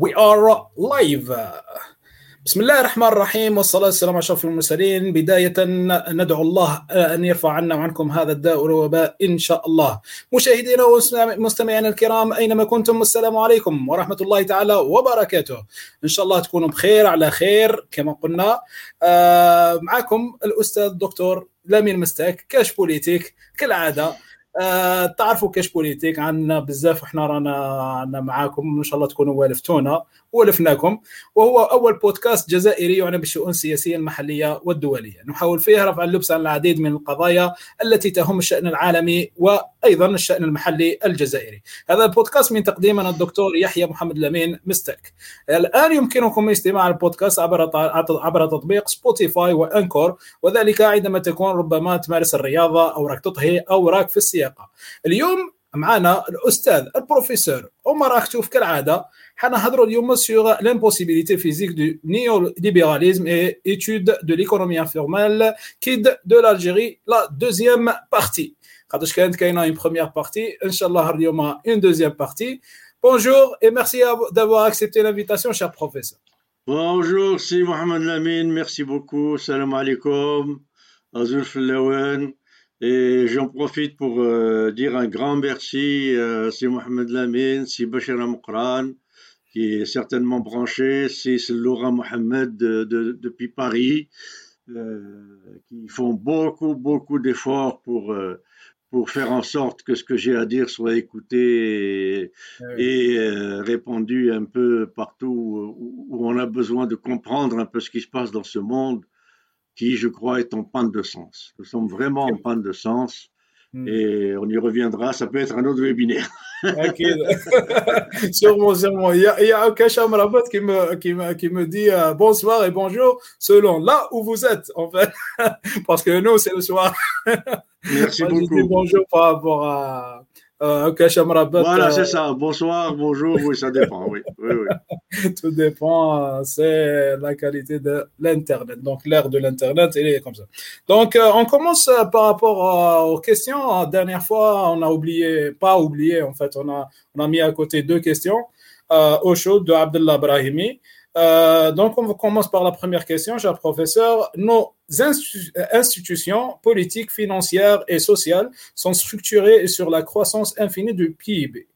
We are live. بسم الله الرحمن الرحيم والصلاة والسلام على أشرف المرسلين بداية ندعو الله أن يرفع عنا وعنكم هذا الداء والوباء إن شاء الله مشاهدينا ومستمعينا الكرام أينما كنتم السلام عليكم ورحمة الله تعالى وبركاته إن شاء الله تكونوا بخير على خير كما قلنا معكم الأستاذ الدكتور لامين مستاك كاش بوليتيك كالعادة آه تعرفوا كاش بوليتيك عندنا بزاف وحنا رانا معاكم إن شاء الله تكونوا والفتونا. ولفناكم وهو أول بودكاست جزائري يعنى بالشؤون السياسية المحلية والدولية. نحاول فيه رفع اللبس عن العديد من القضايا التي تهم الشأن العالمي وأيضا الشأن المحلي الجزائري. هذا البودكاست من تقديمنا الدكتور يحيى محمد لامين مستك. الآن يمكنكم استماع البودكاست عبر عبر تطبيق سبوتيفاي وأنكور وذلك عندما تكون ربما تمارس الرياضة أو راك تطهي أو راك في السياقة. اليوم معنا الاستاذ البروفيسور عمر اختوف كالعاده حنهضروا اليوم sur l'impossibilité physique du néolibéralisme et étude de l'économie informelle KID de l'Algérie la deuxième partie خاطرش كانت كاينه une première partie ان شاء الله اليوم une deuxième partie bonjour et merci d'avoir accepté l'invitation cher professeur bonjour c'est Mohamed Lamine merci beaucoup salam alaikum Azul Fillawan et j'en profite pour euh, dire un grand merci à c'est Mohamed Lamine, c'est Bachir qui est certainement branché, c'est Laura Mohamed de, de, depuis Paris, euh, qui font beaucoup, beaucoup d'efforts pour, euh, pour faire en sorte que ce que j'ai à dire soit écouté et, oui. et euh, répandu un peu partout où, où, on a besoin de comprendre un peu ce qui se passe dans ce monde qui, je crois, est en panne de sens. Nous sommes vraiment en panne de sens. Et on y reviendra, ça peut être un autre webinaire. sûrement, sûrement. Il y a, il y a qui me, qui, me, qui me dit euh, bonsoir et bonjour selon là où vous êtes, en fait. Parce que nous, c'est le soir. Merci beaucoup. Dis bonjour par rapport à euh, Rabat. Voilà, euh, c'est ça. Bonsoir, bonjour, oui, ça dépend. Oui, oui, oui. Tout dépend, euh, c'est la qualité de l'Internet. Donc, l'ère de l'Internet, elle est comme ça. Donc, euh, on commence par rapport aux questions. La dernière fois, on a oublié, pas oublié, en fait, on a, on a mis à côté deux questions euh, au chaud de Abdullah Brahimi. Euh, donc, on commence par la première question, cher professeur. Nos institu- institutions politiques, financières et sociales sont structurées sur la croissance infinie du PIB.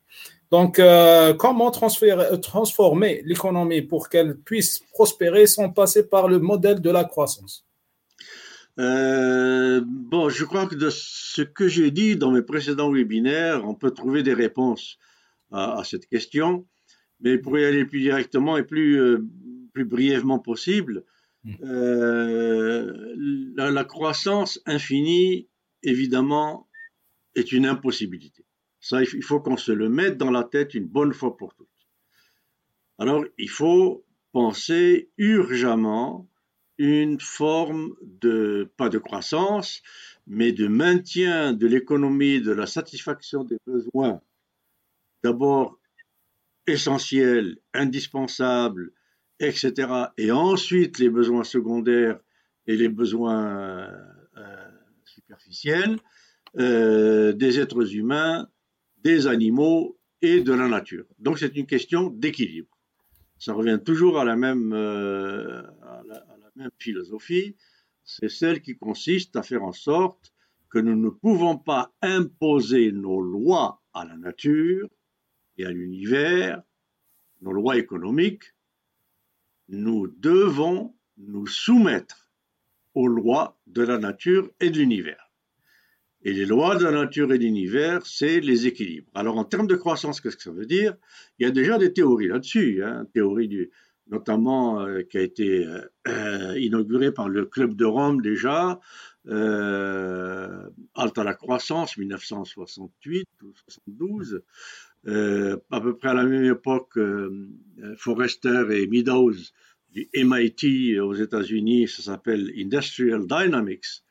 Donc, euh, comment transformer l'économie pour qu'elle puisse prospérer sans passer par le modèle de la croissance? Euh, bon, je crois que de ce que j'ai dit dans mes précédents webinaires, on peut trouver des réponses à cette question. Mais pour y aller plus directement et plus, euh, plus brièvement possible, Mm. euh, la, la croissance infinie, évidemment, est une impossibilité. Ça, il faut qu'on se le mette dans la tête une bonne fois pour toutes. Alors, il faut penser urgemment une forme de, pas de croissance, mais de maintien de l'économie, de la satisfaction des besoins, d'abord essentiels, indispensables, etc. Et ensuite les besoins secondaires et les besoins euh, superficiels euh, des êtres humains, des animaux et de la nature. Donc c'est une question d'équilibre. Ça revient toujours à la même, euh, à la, à la même philosophie. C'est celle qui consiste à faire en sorte que nous ne pouvons pas imposer nos lois à la nature et à l'univers, nos lois économiques, nous devons nous soumettre aux lois de la nature et de l'univers. Et les lois de la nature et de l'univers, c'est les équilibres. Alors en termes de croissance, qu'est-ce que ça veut dire? Il y a déjà des théories là-dessus, hein, théorie du, notamment euh, qui a été euh, inaugurée par le Club de Rome déjà, euh, Halte à la croissance, 1968 ou 72. Euh, à peu près à la même époque, euh, Forrester et Meadows du MIT aux États-Unis, ça s'appelle Industrial Dynamics,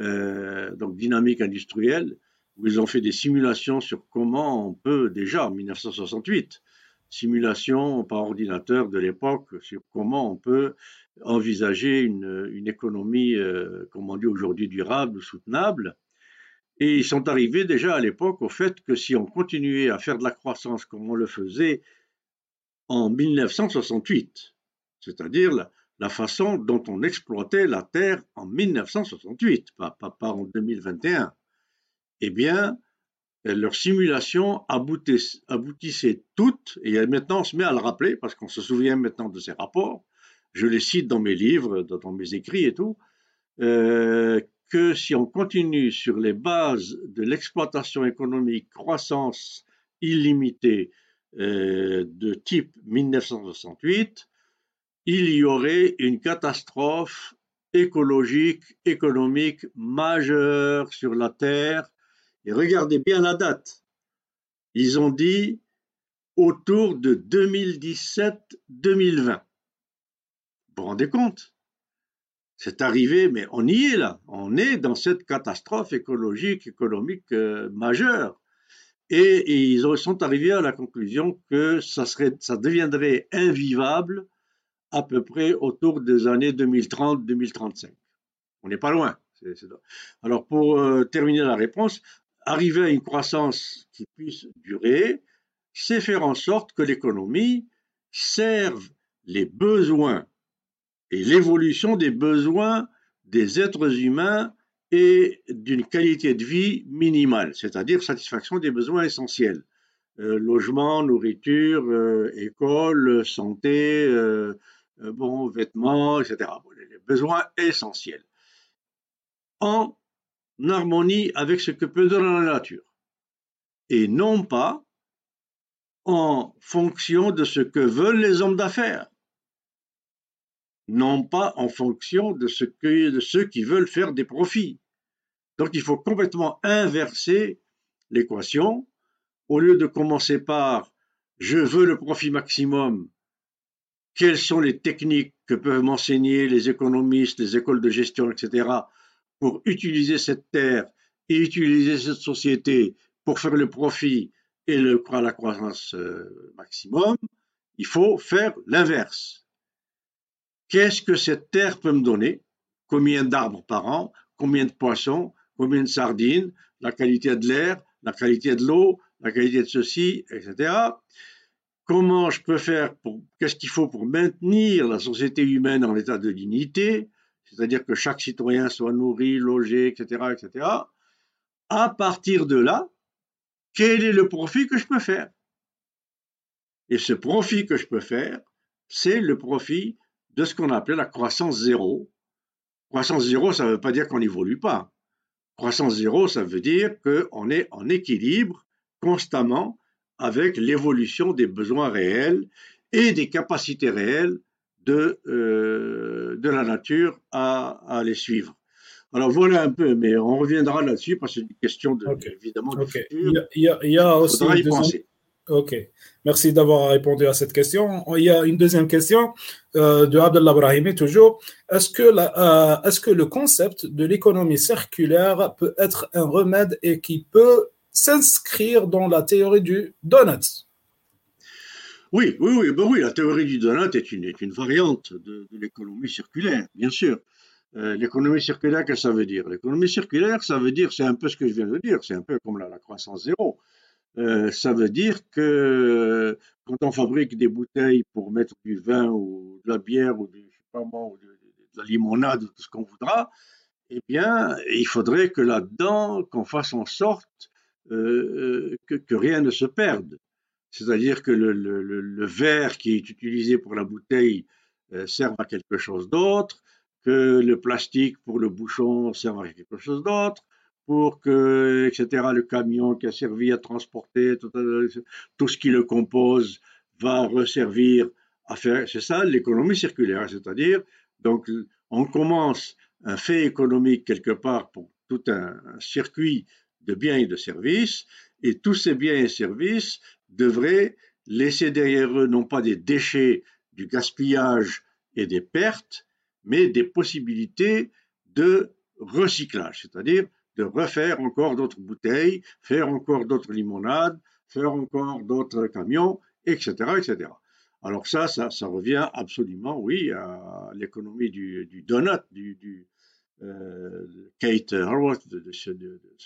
euh, donc dynamique industrielle, où ils ont fait des simulations sur comment on peut déjà en 1968 simulation par ordinateur de l'époque sur comment on peut envisager une, une économie, euh, comme on dit aujourd'hui, durable ou soutenable. Et ils sont arrivés déjà à l'époque au fait que si on continuait à faire de la croissance comme on le faisait, en 1968, c'est-à-dire la, façon dont on exploitait la Terre en 1968, pas, pas, en 2021. Eh bien, leurs simulations aboutissaient toutes, et maintenant on se met à le rappeler parce qu'on se souvient maintenant de ces rapports, je les cite dans mes livres, dans mes écrits et tout, euh, que si on continue sur les bases de l'exploitation économique, croissance illimitée euh, de type 1968, il y aurait une catastrophe écologique, économique majeure sur la Terre et regardez bien la date. Ils ont dit autour de 2017-2020. Vous vous rendez compte? C'est arrivé, mais on y est là. On est dans cette catastrophe écologique, économique euh, majeure. Et, ils sont arrivés à la conclusion que ça, deviendrait invivable à peu près autour des années 2030-2035. On n'est pas loin. Alors pour euh, terminer la réponse, arriver à une croissance qui puisse durer, c'est faire en sorte que l'économie serve les besoins et l'évolution des besoins des êtres humains et d'une qualité de vie minimale, c'est-à-dire satisfaction des besoins essentiels. Euh, logement, nourriture, euh, école, santé, euh, bon, vêtements, etc. les besoins essentiels. En harmonie avec ce que peut donner la nature, et non pas en fonction de ce que veulent les hommes d'affaires, non pas en fonction de, ceux qui veulent faire des profits. Donc il faut complètement inverser l'équation. Au lieu de commencer par je veux le profit maximum, quelles sont les techniques que peuvent m'enseigner les économistes, les écoles de gestion, etc., pour utiliser cette terre et utiliser cette société pour faire le profit et le, la croissance euh, maximum, il faut faire l'inverse. Qu'est-ce que cette terre peut me donner? Combien d'arbres par an? Combien de poissons? Combien de sardines? La qualité de l'air? La qualité de l'eau? La qualité de ceci, etc. Comment je peux faire pour Qu'est-ce qu'il faut pour maintenir la société humaine en état de dignité? C'est-à-dire que chaque citoyen soit nourri, logé, etc., etc. À partir de là, quel est le profit que je peux faire? Et ce profit que je peux faire, c'est le profit de ce qu'on appelle la croissance zéro. Croissance zéro, ça ne veut pas dire qu'on n'évolue pas. Croissance zéro, ça veut dire qu'on est en équilibre constamment avec l'évolution des besoins réels et des capacités réelles de, euh, de la nature à, à, les suivre. Alors voilà un peu, mais on reviendra là-dessus parce que c'est une question de, évidemment de futur. Il y a, il y a aussi y penser. Ok, merci d'avoir répondu à cette question. Il y a une deuxième question euh, de Abdullah Brahimi toujours. Est-ce que, la, euh, est-ce que le concept de l'économie circulaire peut être un remède et qui peut s'inscrire dans la théorie du donut? Oui, oui, oui, ben oui, la théorie du donut est une, est une variante de, l'économie circulaire, bien sûr. Euh, l'économie circulaire, qu'est-ce que ça veut dire? L'économie circulaire, ça veut dire, c'est un peu ce que je viens de dire, c'est un peu comme la, croissance zéro. Euh, ça veut dire que quand on fabrique des bouteilles pour mettre du vin ou de la bière ou, du, ou de, la limonade ou tout ce qu'on voudra, eh bien, il faudrait que là-dedans, qu'on fasse en sorte euh, que, que, rien ne se perde. C'est-à-dire que le, verre qui est utilisé pour la bouteille euh, serve à quelque chose d'autre, que le plastique pour le bouchon serve à quelque chose d'autre, pour que, etc., le camion qui a servi à transporter tout, ce qui le compose va resservir à faire. C'est ça l'économie circulaire, c'est-à-dire, donc, on commence un fait économique quelque part pour tout un circuit de biens et de services, et tous ces biens et services devraient laisser derrière eux non pas des déchets, du gaspillage et des pertes, mais des possibilités de recyclage, c'est-à-dire de refaire encore d'autres bouteilles, faire encore d'autres limonades, faire encore d'autres camions, etc., etc. Alors ça, ça, ça revient absolument, oui, à l'économie du, donut, du, euh, Kate Horwath, de, ce,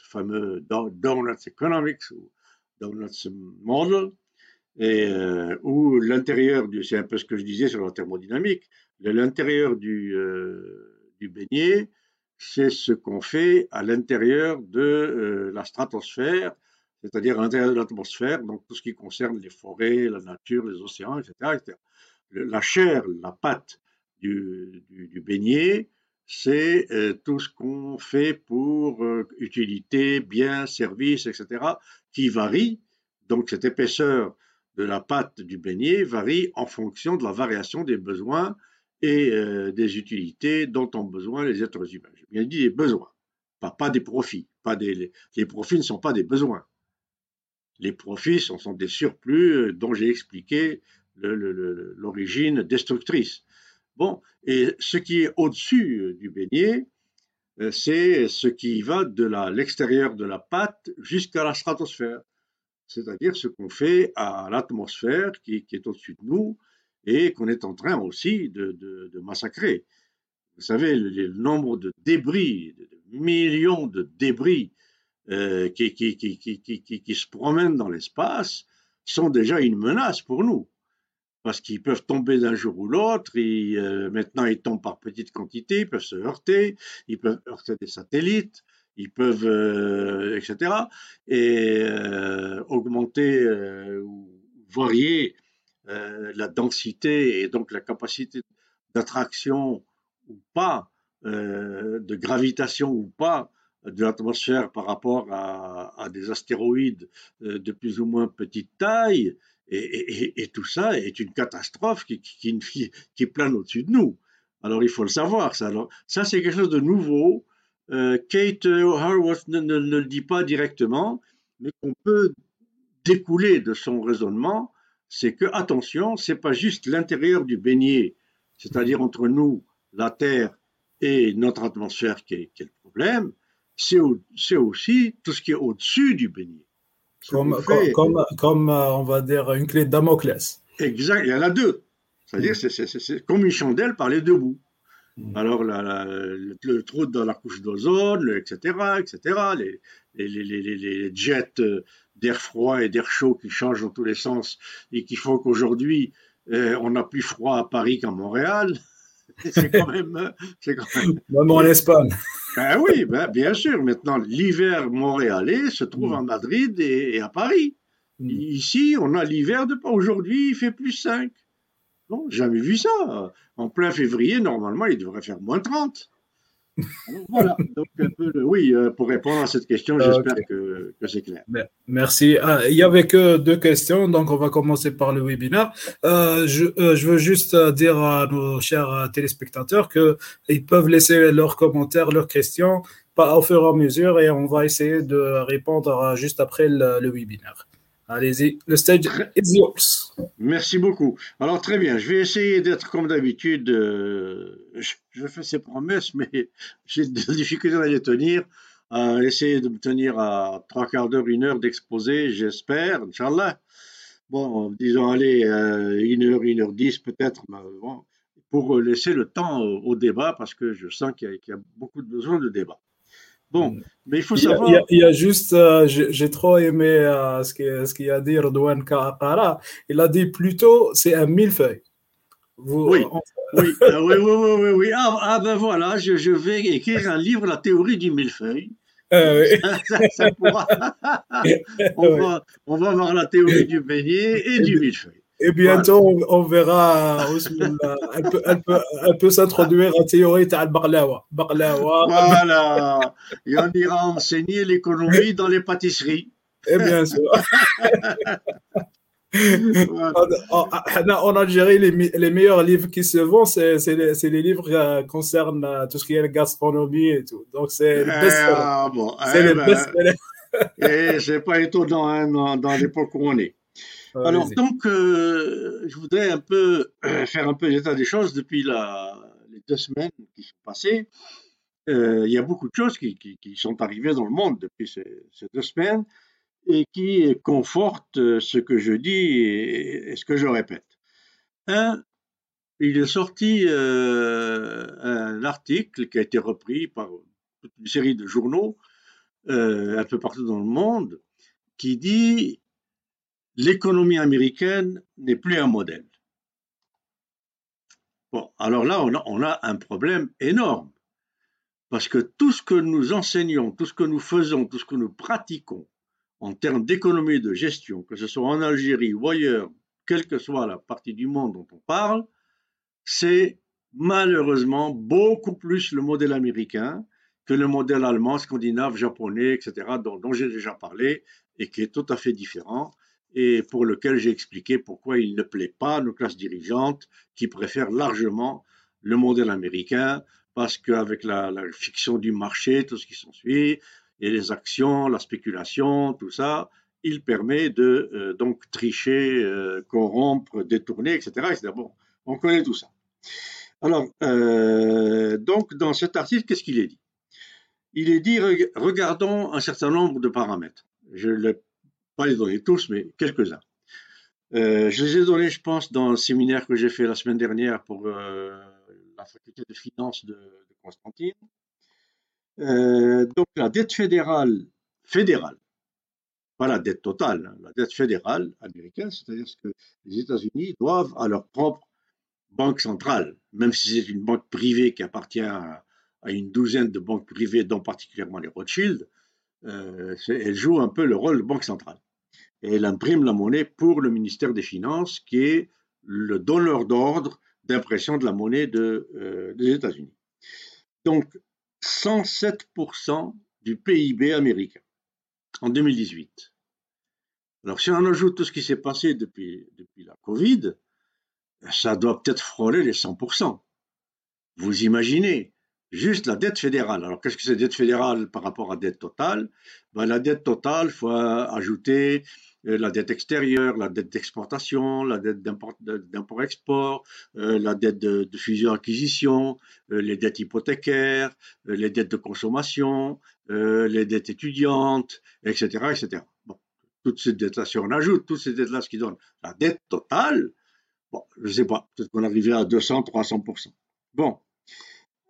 fameux Donuts Economics, ou Donuts Model, et euh, où l'intérieur du, c'est un peu ce que je disais sur la thermodynamique, l'intérieur du, euh, du beignet, c'est ce qu'on fait à l'intérieur de euh, la stratosphère, c'est-à-dire à l'intérieur de l'atmosphère, donc tout ce qui concerne les forêts, la nature, les océans, etc. La chair, la pâte du, beignet, c'est tout ce qu'on fait pour utilité, biens, services, etc., qui varie. Donc cette épaisseur de la pâte du beignet varie en fonction de la variation des besoins et euh, des utilités dont ont besoin les êtres humains. J'ai bien dit des besoins, pas, pas des profits. Pas des, les, profits ne sont pas des besoins. Les profits sont, sont des surplus euh, dont j'ai expliqué l'origine destructrice. Bon, et ce qui est au-dessus euh, du beignet, c'est ce qui va de l'extérieur de la pâte jusqu'à la stratosphère c'est-à-dire ce qu'on fait à l'atmosphère qui, est au-dessus de nous et qu'on est en train aussi de, massacrer. Vous savez, le, nombre de débris, de millions de débris euh, qui, qui, se promènent dans l'espace sont déjà une menace pour nous. Parce qu'ils peuvent tomber d'un jour ou l'autre, euh, maintenant ils tombent par petites quantités, ils peuvent se heurter, ils peuvent heurter des satellites, ils peuvent, euh, etc., et euh, augmenter euh, ou varier la densité et donc la capacité d'attraction ou pas, de gravitation ou pas de l'atmosphère par rapport à, des astéroïdes de plus ou moins petite taille, et, tout ça est une catastrophe qui, plane au-dessus de nous. Alors il faut le savoir, ça, c'est quelque chose de nouveau euh, Kate Harworth ne, le dit pas directement, mais qu'on peut découler de son raisonnement, c'est que, attention, c'est pas juste l'intérieur du beignet, c'est-à-dire entre nous, la Terre et notre atmosphère qui est, le problème, c'est aussi tout ce qui est au-dessus du beignet. Comme, comme, euh, on va dire une clé de Damoclès. Exact, il y en a deux. C'est-à-dire, mm. c'est comme une chandelle par les deux bouts. Mm. Alors, le, trou dans la couche d'ozone, etc., etc., les, les, jets euh, d'air froid et d'air chaud qui changent dans tous les sens et qui font qu'aujourd'hui, euh, on a plus froid à Paris qu'à Montréal. C'est quand même. Euh, c'est quand même... Même en Espagne. Ben oui, ben, bien sûr. Maintenant, l'hiver montréalais se trouve à mm. Madrid et, à Paris. Mm. Ici, on a l'hiver de. Aujourd'hui, il fait plus 5. Non, jamais vu ça. En plein février, normalement, il devrait faire moins 30. Voilà, donc oui, euh, pour répondre à cette question, j'espère que, c'est clair. Merci. Ah, il n'y avait que deux questions, donc on va commencer par le webinaire. Euh, je, euh, je, veux juste dire à nos chers téléspectateurs qu'ils peuvent laisser leurs commentaires, leurs questions au fur et à mesure et on va essayer de répondre juste après le, le webinaire. Allez-y, le stage. Merci beaucoup. Alors très bien, je vais essayer d'être comme d'habitude. Euh, je, fais ces promesses, mais j'ai des difficultés à les tenir. À essayer de me tenir à trois quarts d'heure, une heure d'exposé, j'espère, Inch'Allah. Bon, disons, allez, euh, une heure, une heure dix peut-être, pour laisser le temps au, débat, parce que je sens qu'il y, y, a beaucoup de besoin de débat. Bon, mm. mais il faut savoir. Il y a, juste, euh, j'ai trop aimé euh, ce qu'il ce a dit Redouane Kara. Il a dit plutôt, c'est un millefeuille. Vous, oui. oui. Ah, oui, oui, oui, oui, Ah, ah, ben voilà, je, je, vais écrire un livre, La théorie du millefeuille. Ah, oui. ça, pourra... on, va, on va voir la théorie du beignet et du millefeuille. Et bientôt, on, verra elle peut, elle peut, elle peut s'introduire en théorie de Barlawa. Voilà. Et on ira enseigner l'économie dans les pâtisseries. Et bien sûr. En Algérie, les, les, meilleurs livres qui se vendent, c'est les, les, livres qui euh, concernent euh, tout ce qui est la gastronomie et tout. Donc, c'est le best ah, bon. C'est eh le ben, best Et c'est pas étonnant hein, dans, dans l'époque où on est. Alors donc, euh, je voudrais un peu euh, faire un peu l'état des choses depuis les deux semaines qui sont passées. Euh, il y a beaucoup de choses qui, sont arrivées dans le monde depuis ces, deux semaines et qui confortent ce que je dis et, ce que je répète. Un, il est sorti un article qui a été repris par toute une série de journaux un peu partout dans le monde qui dit l'économie américaine n'est plus un modèle. Bon, alors là, on a, un problème énorme. Parce que tout ce que nous enseignons, tout ce que nous faisons, tout ce que nous pratiquons en termes d'économie et de gestion, que ce soit en Algérie ou ailleurs, quelle que soit la partie du monde dont on parle, c'est malheureusement beaucoup plus le modèle américain que le modèle allemand, scandinave, japonais, etc., dont j'ai déjà parlé et qui est tout à fait différent et pour lequel j'ai expliqué pourquoi il ne plaît pas à nos classes dirigeantes qui préfèrent largement le modèle américain parce qu'avec la, fiction du marché, tout ce qui s'ensuit, et les actions, la spéculation, tout ça, il permet de euh, donc tricher, euh, corrompre, détourner, etc., Bon, on connaît tout ça. Alors, euh, donc, dans cet article, qu'est-ce qu'il est dit? Il est dit, regardons un certain nombre de paramètres. Je ne pas les donner tous, mais quelques-uns. Euh, je les ai donnés, je pense, dans le séminaire que j'ai fait la semaine dernière pour euh, la faculté de finance de, Constantine. Euh, donc la dette fédérale, fédérale, pas la dette totale, hein, la dette fédérale américaine, c'est-à-dire que les États-Unis doivent à leur propre banque centrale, même si c'est une banque privée qui appartient à, à, une douzaine de banques privées, dont particulièrement les Rothschild, elle joue un peu le rôle de banque centrale et elle imprime la monnaie pour le ministère des Finances, qui est le donneur d'ordre d'impression de la monnaie euh, des États-Unis. Donc, 107% du PIB américain en 2018. Alors, si on ajoute tout ce qui s'est passé depuis, la Covid, ça doit peut-être frôler les 100%. Vous imaginez, juste la dette fédérale. Alors, qu'est-ce que c'est dette fédérale par rapport à dette totale? Ben, La dette totale, il faut ajouter la dette extérieure, la dette d'exportation, la dette d'import-export, euh, la dette de, fusion-acquisition, euh, les dettes hypothécaires, les dettes de consommation, les dettes étudiantes, etc. etc. Bon, toutes ces dettes-là, si on ajoute toutes ces dettes-là, ce qui donne la dette totale, bon, je ne sais pas, peut-être qu'on arriverait à 200, 300%. Bon,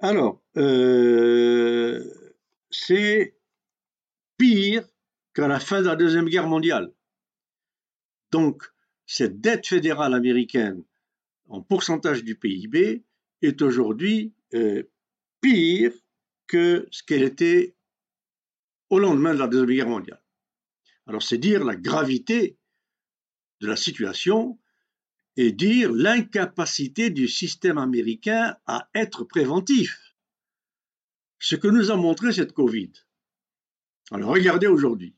alors, c'est pire qu'à la fin de la Deuxième Guerre mondiale. Donc, cette dette fédérale américaine en pourcentage du PIB est aujourd'hui euh, pire que ce qu'elle était au lendemain de la Deuxième Guerre mondiale. Alors, c'est dire la gravité de la situation et dire l'incapacité du système américain à être préventif. Ce que nous a montré cette Covid. Alors, regardez aujourd'hui.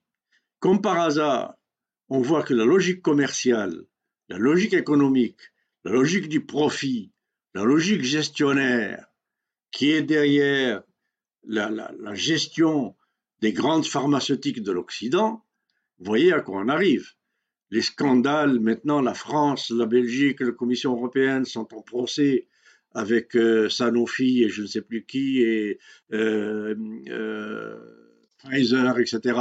Comme par hasard, on voit que la logique commerciale, la logique économique, la logique du profit, la logique gestionnaire qui est derrière la, gestion des grandes pharmaceutiques de l'Occident, voyez à quoi on arrive. Les scandales, maintenant la France, la Belgique, la Commission européenne sont en procès avec euh, Sanofi et je ne sais plus qui, et euh, euh, Pfizer, etc.,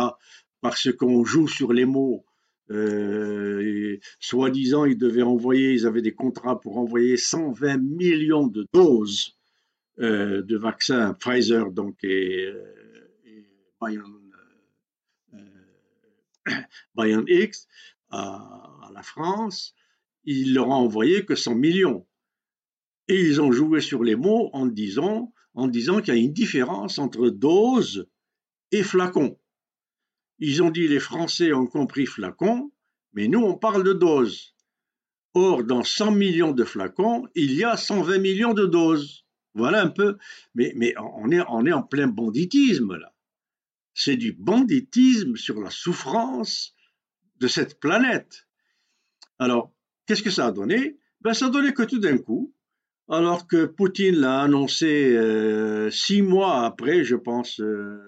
parce qu'on joue sur les mots euh, Soi-disant, ils devaient envoyer, ils avaient des contrats pour envoyer 120 millions de doses euh, de vaccins Pfizer donc et, euh, et à, à, la France. Ils leur ont envoyé que 100 millions. Et ils ont joué sur les mots en disant, en disant qu'il y a une différence entre dose et flacon. Ils ont dit les Français ont compris flacon, mais nous on parle de doses. Or, dans 100 millions de flacons, il y a 120 millions de doses. Voilà un peu. Mais, mais on, est, on est en plein banditisme là. C'est du banditisme sur la souffrance de cette planète. Alors, qu'est-ce que ça a donné? Ben, Ça a donné que tout d'un coup, alors que Poutine l'a annoncé euh, six mois après, je pense, euh,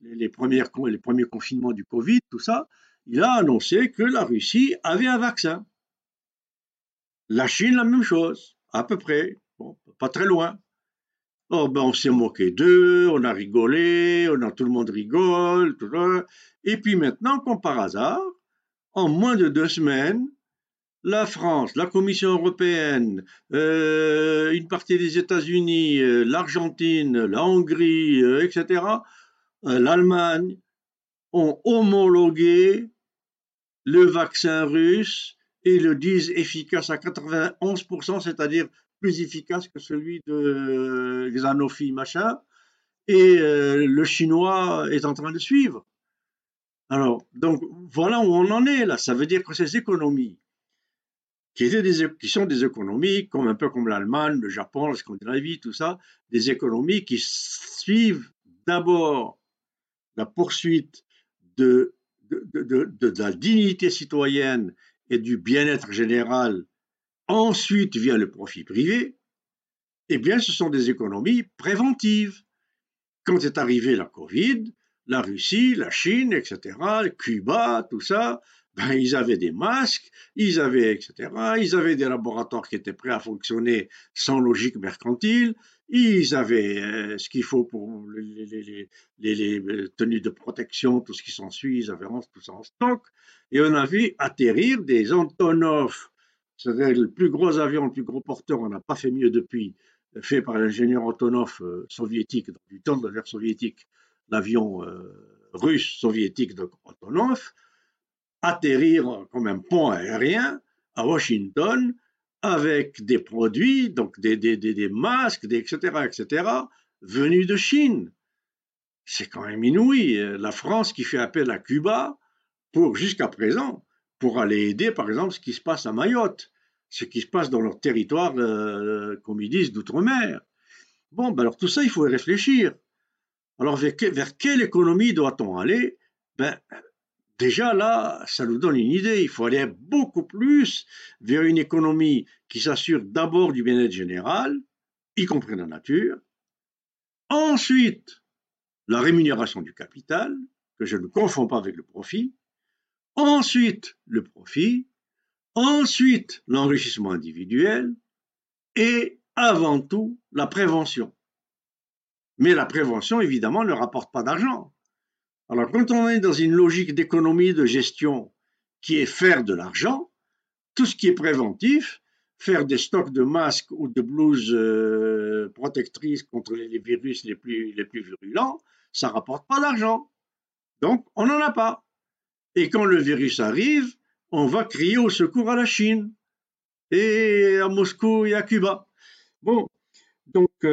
les, premières, les premiers confinements du Covid, tout ça, il a annoncé que la Russie avait un vaccin. La Chine, la même chose, à peu près, bon, pas très loin. Oh, ben, on s'est moqué d'eux, on a rigolé, on a, tout le monde rigole, tout ça. Et puis maintenant, comme par hasard, en moins de deux semaines, la France, la Commission européenne, euh, une partie des États-Unis, euh, l'Argentine, la Hongrie, euh, etc., l'Allemagne ont homologué le vaccin russe et le disent efficace à 91%, c'est-à-dire plus efficace que celui de Xanofi, machin, et euh, le chinois est en train de suivre. Alors, donc voilà où on en est là. Ça veut dire que ces économies, qui sont des économies comme un peu comme l'Allemagne, le Japon, la Scandinavie, tout ça, des économies qui suivent d'abord la poursuite de, la dignité citoyenne et du bien-être général, ensuite vient le profit privé, eh bien, ce sont des économies préventives. Quand est arrivé la Covid, la Russie, la Chine, etc., Cuba, tout ça, ben, ils avaient des masques, ils avaient, etc., ils avaient des laboratoires qui étaient prêts à fonctionner sans logique mercantile, ils avaient euh, ce qu'il faut pour les, les, tenues de protection, tout ce qui s'ensuit, ils avaient tout ça en stock, et on a vu atterrir des Antonov, c'est-à-dire le plus gros avion, le plus gros porteur, on n'a pas fait mieux depuis, fait par l'ingénieur Antonov euh, soviétique, du temps de l'ère soviétique, l'avion euh, russe soviétique de Antonov, atterrir comme un pont aérien à Washington avec des produits, donc des, masques, etc., etc., venus de Chine. C'est quand même inouï. La France qui fait appel à Cuba pour, jusqu'à présent, pour aller aider, par exemple, ce qui se passe à Mayotte, ce qui se passe dans leur territoire, euh, comme ils disent, d'outre-mer. Bon, ben alors tout ça, il faut y réfléchir. Alors, vers, vers quelle économie doit-on aller? Ben, Déjà là, ça nous donne une idée. Il faut aller beaucoup plus vers une économie qui s'assure d'abord du bien-être général, y compris la nature. Ensuite, la rémunération du capital, que je ne confonds pas avec le profit. Ensuite, le profit. Ensuite, l'enrichissement individuel. Et avant tout, la prévention. Mais la prévention, évidemment, ne rapporte pas d'argent. Alors, quand on est dans une logique d'économie, de gestion qui est faire de l'argent, tout ce qui est préventif, faire des stocks de masques ou de blouses euh, protectrices contre les, virus les plus, virulents, ça ne rapporte pas d'argent. Donc, on n'en a pas. Et quand le virus arrive, on va crier au secours à la Chine et à Moscou et à Cuba. Bon, donc 77%,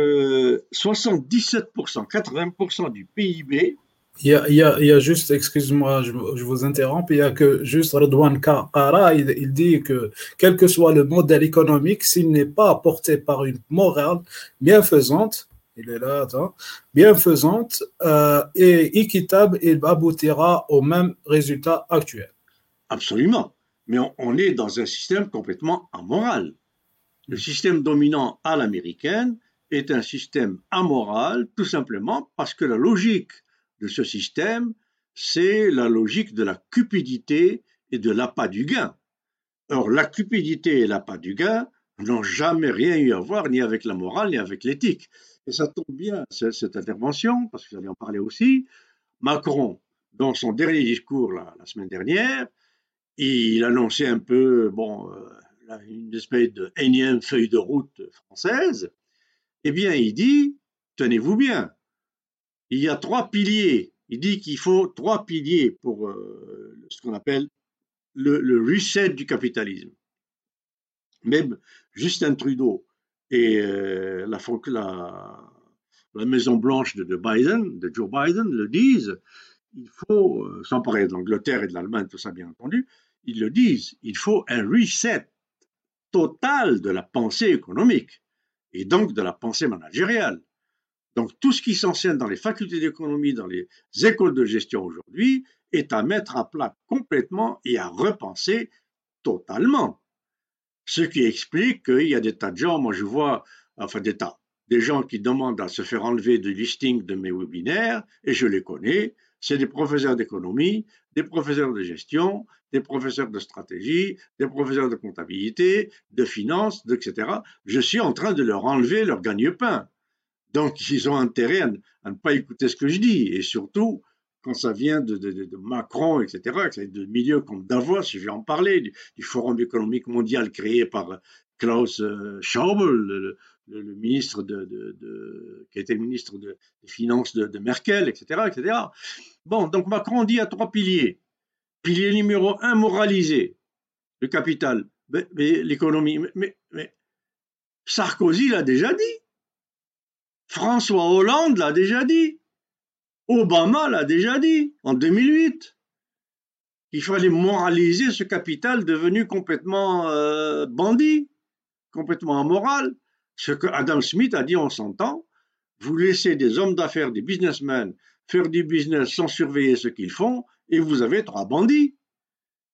euh, 80% du PIB il y, a, il, y a, il y a, juste, excuse-moi, je, vous interromps, il y a que juste Redouane Kara, il, dit que quel que soit le modèle économique, s'il n'est pas porté par une morale bienfaisante, il est là, attends, bienfaisante euh, et équitable, il aboutira au même résultat actuel. Absolument. Mais on est dans un système complètement amoral. Le système dominant à l'américaine est un système amoral, tout simplement parce que la logique de ce système, c'est la logique de la cupidité et de l'appât du gain. Or, la cupidité et l'appât du gain n'ont jamais rien eu à voir ni avec la morale ni avec l'éthique. Et ça tombe bien, cette intervention, parce que allez en parler aussi. Macron, dans son dernier discours la, semaine dernière, il annonçait un peu, bon, euh, une espèce de énième feuille de route française. Eh bien, il dit, tenez-vous bien, il y a trois piliers. Il dit qu'il faut trois piliers pour euh, ce qu'on appelle le, reset du capitalisme. Même Justin Trudeau et euh, la, Maison Blanche de, Biden, de Joe Biden, le disent. Il faut, euh, sans parler de l'Angleterre et de l'Allemagne, tout ça bien entendu, ils le disent. Il faut un reset total de la pensée économique et donc de la pensée managériale. Donc tout ce qui s'enseigne dans les facultés d'économie, dans les écoles de gestion aujourd'hui, est à mettre à plat complètement et à repenser totalement. Ce qui explique qu'il y a des tas de gens, moi je vois, enfin des tas, des gens qui demandent à se faire enlever du listing de mes webinaires, et je les connais, c'est des professeurs d'économie, des professeurs de gestion, des professeurs de stratégie, des professeurs de comptabilité, de finance, etc. Je suis en train de leur enlever leur gagne-pain. Donc, ils ont intérêt à, ne pas écouter ce que je dis. Et surtout, quand ça vient de, Macron, etc., de milieux comme Davos, je vais en parler, du, Forum économique mondial créé par Klaus euh, Schauble, le, ministre de, qui était ministre des Finances de, Merkel, etc.. Bon, donc Macron dit à trois piliers. Pilier numéro un, moraliser le capital, l'économie. Mais, Sarkozy l'a déjà dit. François Hollande l'a déjà dit. Obama l'a déjà dit en 2008. Il fallait moraliser ce capital devenu complètement euh, bandit, complètement amoral. Ce que Adam Smith a dit, on s'entend. Vous laissez des hommes d'affaires, des businessmen faire du business sans surveiller ce qu'ils font, et vous avez trois bandits.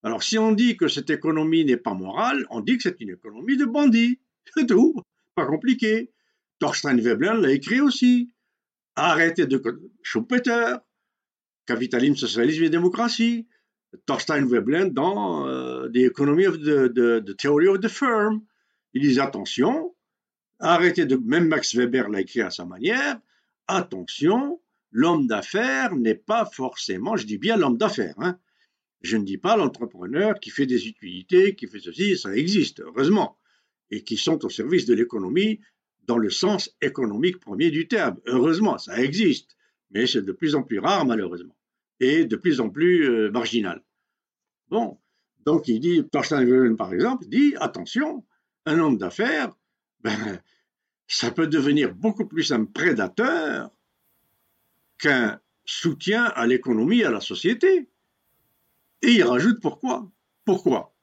Alors si on dit que cette économie n'est pas morale, on dit que c'est une économie de bandits. C'est tout. Pas compliqué. Thorstein Veblen l'a écrit aussi. Arrêtez de... Schumpeter, Capitalisme, Socialisme et Démocratie. Thorstein Veblen dans euh, The Economy of the, Theory of the Firm. Il dit attention, arrêtez de... Même Max Weber l'a écrit à sa manière. Attention, l'homme d'affaires n'est pas forcément, je dis bien l'homme d'affaires, hein. je ne dis pas l'entrepreneur qui fait des utilités, qui fait ceci, ça existe, heureusement, et qui sont au service de l'économie dans le sens économique premier du terme. Heureusement, ça existe, mais c'est de plus en plus rare, malheureusement, et de plus en plus euh, marginal. Bon, donc il dit, Thorstein par exemple, dit, attention, un homme d'affaires, ben, ça peut devenir beaucoup plus un prédateur qu'un soutien à l'économie, à la société. Et il rajoute pourquoi Pourquoi?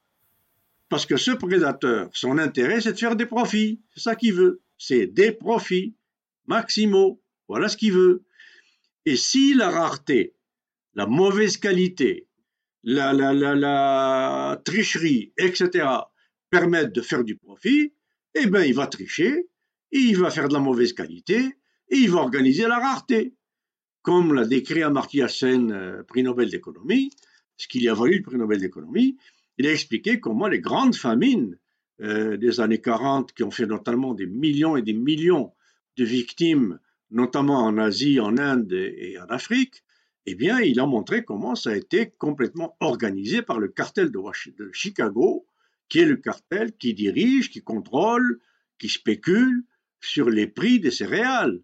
Parce que ce prédateur, son intérêt, c'est de faire des profits. C'est ça qu'il veut. C'est des profits maximaux. Voilà ce qu'il veut. Et si la rareté, la mauvaise qualité, la, tricherie, etc., permettent de faire du profit, eh bien, il va tricher, il va faire de la mauvaise qualité, et il va organiser la rareté comme l'a décrit Amartya Sen, euh, prix Nobel d'économie, ce qu'il y a valu le prix Nobel d'économie, il a expliqué comment les grandes famines euh, des années 40, qui ont fait notamment des millions et des millions de victimes, notamment en Asie, en Inde et en Afrique, eh bien, il a montré comment ça a été complètement organisé par le cartel de, Chicago, qui est le cartel qui dirige, qui contrôle, qui spécule sur les prix des céréales.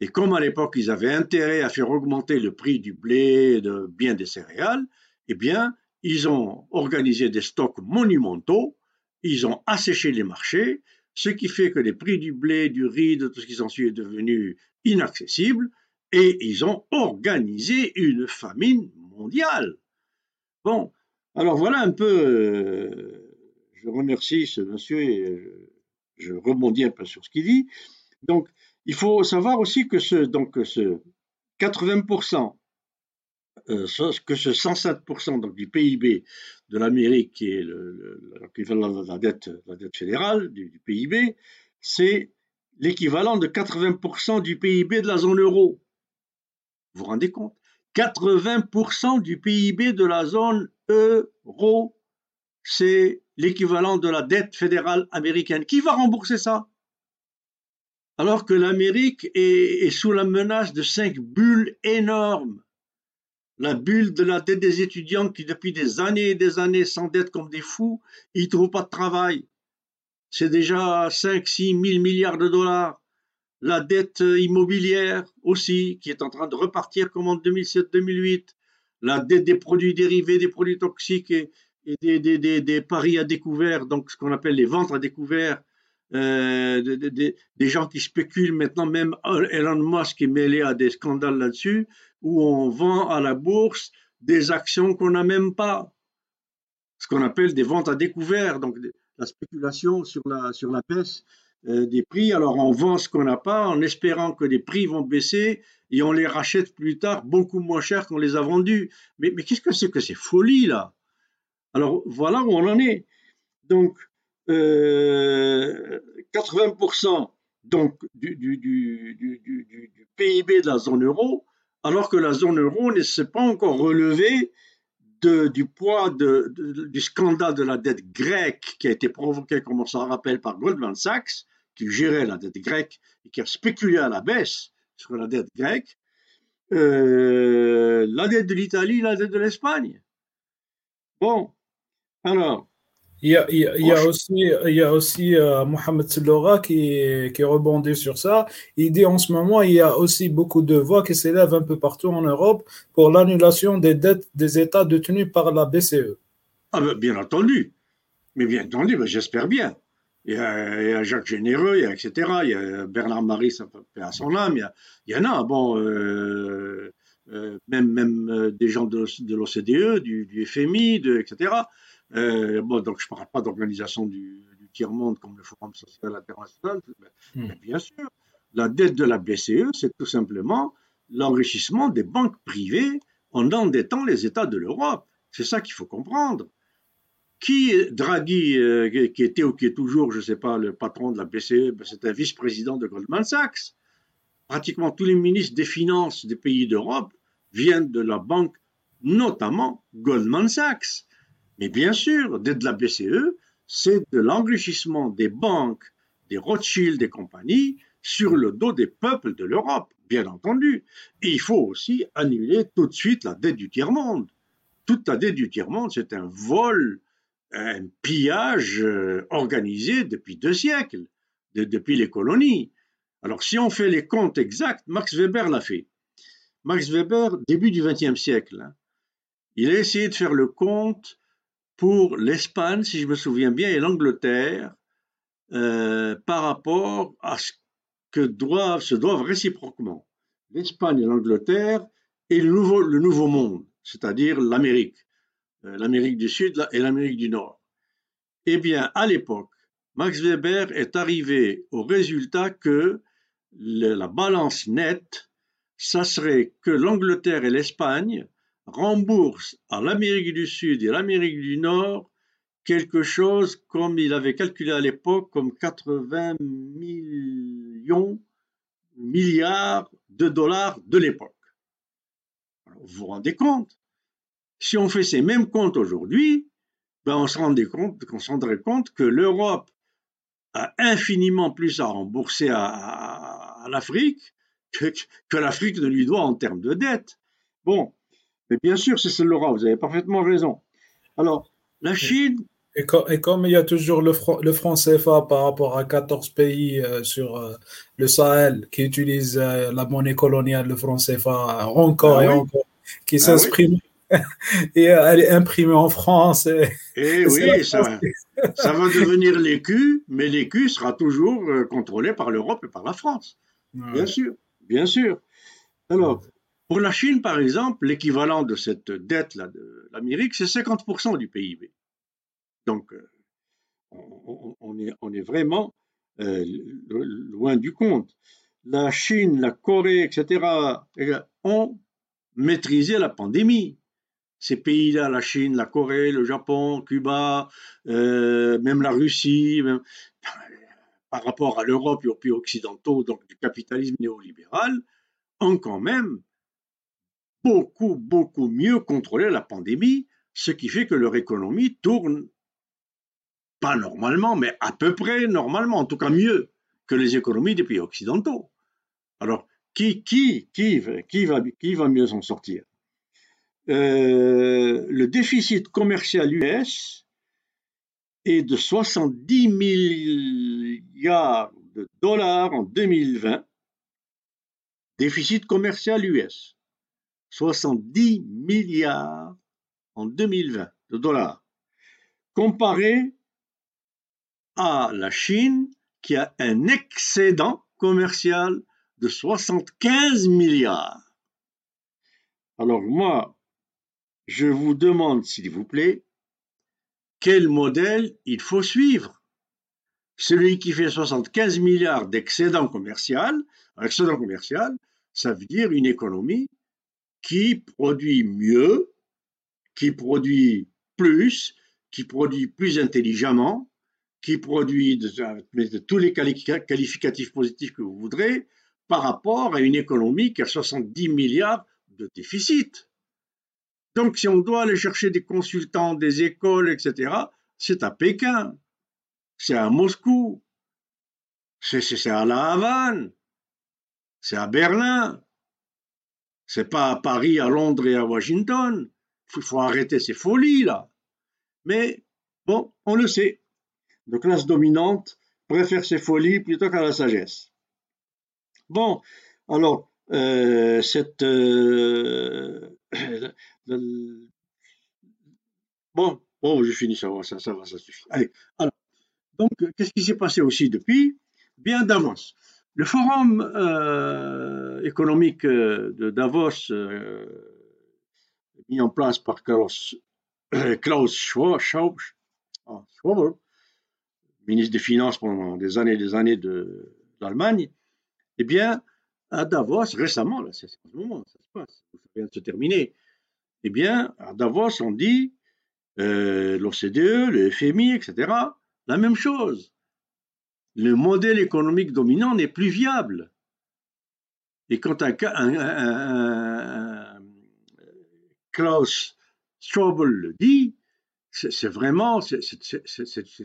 Et comme à l'époque, ils avaient intérêt à faire augmenter le prix du blé, de bien des céréales, eh bien, ils ont organisé des stocks monumentaux, ils ont asséché les marchés, ce qui fait que les prix du blé, du riz, de tout ce qui s'ensuit est devenu inaccessible, et ils ont organisé une famine mondiale. Bon, alors voilà un peu, euh, je remercie ce monsieur et je rebondis un peu sur ce qu'il dit. Donc, il faut savoir aussi que ce, donc, ce 80%, euh, que ce 107% donc, du PIB de l'Amérique, qui est l'équivalent de la dette, la dette fédérale du, PIB, c'est l'équivalent de 80% du PIB de la zone euro. Vous vous rendez compte? 80% du PIB de la zone euro, c'est l'équivalent de la dette fédérale américaine. Qui va rembourser ça? Alors que l'Amérique est, sous la menace de cinq bulles énormes. La bulle de la dette des étudiants qui, depuis des années et des années, s'endettent comme des fous, ils ne trouvent pas de travail. C'est déjà 5, 6 000 milliards de dollars. La dette immobilière aussi, qui est en train de repartir comme en 2007-2008. La dette des produits dérivés, des produits toxiques et, des, des, paris à découvert, donc ce qu'on appelle les ventes à découvert, euh, des gens qui spéculent maintenant, même Elon Musk est mêlé à des scandales là-dessus, où on vend à la bourse des actions qu'on n'a même pas. Ce qu'on appelle des ventes à découvert, donc la spéculation sur la, sur la baisse euh, des prix. Alors on vend ce qu'on n'a pas en espérant que les prix vont baisser et on les rachète plus tard beaucoup moins cher qu'on les a vendus. Mais, qu'est-ce que c'est que ces folies là? Alors voilà où on en est. Donc 80% euh, donc, du, PIB de la zone euro, alors que la zone euro ne s'est pas encore relevée du poids du scandale de la dette grecque qui a été provoqué, comme on s'en rappelle, par Goldman Sachs, qui gérait la dette grecque et qui a spéculé à la baisse sur la dette grecque, euh, la dette de l'Italie, la dette de l'Espagne. Bon, alors, Il y a, il y a, aussi, il y a aussi euh, Mohamed Sellora qui, qui rebondit sur ça. Il dit en ce moment, il y a aussi beaucoup de voix qui s'élèvent un peu partout en Europe pour l'annulation des dettes des États détenus par la BCE. Ah ben, bien entendu. Mais bien entendu, ben, j'espère bien. Il y, a, Jacques Généreux, il y a, etc. Il y a Bernard Marie, ça fait à son âme. Il y, en a, bon, euh, euh, même, même des gens de, l'OCDE, du, du, FMI, de, etc. Euh, bon, donc je ne parle pas d'organisation du, tiers-monde comme le Forum social international, mais, hmm. bien sûr, la dette de la BCE, c'est tout simplement l'enrichissement des banques privées en endettant les États de l'Europe. C'est ça qu'il faut comprendre. Qui Draghi, euh, qui était ou qui est toujours, je ne sais pas, le patron de la BCE, ben, c'est un vice-président de Goldman Sachs. Pratiquement tous les ministres des Finances des pays d'Europe viennent de la banque, notamment Goldman Sachs. Mais bien sûr, dès de la BCE, c'est de l'enrichissement des banques, des Rothschild des compagnies sur le dos des peuples de l'Europe, bien entendu. Et il faut aussi annuler tout de suite la dette du tiers-monde. Toute la dette du tiers-monde, c'est un vol, un pillage euh, organisé depuis deux siècles, depuis les colonies. Alors si on fait les comptes exacts, Max Weber l'a fait. Max Weber, début du XXe siècle, hein, il a essayé de faire le compte pour l'Espagne, si je me souviens bien, et l'Angleterre euh, par rapport à ce que doivent, se doivent réciproquement l'Espagne et l'Angleterre et le nouveau, le nouveau monde, c'est-à-dire l'Amérique, euh, l'Amérique du Sud et l'Amérique du Nord. Eh bien, à l'époque, Max Weber est arrivé au résultat que la balance nette, ça serait que l'Angleterre et l'Espagne rembourse à l'Amérique du Sud et l'Amérique du Nord quelque chose comme il avait calculé à l'époque comme 80 millions, milliards de dollars de l'époque. Vous vous rendez compte? Si on fait ces mêmes comptes aujourd'hui, ben on se rendrait compte, on se rendrait compte que l'Europe a infiniment plus à rembourser à, l'Afrique que, que l'Afrique ne lui doit en termes de dette. Bon, mais bien sûr, c'est Laurent, vous avez parfaitement raison. Alors, la Chine. Et, comme il y a toujours le, franc, CFA par rapport à 14 pays euh, sur euh, le Sahel qui utilisent euh, la monnaie coloniale, le franc CFA, encore ah et encore, qui ah s'exprime. et elle est imprimée en France. Et, eh oui, ça, ça, va devenir l'écu, mais l'écu sera toujours contrôlé par l'Europe et par la France. Bien sûr, bien sûr. Alors, pour la Chine, par exemple, l'équivalent de cette dette-là de l'Amérique, c'est 50% du PIB. Donc, euh, on, est, vraiment euh, loin du compte. La Chine, la Corée, etc., ont maîtrisé la pandémie. Ces pays-là, la Chine, la Corée, le Japon, Cuba, euh, même la Russie, par rapport à l'Europe et aux pays occidentaux, donc du capitalisme néolibéral, ont quand même beaucoup, beaucoup mieux contrôler la pandémie, ce qui fait que leur économie tourne pas normalement, mais à peu près normalement, en tout cas mieux que les économies des pays occidentaux. Alors, qui, va mieux s'en sortir? Euh, Le déficit commercial US est de 70 milliards de dollars en 2020. Déficit commercial US. 70 milliards en 2020 de dollars, comparé à la Chine qui a un excédent commercial de 75 milliards. Alors moi, je vous demande, s'il vous plaît, quel modèle il faut suivre? Celui qui fait 75 milliards d'excédent commercial, excédent commercial, ça veut dire une économie qui produit mieux, qui produit plus, qui produit plus intelligemment, qui produit tous les qualificatifs positifs que vous voudrez, par rapport à une économie qui a 70 milliards de déficit. Donc si on doit aller chercher des consultants, des écoles, etc., c'est à Pékin, c'est à Moscou, c'est à La Havane, c'est à Berlin, c'est pas à Paris, à Londres et à Washington. Il faut arrêter ces folies là. Mais Bon, on le sait. La classe dominante préfère ses folies plutôt qu'à la sagesse. Bon, alors, euh, cette... Euh, bon, bon, je finis, ça va, ça, ça va, ça suffit. Allez, alors, donc, qu'est-ce qui s'est passé aussi depuis? Bien d'avance. Le forum euh, économique de Davos, mis en place par Klaus, Schwab, ah, ministre des Finances pendant des années et des années de, l'Allemagne, eh bien, à Davos, récemment, là, c'est ce moment, ça se passe, ça vient de se terminer, eh bien, à Davos, on dit, euh, l'OCDE, le FMI, etc., la même chose. Le modèle économique dominant n'est plus viable. Et quand un, Klaus Strobel le dit, c'est vraiment c'est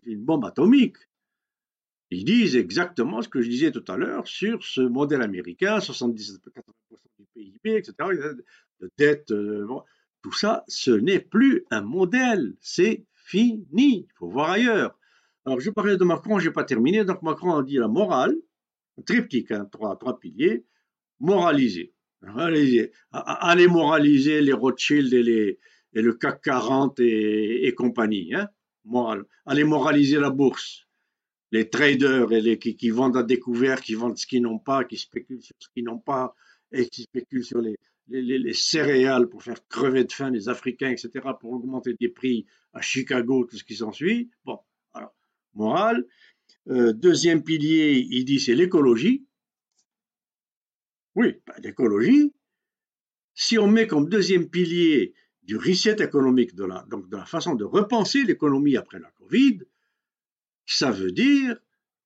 une bombe atomique. Ils disent exactement ce que je disais tout à l'heure sur ce modèle américain, 70-80% du PIB, etc., de dette, euh, tout ça, ce n'est plus un modèle, c'est fini, il faut voir ailleurs. Alors, je parlais de Macron, je n'ai pas terminé, donc Macron a dit la morale, triptyque, hein, trois, trois piliers, moraliser. Allez, allez moraliser les Rothschild et les, et le CAC 40 et, compagnie. Hein Moral. Allez moraliser la bourse. Les traders et les, qui, vendent à découvert, qui vendent ce qu'ils n'ont pas, qui spéculent sur ce qu'ils n'ont pas et qui spéculent sur les, les, céréales pour faire crever de faim les Africains, etc., pour augmenter des prix à Chicago, tout ce qui s'ensuit. Bon, morale. Euh, deuxième pilier, il dit c'est l'écologie. Oui, ben, l'écologie. Si on met comme deuxième pilier du reset économique, donc de la façon de repenser l'économie après la Covid, ça veut dire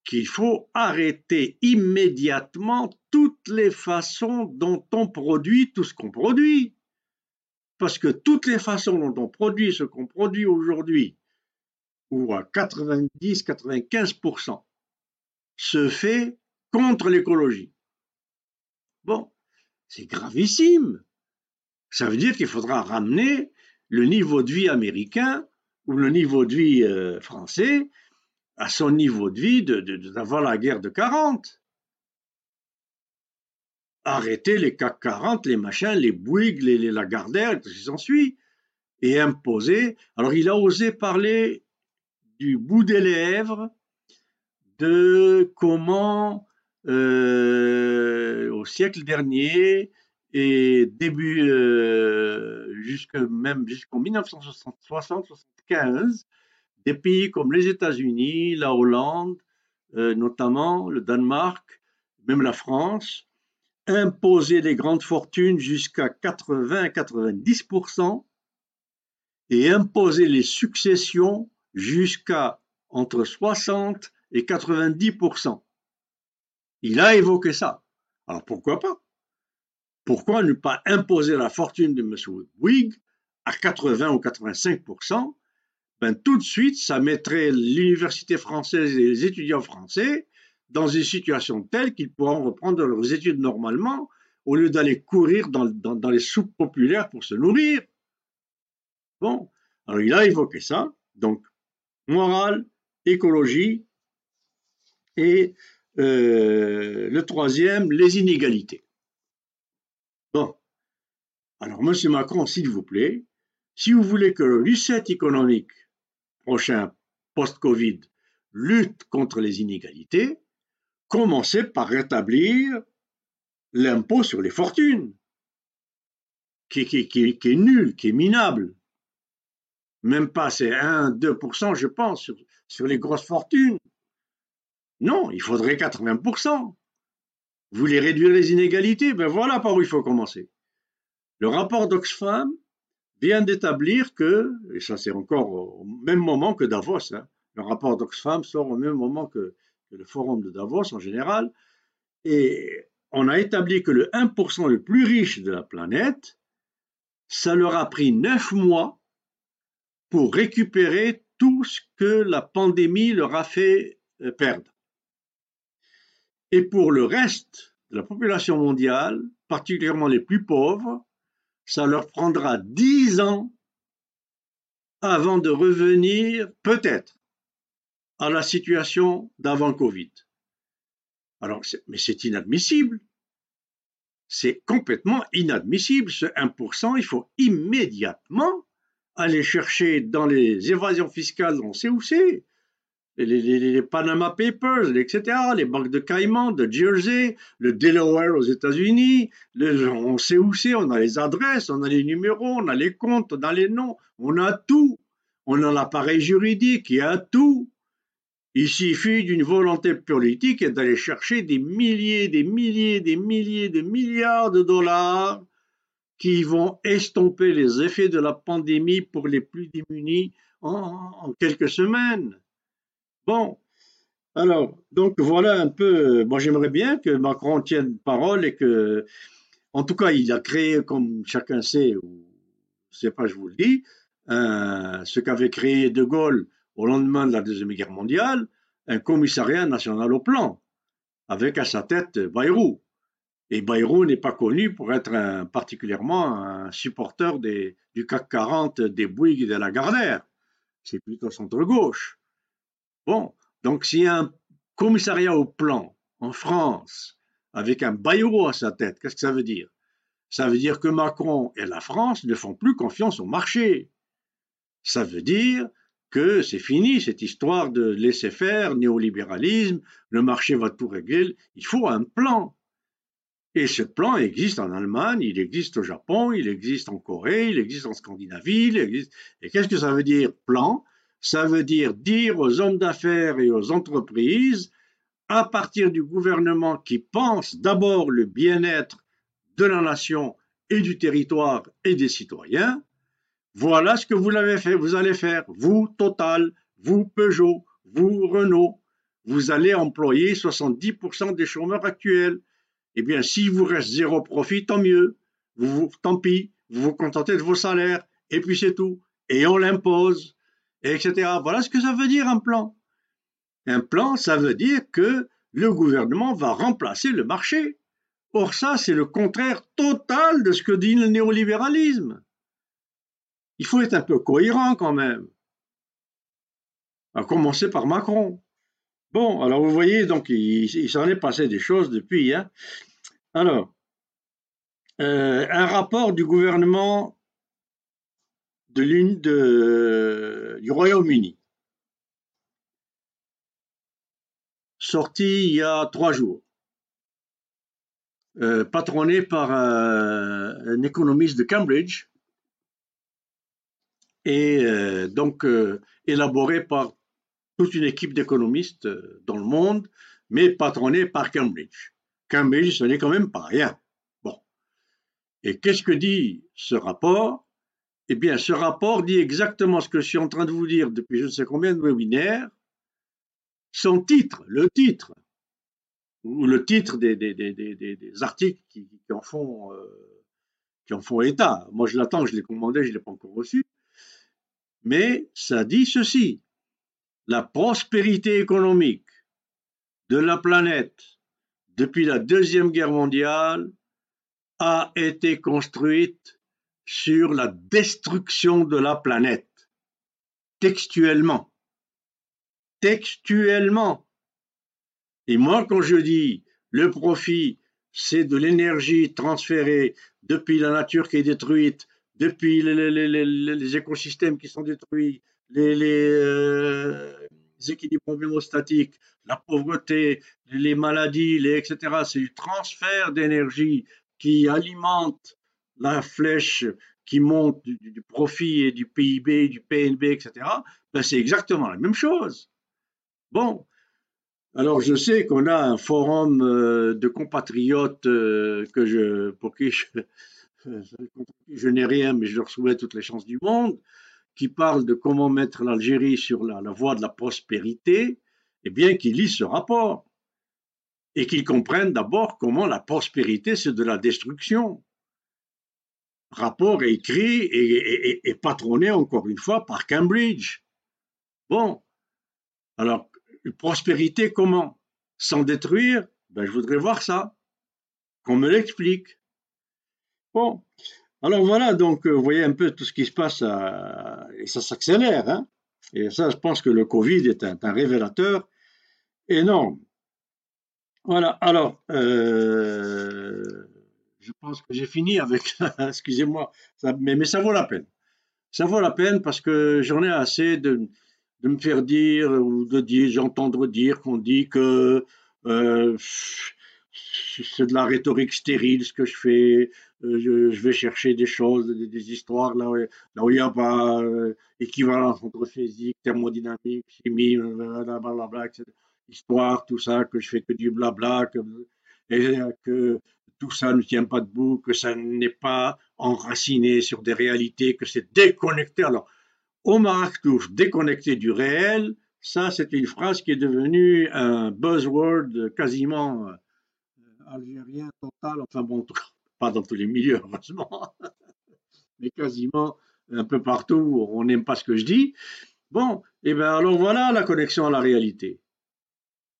qu'il faut arrêter immédiatement toutes les façons dont on produit tout ce qu'on produit. Parce que toutes les façons dont on produit ce qu'on produit aujourd'hui, ou à 90-95%, se fait contre l'écologie. Bon, c'est gravissime. Ça veut dire qu'il faudra ramener le niveau de vie américain ou le niveau de vie euh, français à son niveau de vie d'avant la guerre de 40. Arrêter les CAC 40, les machins, les Bouygues, les, les Lagardère, tout ce qui s'ensuit, et imposer. Alors il a osé parler du bout des lèvres de comment, euh, au siècle dernier, et début, euh, même jusqu'en 1960-75, des pays comme les États-Unis, la Hollande, euh, notamment le Danemark, même la France, imposaient des grandes fortunes jusqu'à 80-90% et imposaient les successions jusqu'à entre 60 et 90%. Il a évoqué ça. Alors pourquoi pas? Pourquoi ne pas imposer la fortune de M. Bouygues à 80 ou 85% ben, Tout de suite, ça mettrait l'université française et les étudiants français dans une situation telle qu'ils pourront reprendre leurs études normalement au lieu d'aller courir dans, dans, les soupes populaires pour se nourrir. Bon, alors il a évoqué ça. Donc, morale, écologie et euh, le troisième, les inégalités. Bon. Alors, Monsieur Macron, s'il vous plaît, si vous voulez que le reset économique prochain, post-Covid, lutte contre les inégalités, commencez par rétablir l'impôt sur les fortunes, qui, est nul, qui est minable. Même pas, c'est 1-2%, je pense, sur, les grosses fortunes. Non, il faudrait 80%. Vous voulez réduire les inégalités? Ben voilà par où il faut commencer. Le rapport d'Oxfam vient d'établir que, et ça c'est encore au même moment que Davos, hein, le rapport d'Oxfam sort au même moment que, le forum de Davos en général, et on a établi que le 1% le plus riche de la planète, ça leur a pris neuf mois pour récupérer tout ce que la pandémie leur a fait euh, perdre. Et pour le reste de la population mondiale, particulièrement les plus pauvres, ça leur prendra dix ans avant de revenir peut-être à la situation d'avant Covid. Alors, mais c'est inadmissible. C'est complètement inadmissible. Ce 1%, il faut immédiatement aller chercher dans les évasions fiscales, on sait où c'est, les, Panama Papers, etc., les banques de Caïman, de Jersey, le Delaware aux États-Unis, on sait où c'est, on a les adresses, on a les numéros, on a les comptes, on a les noms, on a tout. On a l'appareil juridique, il y a tout. Il suffit d'une volonté politique et d'aller chercher des milliers, des milliers, des milliers de milliards de dollars qui vont estomper les effets de la pandémie pour les plus démunis en, quelques semaines. Bon, alors, donc voilà un peu, moi j'aimerais bien que Macron tienne parole et que, en tout cas, il a créé, comme chacun sait, ou je sais pas, je vous le dis, ce qu'avait créé De Gaulle au lendemain de la Deuxième Guerre mondiale, un commissariat national au plan, avec à sa tête Bayrou. Et Bayrou n'est pas connu pour être particulièrement un supporter des, du CAC 40, des Bouygues et de la Gardère. C'est plutôt centre-gauche. Bon, donc s'il y a un commissariat au plan en France avec un Bayrou à sa tête, qu'est-ce que ça veut dire? Ça veut dire que Macron et la France ne font plus confiance au marché. Ça veut dire que c'est fini cette histoire de laisser faire, néolibéralisme, le marché va tout régler. Il faut un plan. Et ce plan existe en Allemagne, il existe au Japon, il existe en Corée, il existe en Scandinavie. Il existe... Et qu'est-ce que ça veut dire plan? Ça veut dire dire aux hommes d'affaires et aux entreprises, à partir du gouvernement qui pense d'abord le bien-être de la nation et du territoire et des citoyens, voilà ce que vous l'avez fait, vous allez faire. Vous, Total, vous, Peugeot, vous, Renault, vous allez employer 70% des chômeurs actuels. Eh bien, s'il vous reste zéro profit, tant mieux. Vous, tant pis, vous vous contentez de vos salaires, et puis c'est tout. Et on l'impose, etc. Voilà ce que ça veut dire un plan. Un plan, ça veut dire que le gouvernement va remplacer le marché. Or, ça, c'est le contraire total de ce que dit le néolibéralisme. Il faut être un peu cohérent quand même. À commencer par Macron. Bon, alors vous voyez, donc il, s'en est passé des choses depuis. Hein. Alors, euh, un rapport du gouvernement de du Royaume-Uni, sorti il y a trois jours, euh, patronné par un économiste de Cambridge, et euh, donc euh, élaboré par toute une équipe d'économistes euh, dans le monde, mais patronné par Cambridge. Cambridge, ce n'est quand même pas rien. Bon. Et qu'est-ce que dit ce rapport? Eh bien, ce rapport dit exactement ce que je suis en train de vous dire depuis je ne sais combien de webinaires. Son titre, le titre, ou le titre des, articles qui, qui, en font, qui en font état. Moi, je l'attends, je l'ai commandé, je ne l'ai pas encore reçu mais ça dit ceci. La prospérité économique de la planète depuis la Deuxième Guerre mondiale a été construite sur la destruction de la planète, textuellement. Textuellement. Et moi, quand je dis le profit, c'est de l'énergie transférée depuis la nature qui est détruite depuis les, écosystèmes qui sont détruits, les, euh, équilibres homéostatiques, la pauvreté, les maladies, les, etc. C'est du transfert d'énergie qui alimente la flèche qui monte du, profit et du PIB, du PNB, etc. Ben c'est exactement la même chose. Bon, alors je sais qu'on a un forum euh, de compatriotes euh, que je, pour qui je, je n'ai rien, mais je leur souhaite toutes les chances du monde, qui parle de comment mettre l'Algérie sur la, voie de la prospérité, eh bien, qu'ils lisent ce rapport et qu'ils comprennent d'abord comment la prospérité, c'est de la destruction. Rapport écrit et, et, patronné, encore une fois, par Cambridge. Bon, alors, prospérité comment? Sans détruire? Ben, Je voudrais voir ça, qu'on me l'explique. Bon, Alors voilà, donc vous voyez un peu tout ce qui se passe et ça s'accélère. Hein et ça, je pense que le Covid est un, révélateur énorme. Voilà, alors, euh, je pense que j'ai fini avec, excusez-moi, mais, ça vaut la peine. Ça vaut la peine parce que j'en ai assez de, de me faire dire ou de dire, j'entendre dire qu'on dit que euh, c'est de la rhétorique stérile ce que je fais, euh, je, vais chercher des choses, des, histoires là où, il n'y a pas euh, équivalence entre physique, thermodynamique, chimie, blablabla, etc. Histoire, tout ça, que je fais que du blabla, que, que tout ça ne tient pas debout, que ça n'est pas enraciné sur des réalités, que c'est déconnecté. Alors, Omar Akhtouf, déconnecté du réel, ça c'est une phrase qui est devenue un buzzword quasiment euh, algérien total, enfin bon, pas dans tous les milieux heureusement, mais quasiment un peu partout, on n'aime pas ce que je dis. Bon, et eh bien alors voilà la connexion à la réalité.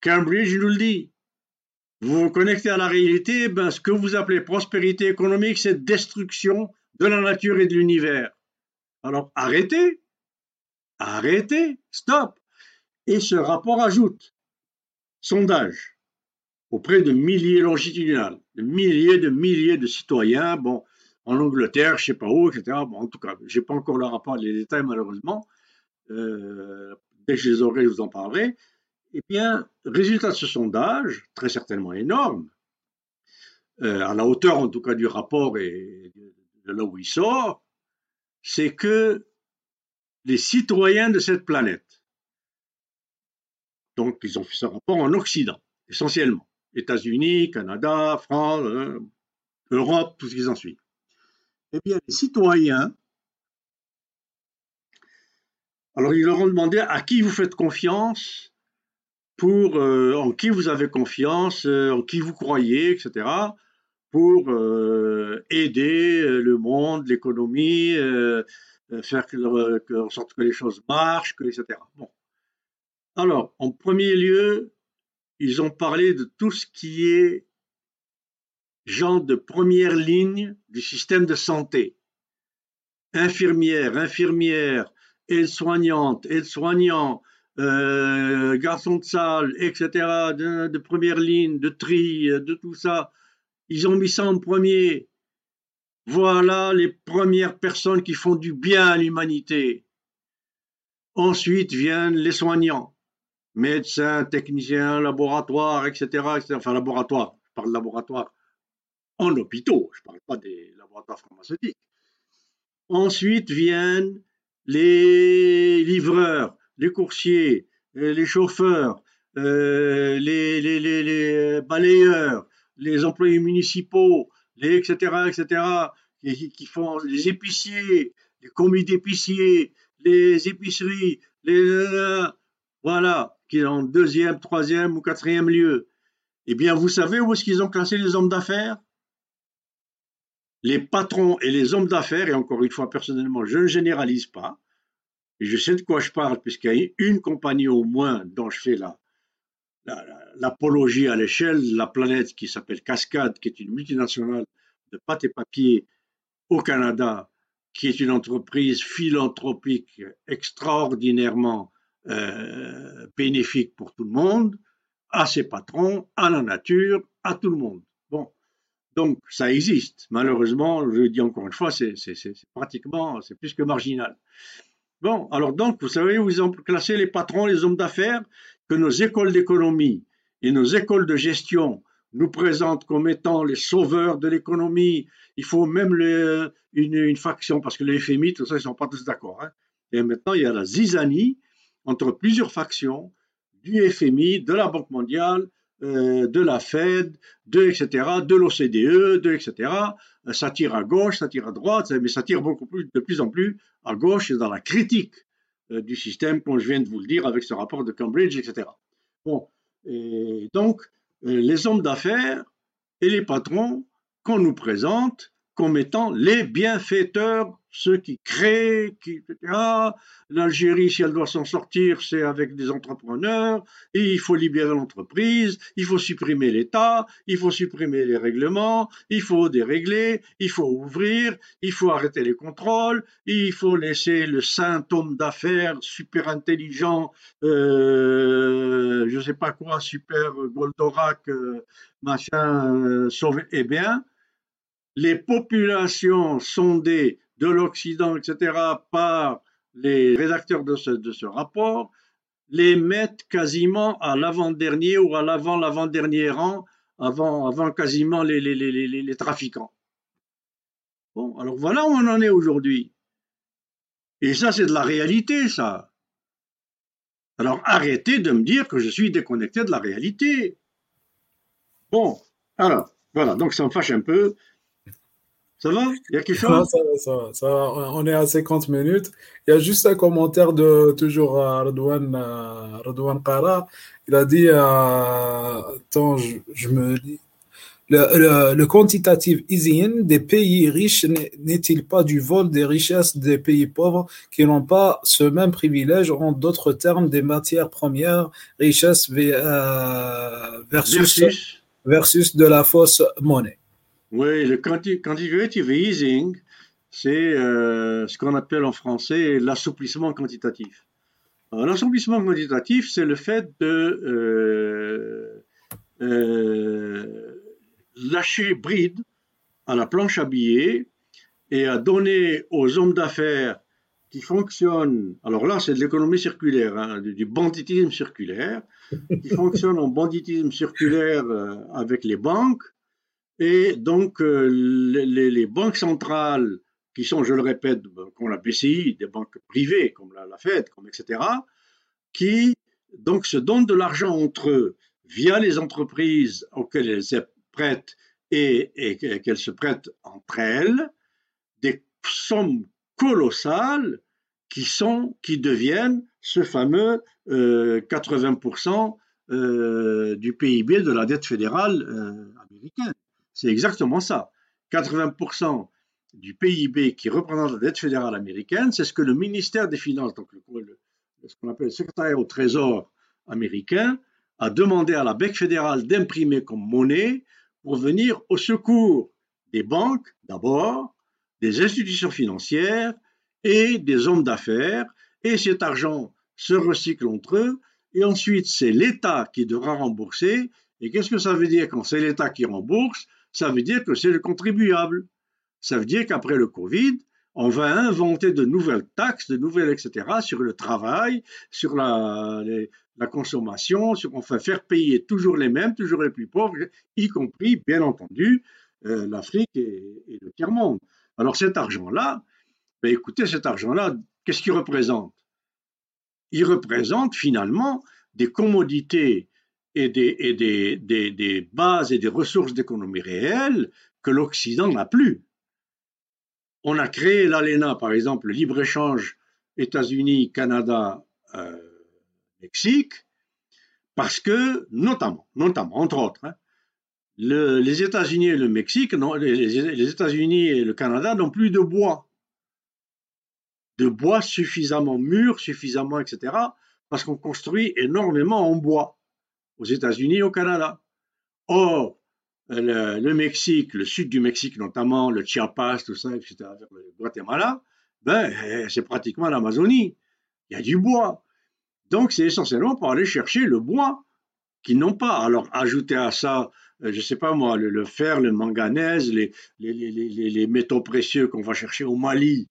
Cambridge nous le dit. Vous vous connectez à la réalité, ben, ce que vous appelez prospérité économique, c'est destruction de la nature et de l'univers. Alors arrêtez, Arrêtez, stop. Et ce rapport ajoute sondage auprès de milliers longitudinales, de milliers de milliers de citoyens, bon, en Angleterre, je sais pas où, etc. Bon, en tout cas, j'ai pas encore le rapport, les détails malheureusement. Euh, dès que je les aurai, je vous en parlerai. Eh bien, résultat de ce sondage, très certainement énorme, euh, à la hauteur en tout cas du rapport et de là où il sort, c'est que les citoyens de cette planète. Donc, ils ont fait ce rapport en Occident, essentiellement. États-Unis, Canada, France, euh, Europe, tout ce qui en suit. Eh bien, les citoyens, alors ils leur ont demandé à qui vous faites confiance, pour euh, en qui vous avez confiance, euh, en qui vous croyez, etc., pour aider le monde, l'économie, faire en sorte que les choses marchent, que, etc. Bon. Alors, en premier lieu, ils ont parlé de tout ce qui est gens de première ligne du système de santé. Infirmières, infirmières, aides-soignantes, aides-soignants, euh, garçons de salle, etc., de, de, première ligne, de tri, de tout ça. Ils ont mis ça en premier. Voilà les premières personnes qui font du bien à l'humanité. Ensuite viennent les soignants, médecins, techniciens, laboratoires, etc., Enfin, laboratoire, je parle de laboratoire en hôpitaux, je ne parle pas des laboratoires pharmaceutiques. Ensuite viennent les livreurs, les coursiers, euh, les chauffeurs, euh, les, les, balayeurs, les employés municipaux, les etc., etc., qui, qui font les épiciers, les commis d'épiciers, les épiceries, les voilà, qui sont en deuxième, troisième ou quatrième lieu. Eh bien, vous savez où est-ce qu'ils ont classé les hommes d'affaires? Les patrons et les hommes d'affaires, et encore une fois, personnellement, je ne généralise pas, et je sais de quoi je parle, puisqu'il y a une compagnie au moins dont je fais la, l'apologie à l'échelle de la planète qui s'appelle Cascade, qui est une multinationale de pâte et papier au Canada, qui est une entreprise philanthropique extraordinairement euh, bénéfique pour tout le monde, à ses patrons, à la nature, à tout le monde. Bon, donc ça existe. Malheureusement, je le dis encore une fois, c'est pratiquement, c'est plus que marginal. Bon, alors donc, vous savez ont classé les patrons, les hommes d'affaires, que nos écoles d'économie et nos écoles de gestion nous présentent comme étant les sauveurs de l'économie. Il faut même une, faction, parce que les FMI, tout ça, ils ne sont pas tous d'accord. Hein. Et maintenant, il y a la zizanie entre plusieurs factions du FMI, de la Banque mondiale, euh, de la Fed, de etc., de l'OCDE, de etc. Ça tire à gauche, ça tire à droite, mais ça tire beaucoup plus, de plus en plus à gauche dans la critique euh, du système, comme je viens de vous le dire avec ce rapport de Cambridge, etc. Bon, donc, euh, les hommes d'affaires et les patrons qu'on nous présente comme étant les bienfaiteurs ceux qui créent, qui, l'Algérie, si elle doit s'en sortir, c'est avec des entrepreneurs, et il faut libérer l'entreprise, il faut supprimer l'État, il faut supprimer les règlements, il faut dérégler, il faut ouvrir, il faut arrêter les contrôles, il faut laisser le saint homme d'affaires super intelligent, euh, je sais pas quoi, super Goldorak, euh, machin, euh, sauver. Eh bien, les populations sondées de l'Occident, etc., par les rédacteurs de ce, rapport, les mettent quasiment à l'avant-dernier ou à l'avant-l'avant-dernier rang, avant, avant quasiment les, les, les, les, trafiquants. Bon, alors voilà où on en est aujourd'hui. Et ça, c'est de la réalité, ça. Alors arrêtez de me dire que je suis déconnecté de la réalité. Bon, alors, voilà, donc ça me fâche un peu. Ça va? Il y a quelque chose? ça, ça, On est à 50 minutes. Il y a juste un commentaire de toujours euh, Radouane, euh, Kara. Il a dit euh, Attends, je, me lis. Le, le, quantitative easing des pays riches n'est-il pas du vol des richesses des pays pauvres qui n'ont pas ce même privilège? En d'autres termes, des matières premières, richesses versus, versus de la fausse monnaie. Oui, le quantitative easing, c'est euh, ce qu'on appelle en français l'assouplissement quantitatif. L'assouplissement quantitatif, c'est le fait de euh, euh, lâcher bride à la planche à billets et à donner aux hommes d'affaires qui fonctionnent, alors là c'est de l'économie circulaire, hein, du banditisme circulaire, qui fonctionnent en banditisme circulaire avec les banques, et donc, euh, les, banques centrales, qui sont, je le répète, comme la BCI, des banques privées, comme la, Fed, comme etc., qui donc se donnent de l'argent entre eux via les entreprises auxquelles elles prêtent et, et qu'elles se prêtent entre elles, des sommes colossales qui sont, qui deviennent ce fameux 80% euh, euh, du PIB de la dette fédérale américaine. C'est exactement ça. 80% du PIB qui représente la dette fédérale américaine, c'est ce que le ministère des Finances, donc ce qu'on appelle le secrétaire au Trésor américain, a demandé à la Banque fédérale d'imprimer comme monnaie pour venir au secours des banques d'abord, des institutions financières et des hommes d'affaires. Et cet argent se recycle entre eux. Et ensuite, c'est l'État qui devra rembourser. Et qu'est-ce que ça veut dire quand c'est l'État qui rembourse? Ça veut dire que c'est le contribuable. Ça veut dire qu'après le Covid, on va inventer de nouvelles taxes, de nouvelles, etc., sur le travail, sur la, consommation, sur, va faire payer toujours les mêmes, toujours les plus pauvres, y compris, bien entendu, euh, l'Afrique et, le tiers-monde. Alors cet argent-là, ben écoutez, cet argent-là, qu'est-ce qu'il représente? Il représente finalement des commodités et, des, bases et des ressources d'économie réelle que l'Occident n'a plus. On a créé l'ALENA, par exemple, le libre-échange États-Unis, Canada, euh, parce que, notamment, notamment entre autres, hein, les États-Unis et le Mexique, les, les États-Unis et le Canada n'ont plus de bois, de bois suffisamment mûr, suffisamment, etc., parce qu'on construit énormément en bois aux États-Unis et au Canada. Or, le, Mexique, le sud du Mexique notamment, le Chiapas, tout ça, etc., le Guatemala, ben, eh, c'est pratiquement l'Amazonie. Il y a du bois. Donc, c'est essentiellement pour aller chercher le bois qu'ils n'ont pas. Alors, ajouter à ça, euh, je ne sais pas moi, le, fer, le manganèse, les métaux précieux qu'on va chercher au Mali,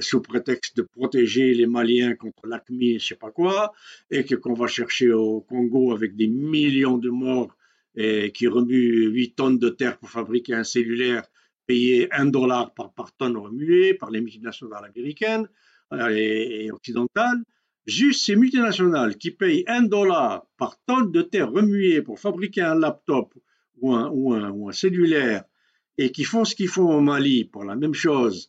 sous prétexte de protéger les Maliens contre l'acmé, je ne sais pas quoi, et qu'on va chercher au Congo avec des millions de morts et qui remuent 8 tonnes de terre pour fabriquer un cellulaire payé 1 dollar par, par tonne remuée par les multinationales américaines euh, et, occidentales. Juste ces multinationales qui payent 1 dollar par tonne de terre remuée pour fabriquer un laptop ou un, ou un, ou un cellulaire et qui font ce qu'ils font au Mali pour la même chose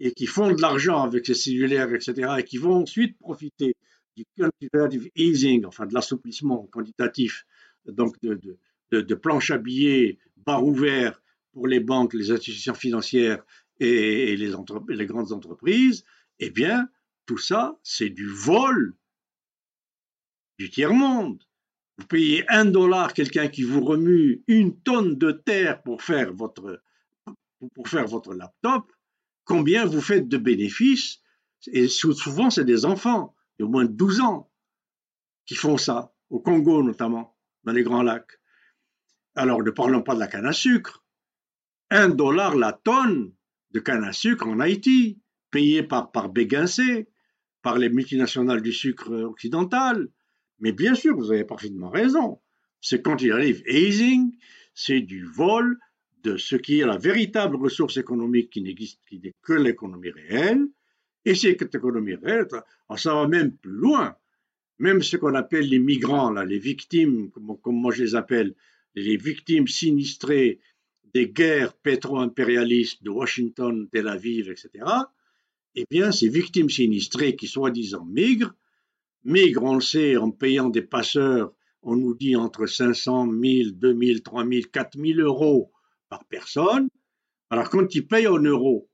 et qui font de l'argent avec ces cellulaires, etc., et qui vont ensuite profiter du quantitative easing, enfin de l'assouplissement quantitatif, donc de, planches à billets, barres ouverts pour les banques, les institutions financières et, les, les grandes entreprises, eh bien, tout ça, c'est du vol du tiers-monde. Vous payez un dollar quelqu'un qui vous remue une tonne de terre pour faire votre, pour faire votre laptop, combien vous faites de bénéfices Et souvent, c'est des enfants de moins de 12 ans qui font ça, au Congo notamment, dans les Grands Lacs. Alors, ne parlons pas de la canne à sucre. Un dollar la tonne de canne à sucre en Haïti, payé par, par Béguincé, par les multinationales du sucre occidental. Mais bien sûr, vous avez parfaitement raison. C'est quand il arrive easing, c'est du vol de ce qui est la véritable ressource économique qui n'existe, qui n'est que l'économie réelle. Et cette économie réelle, ça va même plus loin. Même ce qu'on appelle les migrants, là, les victimes, comme, moi je les appelle, les victimes sinistrées des guerres pétro-impérialistes de Washington, Tel Aviv, etc., eh bien, ces victimes sinistrées qui soi-disant migrent, migrent, on le sait, en payant des passeurs, on nous dit entre 500, 1000, 2000, 3000, 4000 euros par personne. Alors, quand ils payent en euros,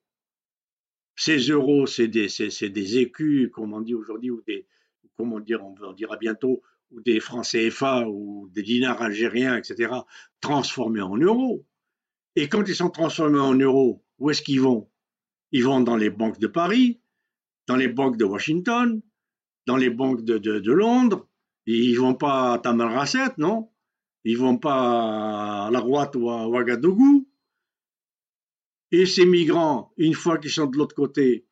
ces euros, c'est des, des, écus, comme on dit aujourd'hui, ou des, comment dire, on dira bientôt, ou des francs CFA, ou des dinars algériens, etc., transformés en euros. Et quand ils sont transformés en euros, où est-ce qu'ils vont? Ils vont dans les banques de Paris, dans les banques de Washington, dans les banques de, de, Londres. Ils vont pas à Tamarasset, non? Ils vont pas à La Roite ou à Ouagadougou. Et ces migrants, une fois qu'ils sont de l'autre côté,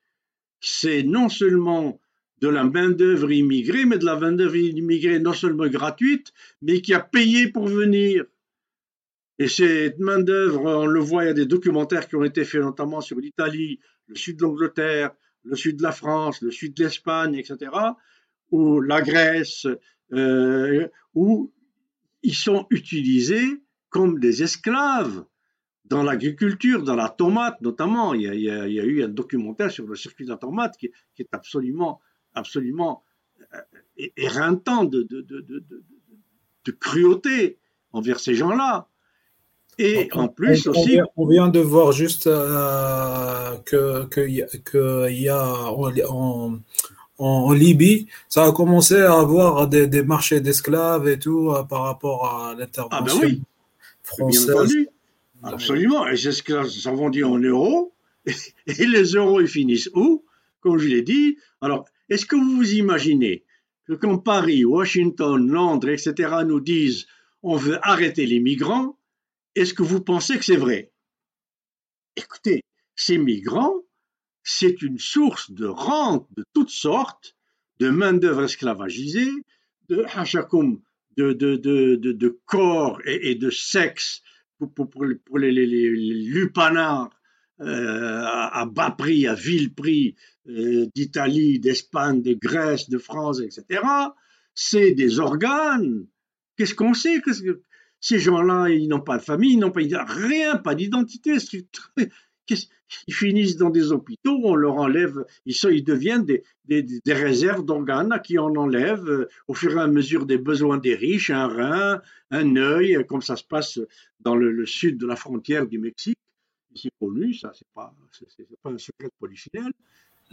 c'est non seulement de la main-d'œuvre immigrée, mais de la main-d'œuvre immigrée non seulement gratuite, mais qui a payé pour venir. Et cette main-d'œuvre, on le voit, il y a des documentaires qui ont été faits notamment sur l'Italie, le sud de l'Angleterre, le sud de la France, le sud de l'Espagne, etc., ou la Grèce, euh, où ils sont utilisés comme des esclaves dans l'agriculture, dans la tomate notamment. Il y, a, eu un documentaire sur le circuit de la tomate qui, est absolument, absolument euh, éreintant de, de cruauté envers ces gens-là. Et en plus aussi. On vient de voir juste euh, que qu'il y a en, Libye, ça a commencé à avoir des, des marchés d'esclaves et tout euh, par rapport à l'intervention ah ben oui. française. Bien entendu. Absolument. Et c'est ce que ça dit en euros. Et les euros, ils finissent où? Comme je l'ai dit. Alors, est-ce que vous vous imaginez que quand Paris, Washington, Londres, etc. nous disent on veut arrêter les migrants, est-ce que vous pensez que c'est vrai? Écoutez, ces migrants, c'est une source de rente de toutes sortes, de main-d'œuvre esclavagisée, de de, de, de, de, corps et, de sexe pour, les, les, lupanards euh, à bas prix, à vil prix, euh, d'Italie, d'Espagne, de Grèce, de France, etc. C'est des organes. Qu'est-ce qu'on sait? Ces gens-là, ils n'ont pas de famille, ils n'ont pas rien, pas d'identité. Ils finissent dans des hôpitaux, on leur enlève, ils, sont, ils deviennent des, réserves d'organes qui en enlèvent euh, au fur et à mesure des besoins des riches, un rein, un œil, comme ça se passe dans le, sud de la frontière du Mexique. C'est connu, ça, c'est pas, pas un secret polichinelle.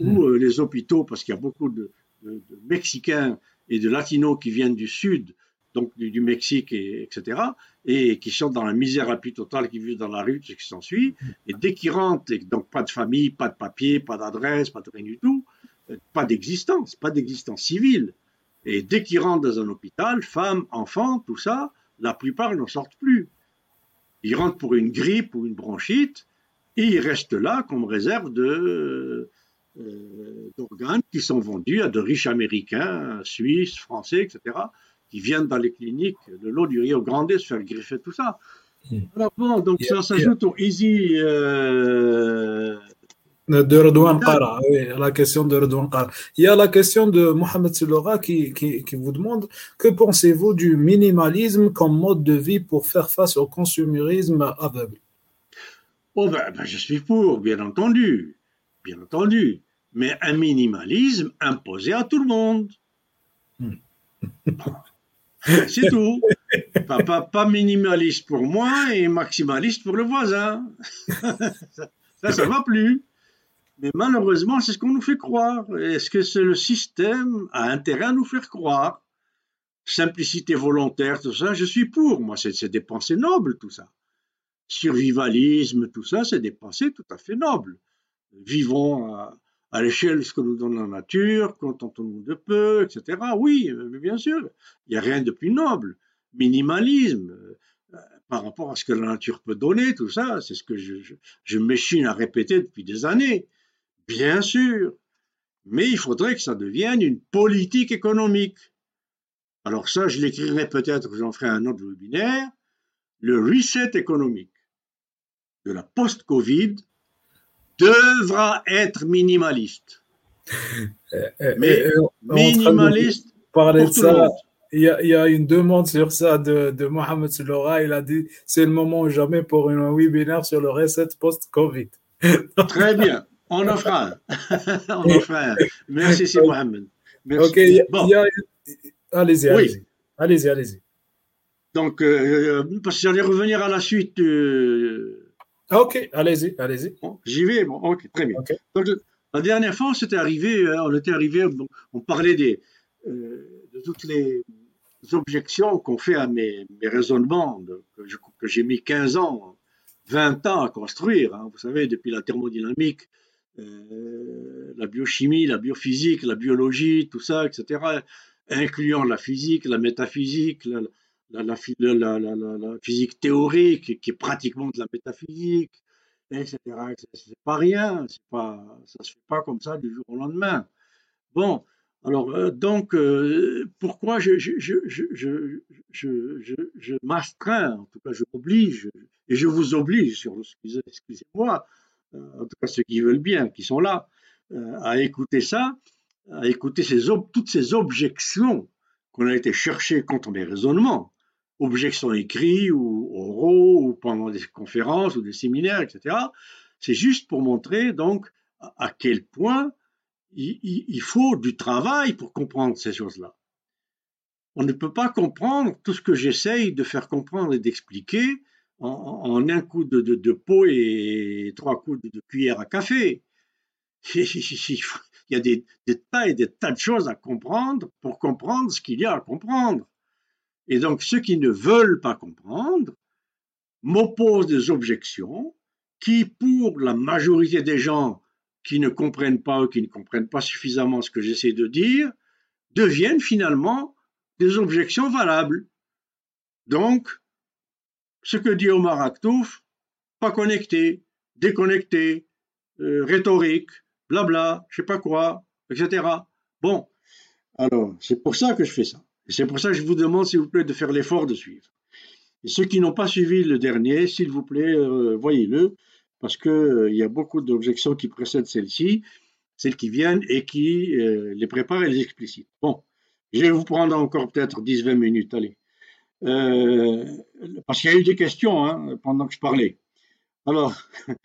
Ou euh, les hôpitaux, parce qu'il y a beaucoup de, de Mexicains et de Latinos qui viennent du sud donc du, Mexique, et, etc., et qui sont dans la misère la plus totale, qui vivent dans la rue, ce qui s'ensuit. Et dès qu'ils rentrent, et donc pas de famille, pas de papier, pas d'adresse, pas de rien du tout, euh, pas d'existence, pas d'existence civile. Et dès qu'ils rentrent dans un hôpital, femmes, enfants, tout ça, la plupart n'en sortent plus. Ils rentrent pour une grippe ou une bronchite, et ils restent là comme réserve euh, d'organes qui sont vendus à de riches Américains, Suisses, Français, etc., qui viennent dans les cliniques de l'eau du Rio Grande se faire greffer tout ça. Alors bon, donc ça s'ajoute au easy. Euh... De Redouan Qara, oui, la question de Redouan Qara. Il y a la question de Mohamed Silora qui, qui, qui vous demande que pensez-vous du minimalisme comme mode de vie pour faire face au consumérisme aveugle? Oh ben, ben, je suis pour, bien entendu, bien entendu, mais un minimalisme imposé à tout le monde. Hmm. C'est tout. Pas, pas, minimaliste pour moi et maximaliste pour le voisin. Là, ça va plus. Mais malheureusement, c'est ce qu'on nous fait croire. Est-ce que c'est le système a intérêt à nous faire croire? Simplicité volontaire, tout ça, je suis pour. Moi, c'est des pensées nobles, tout ça. Survivalisme, tout ça, c'est des pensées tout à fait nobles. Vivons à l'échelle de ce que nous donne la nature, contentons-nous de peu, etc. Oui, bien sûr, il n'y a rien de plus noble. Minimalisme, euh, par rapport à ce que la nature peut donner, tout ça, c'est ce que je, je m'échine à répéter depuis des années. Bien sûr, mais il faudrait que ça devienne une politique économique. Alors ça, je l'écrirai peut-être, j'en ferai un autre webinaire, le reset économique de la post-Covid devra être minimaliste. Euh, euh, mais euh, minimaliste. Parler de ça, il y, a, il y, a, une demande sur ça de, de Mohamed Soulora. Il a dit c'est le moment ou jamais pour un webinaire sur le reset post-Covid. Très bien. On en fera un. On en fera un. Merci, c'est Mohamed. Merci. Ok, bon. allez-y, allez-y. Allez-y, allez-y. Donc, euh, parce que j'allais revenir à la suite. Euh... Ok, allez-y, allez-y. Bon, J'y vais, bon, ok, très bien. Okay. Donc, la dernière fois, c'était arrivé, on était arrivé, on parlait des, euh, de toutes les objections qu'on fait à mes, mes raisonnements, de, que j'ai mis 15 ans, 20 ans à construire. Hein, vous savez, depuis la thermodynamique, euh, la biochimie, la biophysique, la biologie, tout ça, etc., incluant la physique, la métaphysique, la, la, physique théorique, qui est pratiquement de la métaphysique, etc. C'est pas rien, pas, ça se fait pas comme ça du jour au lendemain. Bon, alors euh, donc, euh, pourquoi je, je, je, je, m'astreins, en tout cas je m'oblige, et je vous oblige, excusez-moi, en tout cas ceux qui veulent bien, qui sont là, euh, à écouter ça, à écouter toutes ces objections qu'on a été chercher contre mes raisonnements, objections écrites ou oraux ou pendant des conférences ou des séminaires, etc. C'est juste pour montrer donc à quel point il, faut du travail pour comprendre ces choses-là. On ne peut pas comprendre tout ce que j'essaye de faire comprendre et d'expliquer en, un coup de, pot et trois coups de, cuillère à café. Il y a des, tas et des tas de choses à comprendre pour comprendre ce qu'il y a à comprendre. Et donc ceux qui ne veulent pas comprendre m'opposent des objections qui, pour la majorité des gens qui ne comprennent pas ou qui ne comprennent pas suffisamment ce que j'essaie de dire, deviennent finalement des objections valables. Donc, ce que dit Omar Aktouf, pas connecté, déconnecté, euh, rhétorique, blabla, je sais pas quoi, etc. Bon, alors c'est pour ça que je fais ça. C'est pour ça que je vous demande, s'il vous plaît, de faire l'effort de suivre. Et ceux qui n'ont pas suivi le dernier, s'il vous plaît, euh, voyez-le, parce qu'il euh, y a beaucoup d'objections qui précèdent celles-ci, celles qui viennent et qui euh, les préparent et les explicitent. Bon, je vais vous prendre encore peut-être 10-20 minutes, allez. Euh, parce qu'il y a eu des questions hein, pendant que je parlais. Alors,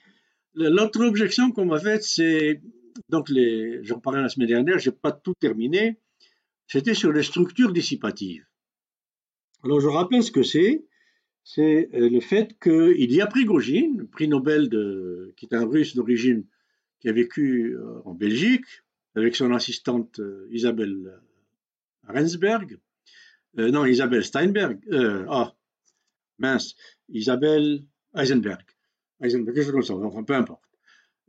l'autre objection qu'on m'a faite, c'est, donc j'en parlais la semaine dernière, je n'ai pas tout terminé, c'était sur les structures dissipatives. Alors, je rappelle ce que c'est. C'est euh, le fait qu'il y a Prigogine, prix Nobel, de, qui est un russe d'origine, qui a vécu euh, en Belgique, avec son assistante Isabelle Rensberg, euh, non, Isabelle Steinberg, euh, ah, mince, Isabelle Eisenberg, Eisenberg, quelque chose comme ça, enfin, peu importe.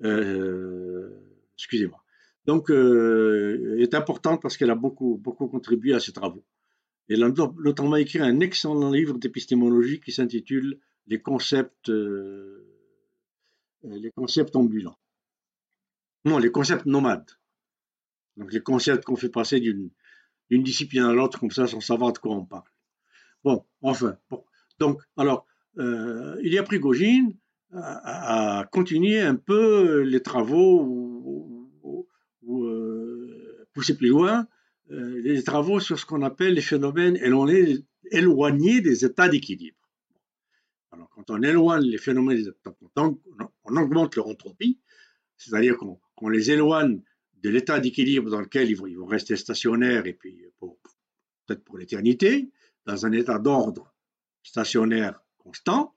Euh, excusez-moi. Donc, elle est importante parce qu'elle a beaucoup, beaucoup contribué à ces travaux. Et m'a écrit un excellent livre d'épistémologie qui s'intitule Les concepts, les concepts ambulants. Non, les concepts nomades. Donc, les concepts qu'on fait passer d'une discipline à l'autre comme ça sans savoir de quoi on parle. Bon, enfin. Donc, alors, euh, il y a Prigogine à, continuer un peu les travaux pousser plus loin euh, les travaux sur ce qu'on appelle les phénomènes éloignés des états d'équilibre. Alors, quand on éloigne les phénomènes, on, on augmente leur entropie, c'est-à-dire qu'on les éloigne de l'état d'équilibre dans lequel ils vont, rester stationnaires et puis peut-être pour l'éternité, dans un état d'ordre stationnaire constant,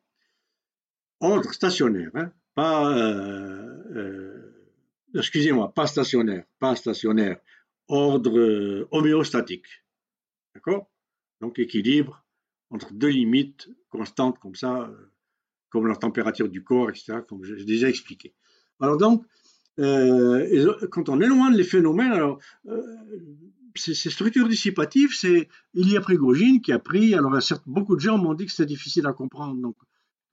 ordre stationnaire, hein, pas, euh, euh, excusez-moi, pas stationnaire, pas stationnaire, ordre euh, homéostatique. D'accord? Donc équilibre entre deux limites constantes comme ça, comme la température du corps, etc., comme j'ai déjà expliqué. Alors donc, quand on éloigne les phénomènes, alors ces, structures dissipatives, c'est Ilya Prigogine qui a pris. Alors, beaucoup de gens m'ont dit que c'était difficile à comprendre. Donc,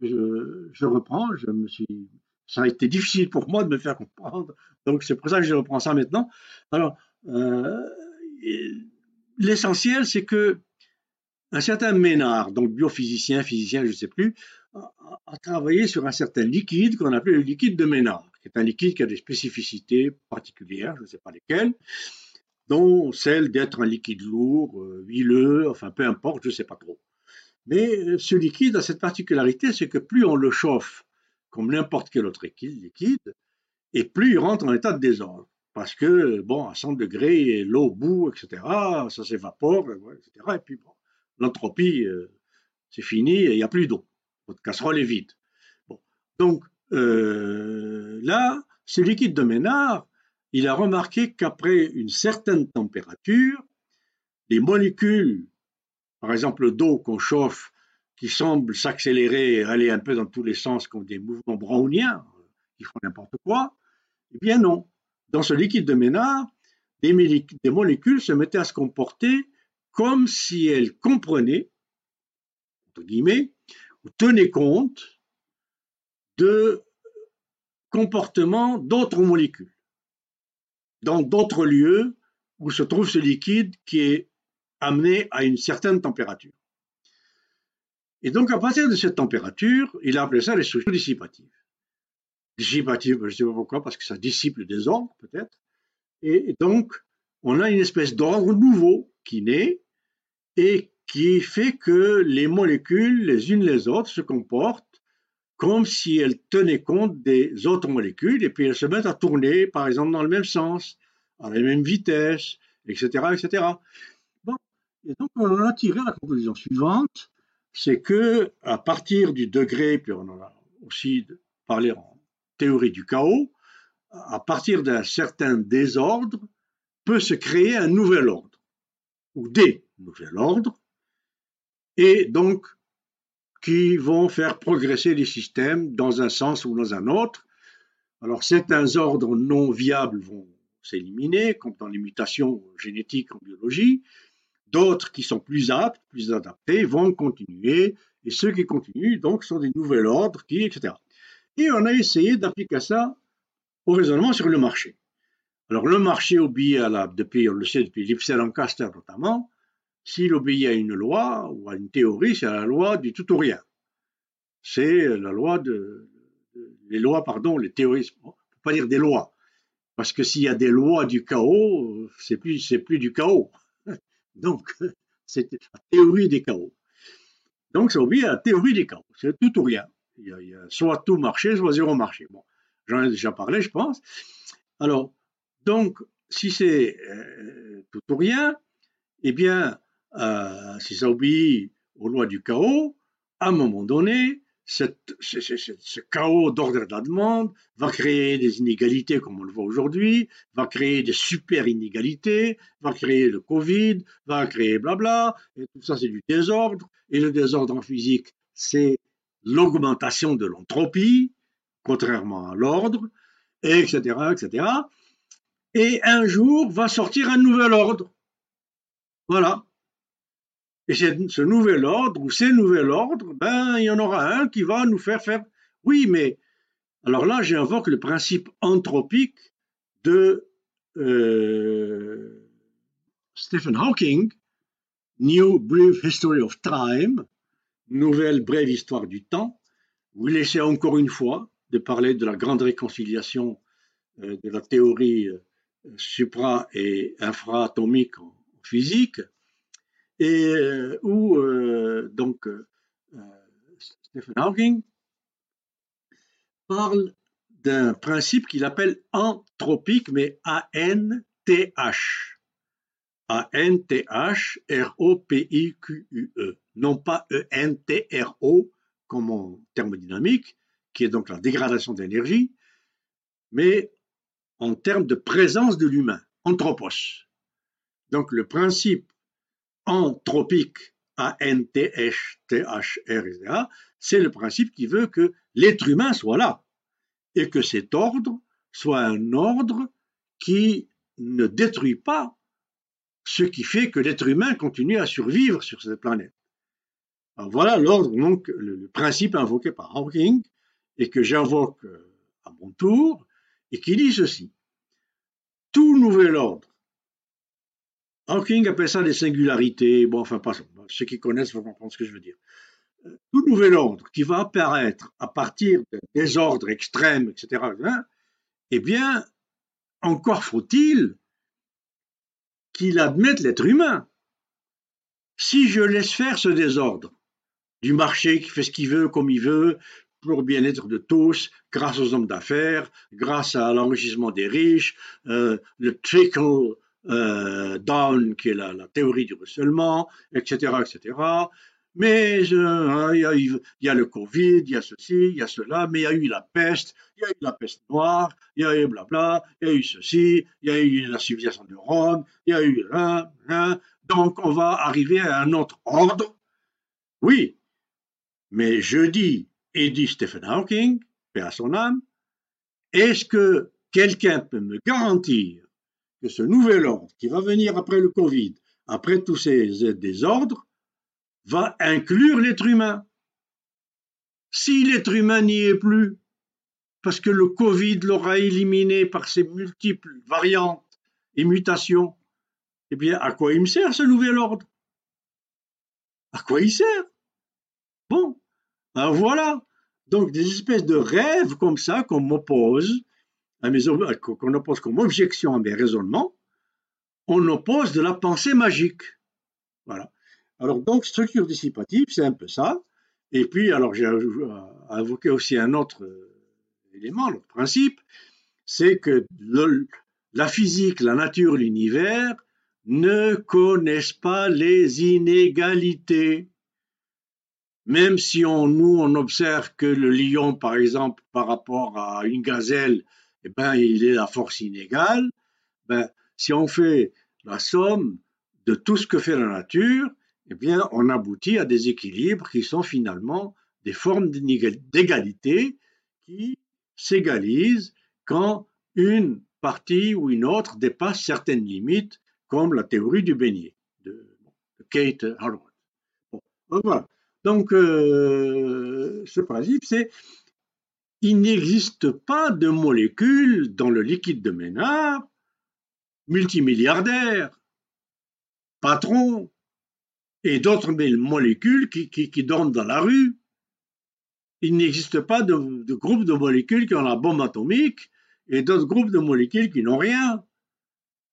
je, reprends. Je me suis, ça a été difficile pour moi de me faire comprendre. Donc, c'est pour ça que je reprends ça maintenant. Alors, euh, l'essentiel, c'est que un certain Ménard, donc biophysicien, physicien, je ne sais plus, a, a, travaillé sur un certain liquide qu'on appelait le liquide de Ménard, qui est un liquide qui a des spécificités particulières, je ne sais pas lesquelles dont celle d'être un liquide lourd, euh, huileux, enfin peu importe, je ne sais pas trop. Mais euh, ce liquide a cette particularité, c'est que plus on le chauffe, comme n'importe quel autre liquide, et plus il rentre en état de désordre. Parce que, bon, à 100 degrés, l'eau bout, etc., ça s'évapore, etc. Et puis, bon, l'entropie, euh, c'est fini, il n'y a plus d'eau. Votre casserole est vide. Donc, là, ce liquide de Ménard, il a remarqué qu'après une certaine température, les molécules, par exemple d'eau qu'on chauffe, qui semblent s'accélérer aller un peu dans tous les sens comme des mouvements browniens, qui font n'importe quoi, eh bien non. Dans ce liquide de Ménard, des, molécules se mettaient à se comporter comme si elles comprenaient, entre guillemets, ou tenaient compte de comportements d'autres molécules dans d'autres lieux où se trouve ce liquide qui est amené à une certaine température. Et donc, à partir de cette température, il a appelé ça les structures dissipatives. Je ne sais pas pourquoi, parce que ça dissipe le désordre, peut-être. Et donc, on a une espèce d'ordre nouveau qui naît et qui fait que les molécules, les unes les autres, se comportent comme si elles tenaient compte des autres molécules et puis elles se mettent à tourner, par exemple, dans le même sens, à la même vitesse, etc. etc. Bon. Et donc, on a tiré la conclusion suivante, c'est que à partir du degré, puis on en a aussi parlé en théorie du chaos, à partir d'un certain désordre, peut se créer un nouvel ordre, ou des nouveaux ordres, et donc qui vont faire progresser les systèmes dans un sens ou dans un autre. Alors certains ordres non viables vont s'éliminer, comme dans les mutations génétiques en biologie. D'autres qui sont plus aptes, plus adaptés, vont continuer. Et ceux qui continuent, donc, sont des nouveaux ordres, qui, etc. Et on a essayé d'appliquer ça au raisonnement sur le marché. Alors le marché obéit à la, depuis, on le sait depuis Lipset Lancaster notamment, s'il obéit à une loi ou à une théorie, c'est la loi du tout ou rien. C'est la loi de, les lois, pardon, les théories. On ne peut pas dire des lois, parce que s'il y a des lois du chaos, c'est plus, c'est plus du chaos. Donc, c'est la théorie des chaos. Donc, ça obéit à la théorie des chaos. C'est tout ou rien. Il y, a, soit tout marché, soit zéro marché. Bon, j'en ai déjà parlé, je pense. Alors, donc, si c'est euh, tout ou rien, eh bien, euh, si ça obéit aux lois du chaos, à un moment donné, ce, chaos d'ordre de la demande va créer des inégalités comme on le voit aujourd'hui, va créer des super inégalités, va créer le Covid, va créer blabla, et tout ça c'est du désordre, et le désordre en physique c'est l'augmentation de l'entropie, contrairement à l'ordre, etc., etc. Et un jour va sortir un nouvel ordre. Voilà. Et ce nouvel ordre, ou ces nouveaux ordres, ben, il y en aura un qui va nous faire faire. Oui, mais alors là, j'invoque le principe anthropique de euh, Stephen Hawking, New Brief History of Time, nouvelle brève histoire du temps, où il essaie encore une fois de parler de la grande réconciliation euh, de la théorie euh, supra- et infra-atomique en physique, et euh, où donc Stephen Hawking parle d'un principe qu'il appelle anthropique, mais A-N-T-H. A-N-T-H-R-O-P-I-Q-U-E. Non pas E-N-T-R-O comme en thermodynamique, qui est donc la dégradation d'énergie, mais en termes de présence de l'humain, anthropos. Donc le principe anthropique, A-N-T-H-T-H-R, c'est le principe qui veut que l'être humain soit là et que cet ordre soit un ordre qui ne détruit pas ce qui fait que l'être humain continue à survivre sur cette planète. voilà l'ordre, donc le, principe invoqué par Hawking et que j'invoque euh, à mon tour et qui dit ceci. Tout nouvel ordre. Hawking appelle ça des singularités. Bon, enfin, pas ceux qui connaissent vont comprendre ce que je veux dire. Euh, tout nouvel ordre qui va apparaître à partir des ordres extrêmes, etc., eh bien, encore faut-il qu'il admette l'être humain. Si je laisse faire ce désordre du marché qui fait ce qu'il veut, comme il veut, pour bien-être de tous, grâce aux hommes d'affaires, grâce à l'enrichissement des riches, euh, le trickle euh, down, qui est la, la, théorie du ruissellement, etc., etc. Mais euh, il, y a, le Covid, il y a ceci, il y a cela, mais il y a eu la peste, il y a eu la peste noire, il y a eu blabla, il y a eu ceci, il y a eu la civilisation de Rome, il y a eu là, Donc on va arriver à un autre ordre. Oui, mais je dis, et dit Stephen Hawking, paix à son âme, est-ce que quelqu'un peut me garantir que ce nouvel ordre qui va venir après le Covid, après tous ces désordres, va inclure l'être humain. Si l'être humain n'y est plus, parce que le Covid l'aura éliminé par ses multiples variantes et mutations, eh bien, à quoi il me sert ce nouvel ordre? À quoi il sert? Bon, alors voilà. Donc, des espèces de rêves comme ça qu'on m'oppose, qu'on oppose comme objection à mes raisonnements, on oppose de la pensée magique. Voilà. Alors, donc, structure dissipative, c'est un peu ça. Et puis, alors, j'ai invoqué aussi un autre euh, élément, l'autre principe, c'est que la physique, la nature, l'univers ne connaissent pas les inégalités. Même si on, nous, on observe que le lion, par exemple, par rapport à une gazelle, eh ben, il est la force inégale, ben, si on fait la somme de tout ce que fait la nature, eh on aboutit à des équilibres qui sont finalement des formes d'égalité qui s'égalisent quand une partie ou une autre dépasse certaines limites, comme la théorie du beignet de, Kate Harwood. voilà. Donc, euh, ce principe, c'est il n'existe pas de molécules dans le liquide de Ménard multimilliardaires, patrons, et d'autres molécules qui, qui, dorment dans la rue. Il n'existe pas de, de groupe de molécules qui ont la bombe atomique et d'autres groupes de molécules qui n'ont rien.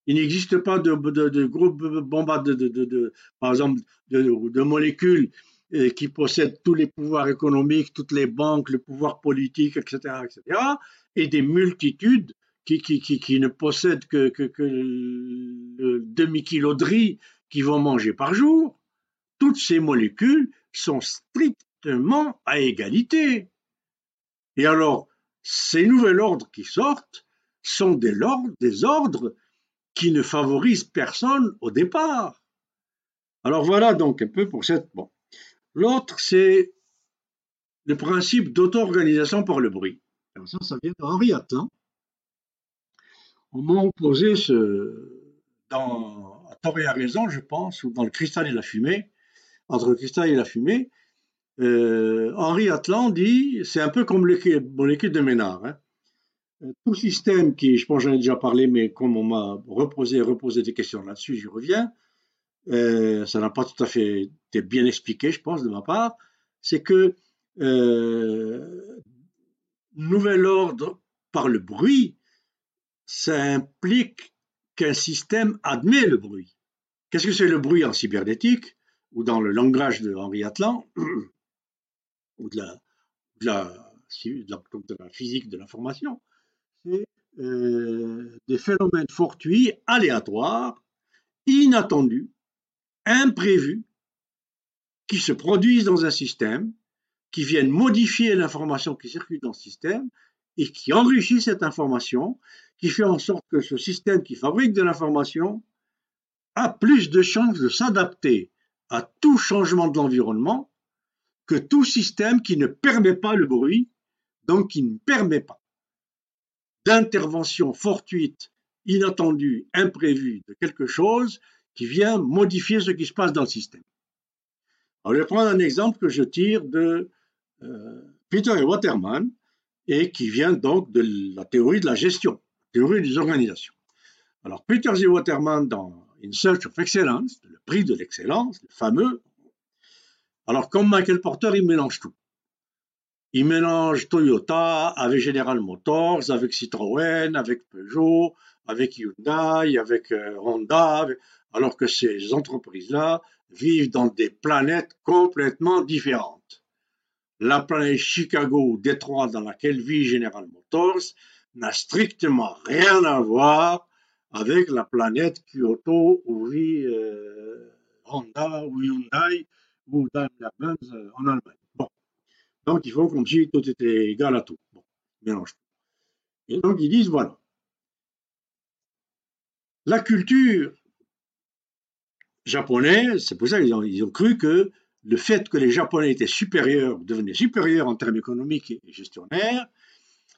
Il n'existe pas de, de, de groupes de, par exemple, de, molécules euh, qui possèdent tous les pouvoirs économiques, toutes les banques, le pouvoir politique, etc., etc., et des multitudes qui, qui, qui, qui ne possèdent que, que, que le demi-kilo de riz qu'ils vont manger par jour toutes ces molécules sont strictement à égalité. Et alors, ces nouveaux ordres qui sortent sont des ordres, qui ne favorisent personne au départ. Alors voilà donc un peu pour cette... L'autre, c'est le principe d'auto-organisation par le bruit. Ça, ça vient d'Henri Atlan. On m'a opposé ce, dans, à tort et à raison, je pense, ou dans le cristal et la fumée, entre le cristal et la fumée, euh, Henri Atlan dit, c'est un peu comme l'équipe de Ménard. Hein. Euh, tout système qui, je pense j'en ai déjà parlé, mais comme on m'a reposé, reposé des questions là-dessus, j'y reviens, euh, ça n'a pas tout à fait été bien expliqué, je pense, de ma part, c'est que nouvel ordre par le bruit, ça implique qu'un système admet le bruit. Qu'est-ce que c'est le bruit en cybernétique? Ou dans le langage de Henri Atlan, ou de la, physique de l'information, c'est euh, des phénomènes fortuits, aléatoires, inattendus, imprévus, qui se produisent dans un système, qui viennent modifier l'information qui circule dans le système et qui enrichit cette information, qui fait en sorte que ce système qui fabrique de l'information a plus de chances de s'adapter à tout changement de l'environnement que tout système qui ne permet pas le bruit, donc qui ne permet pas d'intervention fortuite, inattendue, imprévue de quelque chose qui vient modifier ce qui se passe dans le système. Alors, je vais prendre un exemple que je tire de euh, Peter et Waterman et qui vient donc de la théorie de la gestion, théorie des organisations. Alors, Peter et Waterman dans In Search of Excellence, le prix de l'excellence, le fameux. Alors, comme Michael Porter, il mélange tout. Il mélange Toyota avec General Motors, avec Citroën, avec Peugeot, avec Hyundai, avec euh, Honda, alors que ces entreprises-là vivent dans des planètes complètement différentes. La planète Chicago ou Détroit dans laquelle vit General Motors n'a strictement rien à voir avec la planète Kyoto vit euh, Honda ou Hyundai ou Daimler-Benz euh, en Allemagne. Bon. Donc il faut comme si tout était égal à tout. Bon, mélange. Et donc ils disent voilà. La culture japonais, c'est pour ça qu'ils ont, cru que le fait que les Japonais étaient supérieurs, devenaient supérieurs en termes économiques et gestionnaires,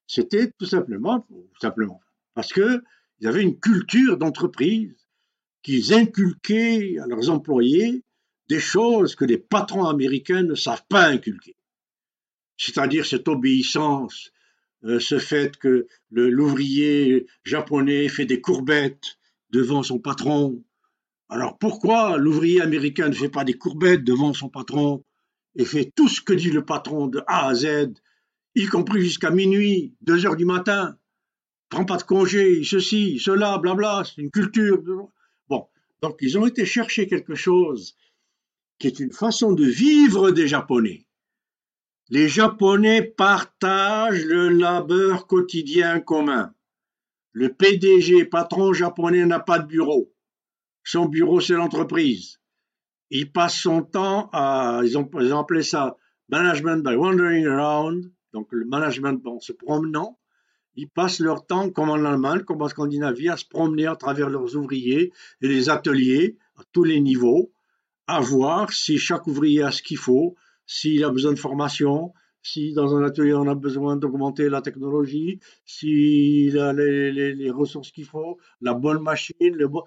c'était tout simplement, simplement parce qu'ils avaient une culture d'entreprise qu'ils inculquaient à leurs employés des choses que les patrons américains ne savent pas inculquer. C'est-à-dire cette obéissance, euh, ce fait que l'ouvrier japonais fait des courbettes devant son patron, alors pourquoi l'ouvrier américain ne fait pas des courbettes devant son patron et fait tout ce que dit le patron de A à Z, y compris jusqu'à minuit, deux heures du matin, prend pas de congé, ceci, cela, blabla, c'est une culture. Bon, donc ils ont été chercher quelque chose qui est une façon de vivre des Japonais. Les Japonais partagent le labeur quotidien commun. Le PDG, patron japonais, n'a pas de bureau. Son bureau, c'est l'entreprise. Il passe son temps à, ils ont, appelé ça management by wandering around, donc le management en se promenant. Ils passent leur temps, comme en Allemagne, comme en Scandinavie, à se promener à travers leurs ouvriers et les ateliers à tous les niveaux, à voir si chaque ouvrier a ce qu'il faut, s'il a besoin de formation, si dans un atelier on a besoin d'augmenter la technologie, s'il a les, ressources qu'il faut, la bonne machine, le bon,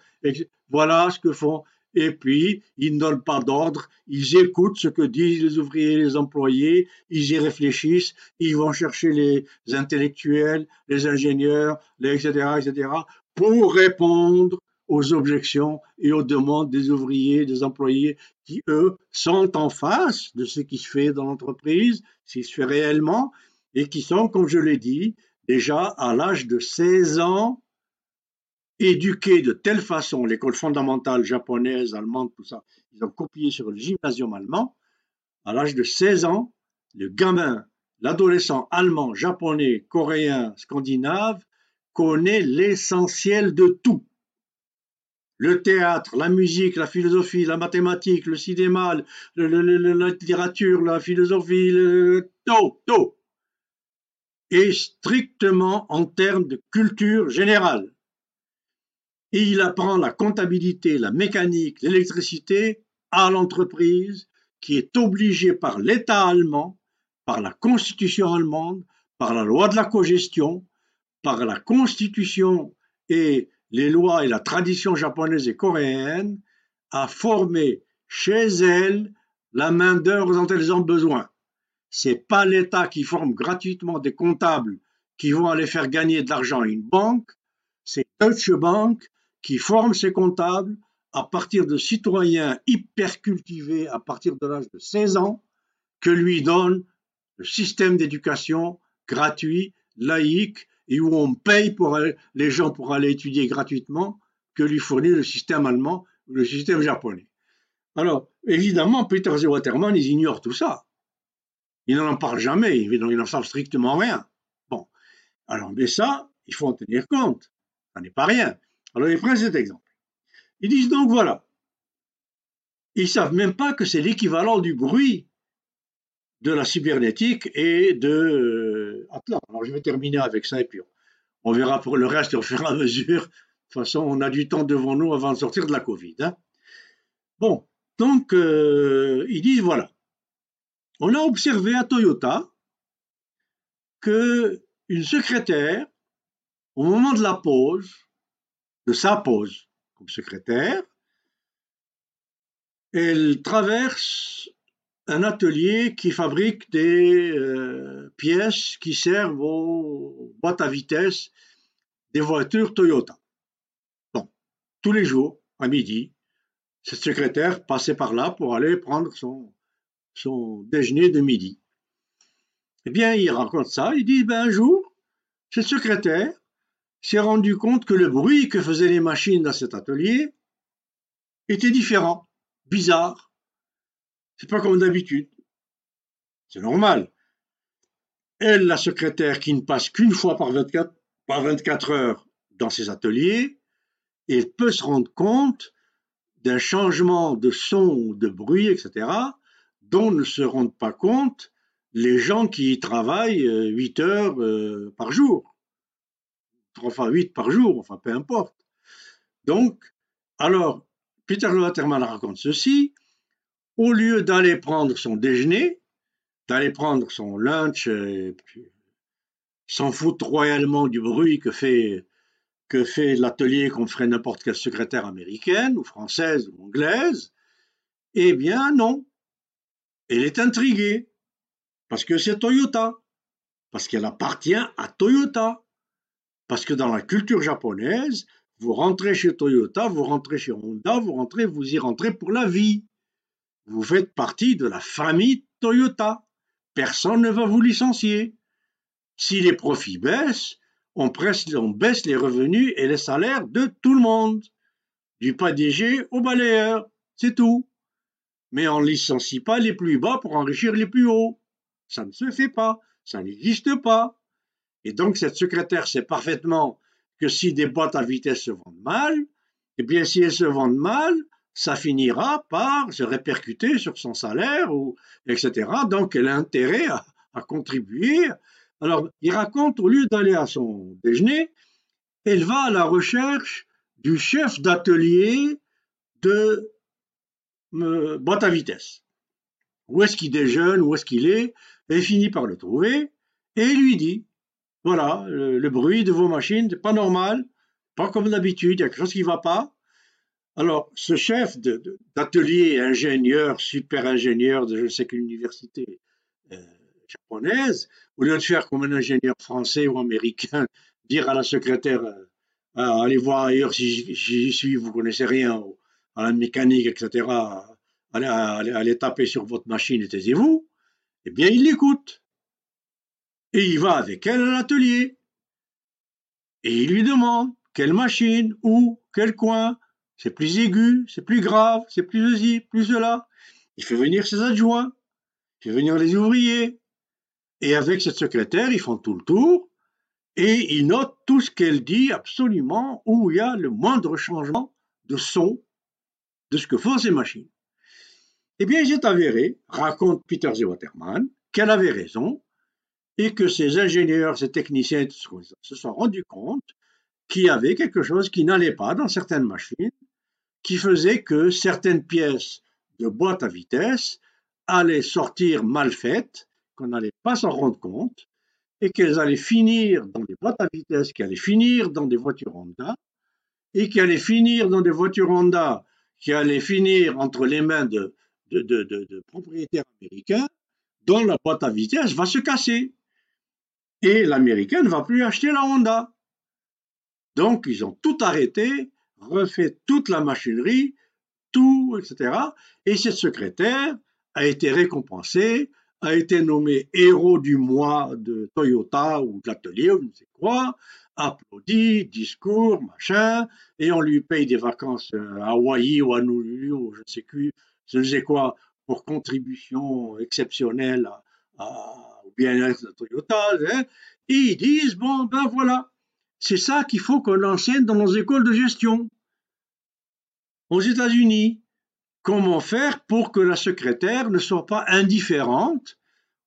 voilà ce que font. Et puis, ils ne donnent pas d'ordre, ils écoutent ce que disent les ouvriers et les employés, ils y réfléchissent, ils vont chercher les intellectuels, les ingénieurs, etc., etc., pour répondre aux objections et aux demandes des ouvriers, des employés qui, eux, sont en face de ce qui se fait dans l'entreprise, ce qui se fait réellement, et qui sont, comme je l'ai dit, déjà à l'âge de 16 ans, éduqués de telle façon, l'école fondamentale japonaise, allemande, tout ça, ils ont copié sur le gymnasium allemand, à l'âge de 16 ans, le gamin, l'adolescent allemand, japonais, coréen, scandinave, connaît l'essentiel de tout le théâtre, la musique, la philosophie, la mathématique, le cinéma, la littérature, la philosophie, le, tout, tout. Et strictement en termes de culture générale. Et il apprend la comptabilité, la mécanique, l'électricité à l'entreprise qui est obligée par l'État allemand, par la constitution allemande, par la loi de la cogestion, par la constitution et les lois et la tradition japonaise et coréenne à former chez elles la main-d'œuvre dont elles ont besoin. C'est pas l'État qui forme gratuitement des comptables qui vont aller faire gagner de l'argent à une banque, c'est Deutsche Bank qui forme ses comptables à partir de citoyens hyper cultivés à partir de l'âge de 16 ans que lui donne le système d'éducation gratuit, laïque, et où on paye pour les gens pour aller étudier gratuitement que lui fournit le système allemand ou le système japonais. Alors, évidemment, Peter et Waterman, ils ignorent tout ça. Ils n'en parlent jamais, ils n'en savent strictement rien. Bon, alors, mais ça, il faut en tenir compte. Ça n'est pas rien. Alors, ils prennent cet exemple. Ils disent donc, voilà, ils ne savent même pas que c'est l'équivalent du bruit de la cybernétique et de euh, Atlas. Alors je vais terminer avec ça et puis on verra pour le reste au fur et à mesure. De toute façon, on a du temps devant nous avant de sortir de la Covid. Hein. Bon, donc euh, ils disent voilà, on a observé à Toyota que une secrétaire, au moment de la pause, de sa pause comme secrétaire, elle traverse un atelier qui fabrique des euh, pièces qui servent aux boîtes à vitesse des voitures Toyota. Bon, tous les jours, à midi, cette secrétaire passait par là pour aller prendre son, son déjeuner de midi. Eh bien, il raconte ça, il dit, ben, un jour, cette secrétaire s'est rendu compte que le bruit que faisaient les machines dans cet atelier était différent, bizarre. C'est pas comme d'habitude. C'est normal. Elle, la secrétaire qui ne passe qu'une fois par 24, par 24 heures dans ses ateliers, elle peut se rendre compte d'un changement de son, de bruit, etc., dont ne se rendent pas compte les gens qui y travaillent 8 euh, heures euh, par jour. Enfin, 8 par jour, enfin, peu importe. Donc, alors, Peter Waterman raconte ceci au lieu d'aller prendre son déjeuner, d'aller prendre son lunch, et s'en foutre royalement du bruit que fait, que fait l'atelier qu'on ferait n'importe quelle secrétaire américaine ou française ou anglaise, eh bien non. Elle est intriguée parce que c'est Toyota, parce qu'elle appartient à Toyota, parce que dans la culture japonaise, vous rentrez chez Toyota, vous rentrez chez Honda, vous rentrez, vous y rentrez pour la vie. Vous faites partie de la famille Toyota. Personne ne va vous licencier. Si les profits baissent, on, baisse les revenus et les salaires de tout le monde. Du PDG au balayeur, c'est tout. Mais on ne licencie pas les plus bas pour enrichir les plus hauts. Ça ne se fait pas, ça n'existe pas. Et donc cette secrétaire sait parfaitement que si des boîtes à vitesse se vendent mal, eh bien si elles se vendent mal, ça finira par se répercuter sur son salaire, ou, etc. Donc, elle a intérêt à, contribuer. Alors, il raconte, au lieu d'aller à son déjeuner, elle va à la recherche du chef d'atelier de euh, boîte à vitesse. Où est-ce qu'il déjeune, où est-ce qu'il est? Elle finit par le trouver et lui dit, voilà, le, bruit de vos machines n'est pas normal, pas comme d'habitude, il y a quelque chose qui ne va pas. Alors, ce chef d'atelier ingénieur, super ingénieur de je ne sais quelle université euh, japonaise, au lieu de faire comme un ingénieur français ou américain, dire à la secrétaire euh, ah, allez voir ailleurs si j'y suis, vous connaissez rien à la mécanique, etc. Allez, allez, taper sur votre machine et taisez-vous. Eh bien, il l'écoute. Et il va avec elle à l'atelier. Et il lui demande quelle machine, où, quel coin, c'est plus aigu, c'est plus grave, c'est plus ceci, plus cela. Il fait venir ses adjoints, il fait venir les ouvriers. Et avec cette secrétaire, ils font tout le tour et ils notent tout ce qu'elle dit absolument où il y a le moindre changement de son de ce que font ces machines. Eh bien, il est avéré, raconte Peter Waterman, qu'elle avait raison et que ces ingénieurs, ces techniciens se sont rendus compte qu'il y avait quelque chose qui n'allait pas dans certaines machines qui faisait que certaines pièces de boîte à vitesse allaient sortir mal faites, qu'on n'allait pas s'en rendre compte, et qu'elles allaient finir dans des boîtes à vitesse, qui allaient finir dans des voitures Honda, et qui allaient finir dans des voitures Honda, qui allaient finir entre les mains de, de propriétaires américains, dont la boîte à vitesse va se casser. Et l'américain ne va plus acheter la Honda. Donc, ils ont tout arrêté refait toute la machinerie, tout, etc. Et cette secrétaire a été récompensée, a été nommée héros du mois de Toyota ou de l'atelier ou je ne sais quoi, applaudi, discours, machin, et on lui paye des vacances à Hawaï ou à Honolulu ou je ne sais plus, je ne sais quoi, pour contribution exceptionnelle bien-être Toyota. Hein. et ils disent, bon, ben voilà, c'est ça qu'il faut qu'on enseigne dans nos écoles de gestion. Aux États-Unis, comment faire pour que la secrétaire ne soit pas indifférente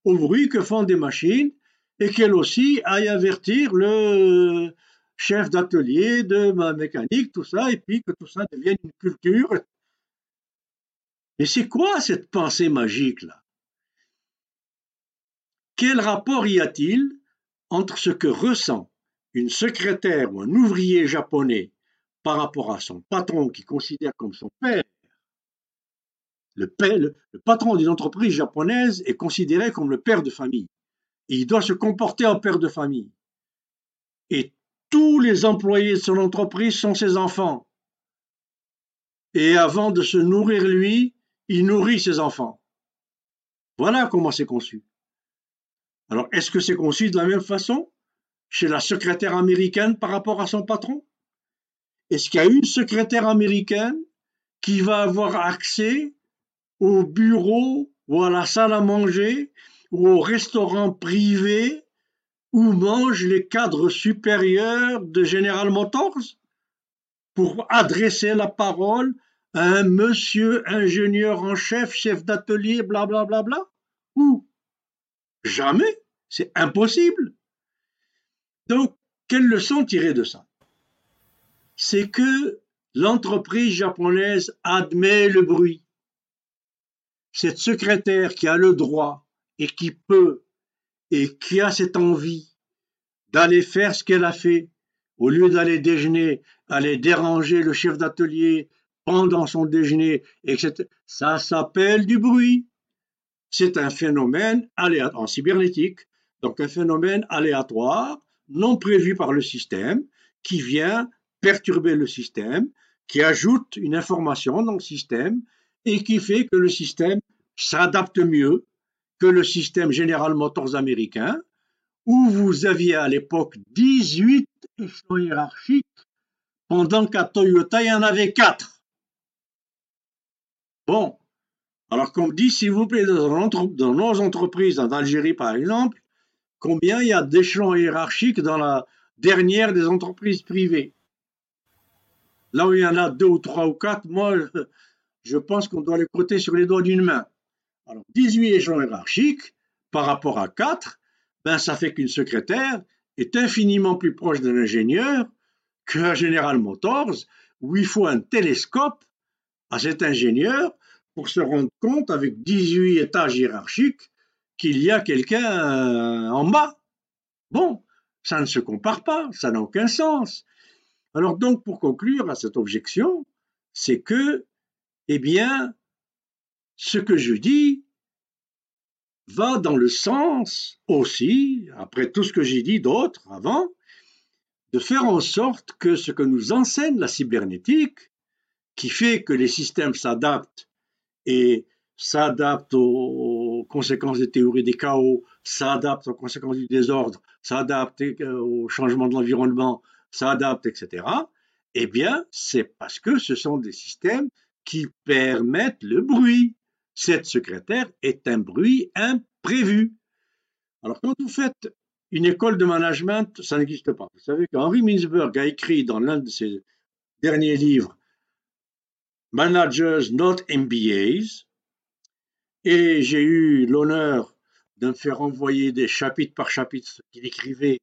au bruit que font des machines et qu'elle aussi aille avertir le chef d'atelier de ma mécanique, tout ça, et puis que tout ça devienne une culture. Mais c'est quoi cette pensée magique-là? Quel rapport y a-t-il entre ce que ressent une secrétaire ou un ouvrier japonais par rapport à son patron qui considère comme son père? Le, le patron d'une entreprise japonaise est considéré comme le père de famille. Il doit se comporter en père de famille. Et tous les employés de son entreprise sont ses enfants. Et avant de se nourrir lui, il nourrit ses enfants. Voilà comment c'est conçu. Alors, est-ce que c'est conçu de la même façon chez la secrétaire américaine par rapport à son patron? Est-ce qu'il y a une secrétaire américaine qui va avoir accès au bureau ou à la salle à manger ou au restaurant privé où mangent les cadres supérieurs de General Motors pour adresser la parole à un monsieur ingénieur en chef, chef d'atelier, blablabla bla, bla, Où Jamais? C'est impossible. Donc, quelle leçon tirer de ça? C'est que l'entreprise japonaise admet le bruit. Cette secrétaire qui a le droit et qui peut et qui a cette envie d'aller faire ce qu'elle a fait, au lieu d'aller déjeuner, aller déranger le chef d'atelier pendant son déjeuner, etc., ça s'appelle du bruit. C'est un phénomène en cybernétique, donc un phénomène aléatoire, non prévu par le système, qui vient perturber le système, qui ajoute une information dans le système et qui fait que le système s'adapte mieux que le système General Motors américain, où vous aviez à l'époque 18 échelons hiérarchiques, pendant qu'à Toyota, il y en avait 4. Bon, alors qu'on dit, s'il vous plaît, dans nos entreprises, en Algérie par exemple, combien il y a d'échelons hiérarchiques dans la dernière des entreprises privées Là où il y en a deux ou trois ou quatre, moi, je pense qu'on doit les compter sur les doigts d'une main. Alors, 18 échelons hiérarchiques par rapport à 4, ben, ça fait qu'une secrétaire est infiniment plus proche d'un ingénieur qu'un General Motors, où il faut un télescope à cet ingénieur pour se rendre compte, avec 18 étages hiérarchiques, qu'il y a quelqu'un euh, en bas. Bon, ça ne se compare pas, ça n'a aucun sens. Alors donc, pour conclure à cette objection, c'est que, eh bien, ce que je dis va dans le sens aussi, après tout ce que j'ai dit d'autre avant, de faire en sorte que ce que nous enseigne la cybernétique, qui fait que les systèmes s'adaptent et s'adaptent aux conséquences des théories des chaos, s'adaptent aux conséquences du désordre, s'adaptent au changement de l'environnement, s'adaptent, etc., eh bien, c'est parce que ce sont des systèmes qui permettent le bruit cette secrétaire est un bruit imprévu. Alors quand vous faites une école de management, ça n'existe pas. Vous savez qu'Henri Mintzberg a écrit dans l'un de ses derniers livres Managers Not MBAs, et j'ai eu l'honneur de me faire envoyer des chapitres par chapitre ce qu'il écrivait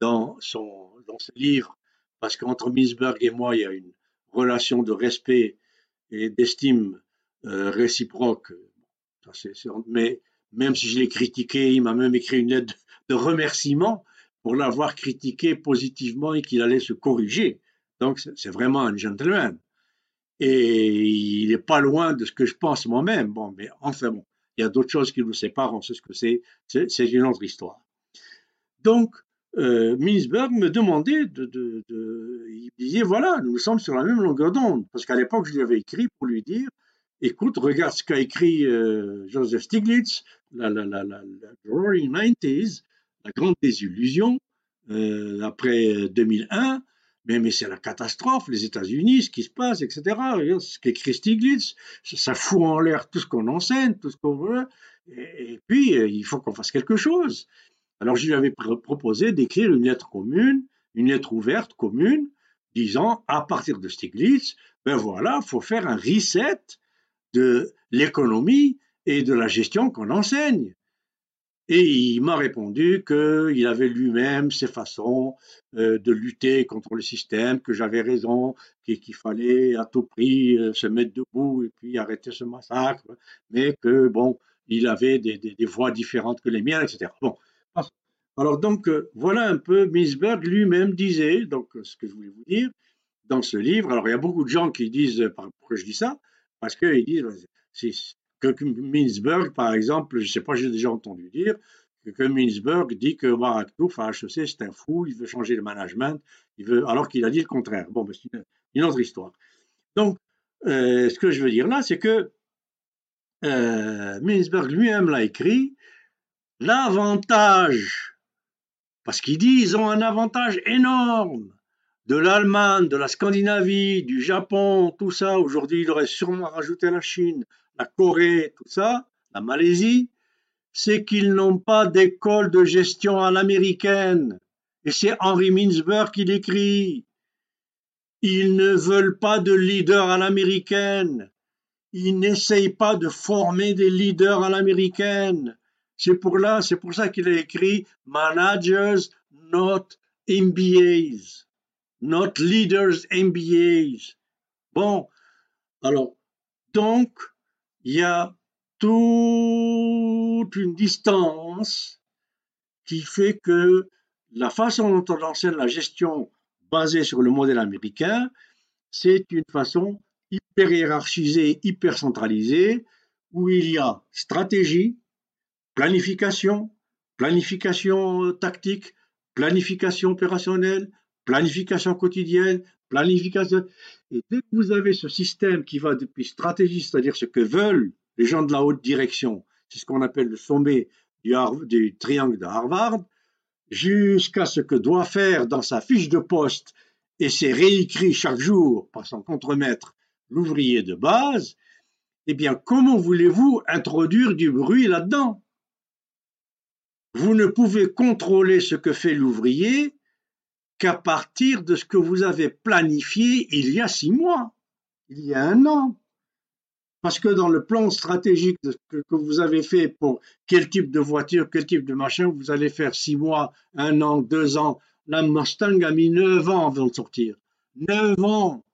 dans, son, dans ce livre, parce qu'entre Mintzberg et moi, il y a une relation de respect et d'estime euh, réciproque. mais même si je l'ai critiqué, il m'a même écrit une lettre de remerciement pour l'avoir critiqué positivement et qu'il allait se corriger. Donc c'est vraiment un gentleman. Et il n'est pas loin de ce que je pense moi-même. Bon, mais enfin bon, il y a d'autres choses qui nous séparent, on sait ce que c'est, c'est une autre histoire. Donc, euh, Minsberg me demandait de, de, de, Il disait voilà, nous sommes sur la même longueur d'onde. Parce qu'à l'époque, je lui avais écrit pour lui dire écoute, regarde ce qu'a écrit euh, Joseph Stiglitz, la, la, la, la, Roaring Nineties, la grande désillusion, euh, après 2001, mais, mais c'est la catastrophe, les États-Unis, ce qui se passe, etc. ce qu'écrit Stiglitz, ça, fout en l'air tout ce qu'on enseigne, tout ce qu'on veut, et, puis euh, il faut qu'on fasse quelque chose. Alors je lui avais proposé d'écrire une lettre commune, une lettre ouverte commune, disant à partir de Stiglitz, ben voilà, faut faire un reset de l'économie et de la gestion qu'on enseigne. Et il m'a répondu qu'il avait lui-même ses façons euh, de lutter contre le système, que j'avais raison, qu'il fallait à tout prix euh, se mettre debout et puis arrêter ce massacre, mais que, bon, il avait des, des, voix différentes que les miennes, etc. Bon. Alors donc, euh, voilà un peu, Minsberg lui-même disait, donc ce que je voulais vous dire, dans ce livre, alors il y a beaucoup de gens qui disent, pourquoi je dis ça? Parce qu'ils disent, que Minsberg, par exemple, je ne sais pas, j'ai déjà entendu dire que, Minsberg dit que Baraktouf à HEC, c'est un fou, il veut changer le management, il veut, alors qu'il a dit le contraire. Bon, ben, c'est une, autre histoire. Donc, euh, ce que je veux dire là, c'est que euh, Minsberg lui-même l'a écrit, l'avantage, parce qu'il dit ils ont un avantage énorme de l'Allemagne, de la Scandinavie, du Japon, tout ça. Aujourd'hui, il aurait sûrement rajouté la Chine, la Corée, tout ça, la Malaisie, c'est qu'ils n'ont pas d'école de gestion à l'américaine. Et c'est Henry Mintzberg qui l'écrit. Ils ne veulent pas de leaders à l'américaine. Ils n'essayent pas de former des leaders à l'américaine. C'est pour c'est pour ça qu'il a écrit Managers, not MBAs. Not leaders MBAs. Bon, alors, donc, il y a toute une distance qui fait que la façon dont on enseigne la gestion basée sur le modèle américain, c'est une façon hyper hiérarchisée, hyper centralisée, où il y a stratégie, planification, planification tactique, planification opérationnelle, planification quotidienne, planification. Et dès que vous avez ce système qui va depuis stratégie, c'est-à-dire ce que veulent les gens de la haute direction, c'est ce qu'on appelle le sommet du, triangle de Harvard, jusqu'à ce que doit faire dans sa fiche de poste, et c'est réécrit chaque jour par son contremaître, l'ouvrier de base, eh bien, comment voulez-vous introduire du bruit là-dedans? Vous ne pouvez contrôler ce que fait l'ouvrier qu'à partir de ce que vous avez planifié il y a six mois, il y a un an. Parce que dans le plan stratégique que, vous avez fait pour quel type de voiture, quel type de machin, vous allez faire six mois, un an, deux ans. La Mustang a mis neuf ans avant de sortir. Neuf ans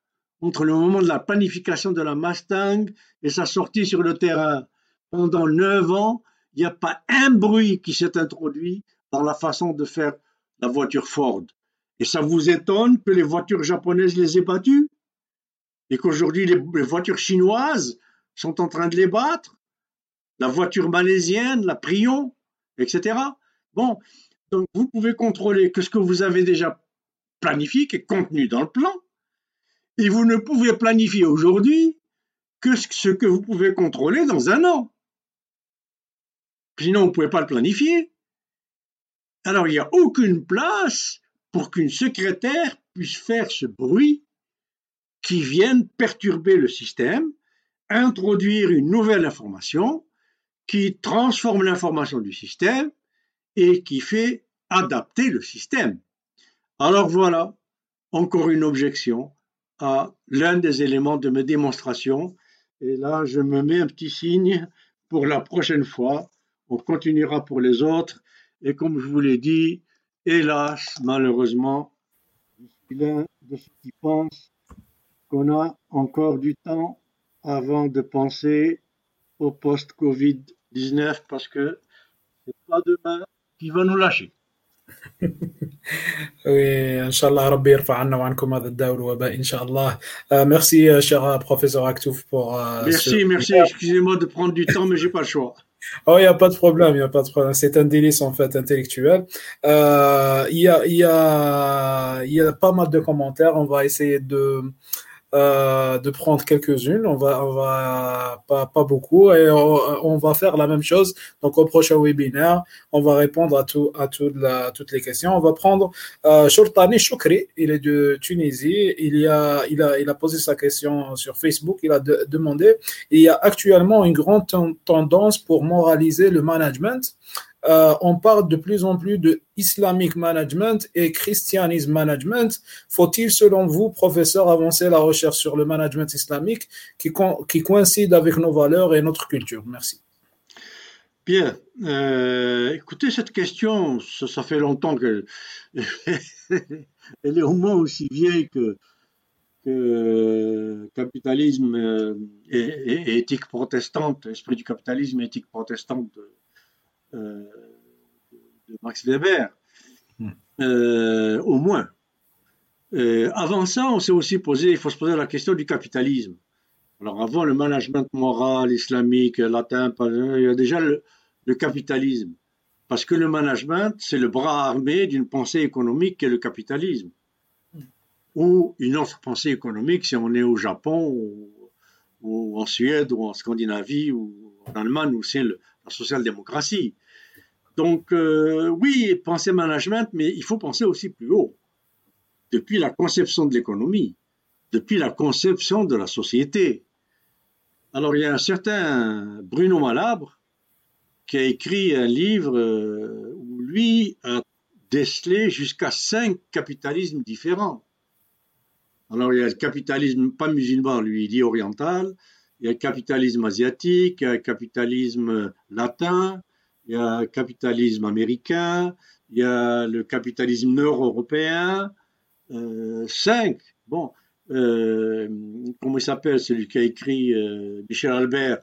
entre le moment de la planification de la Mustang et sa sortie sur le terrain. Pendant neuf ans, il n'y a pas un bruit qui s'est introduit dans la façon de faire la voiture Ford. Et ça vous étonne que les voitures japonaises les aient battues? Et qu'aujourd'hui, les, voitures chinoises sont en train de les battre? La voiture malaisienne, la Prion, etc. Bon, donc vous pouvez contrôler que ce que vous avez déjà planifié, qui est contenu dans le plan, et vous ne pouvez planifier aujourd'hui que ce que vous pouvez contrôler dans un an. Sinon, vous ne pouvez pas le planifier. Alors, il n'y a aucune place pour qu'une secrétaire puisse faire ce bruit qui vienne perturber le système, introduire une nouvelle information qui transforme l'information du système et qui fait adapter le système. Alors voilà, encore une objection à l'un des éléments de mes démonstrations. Et là, je me mets un petit signe pour la prochaine fois. On continuera pour les autres. Et comme je vous l'ai dit, Hélas, malheureusement, je suis l'un de ceux qui pensent qu'on a encore du temps avant de penser au post-Covid-19 parce que c'est pas demain qui va nous lâcher. oui, Inch'Allah, Rabbi yarfa anna wa ankum hadha ad-dawl wa Inch'Allah. Euh, merci, euh, cher euh, professeur Aktouf, pour. merci, merci. Excusez-moi de prendre du temps, mais j'ai pas le choix. Oh, il n'y a pas de problème, il a pas de problème. C'est un délice en fait intellectuel. Euh, il y, a, y, a, y a pas mal de commentaires. On va essayer de euh, de prendre quelques-unes. On va, on va pas, pas beaucoup et on, va faire la même chose. Donc au prochain webinaire, on va répondre à tout, à la, toutes les questions. On va prendre euh, Shortani Choukri. Il est de Tunisie. Il y a, il a, il a posé sa question sur Facebook. Il a demandé. Il y a actuellement une grande tendance pour moraliser le management. Euh, on parle de plus en plus de Islamic Management et Christianism Management. Faut-il, selon vous, professeur, avancer la recherche sur le management islamique qui, coïncide avec nos valeurs et notre culture? Merci. Bien. Euh, écoutez, cette question, ça, fait longtemps que elle est au moins aussi vieille que, que capitalisme euh, et, éthique protestante, esprit du capitalisme et éthique protestante euh, Max Weber, hmm. au moins. avant ça, on s'est aussi posé, il faut se poser la question du capitalisme. Alors avant le management moral, islamique, latin, il y a déjà le, capitalisme. Parce que le management, c'est le bras armé d'une pensée économique qui est le capitalisme. Ou une autre pensée économique si on est au Japon, ou, en Suède, ou en Scandinavie, ou en Allemagne, où c'est la social-démocratie. Donc euh, oui, penser management, mais il faut penser aussi plus haut. Depuis la conception de l'économie, depuis la conception de la société. Alors il y a un certain Bruno Malabre qui a écrit un livre euh, où lui a décelé jusqu'à cinq capitalismes différents. Alors il y a le capitalisme pas musulman, lui il dit oriental, il y a le capitalisme asiatique, il y a le capitalisme latin, il y a le capitalisme américain, il y a le capitalisme nord-européen, euh, cinq. Bon, euh, comment il s'appelle, celui qui a écrit, euh, Michel Albert,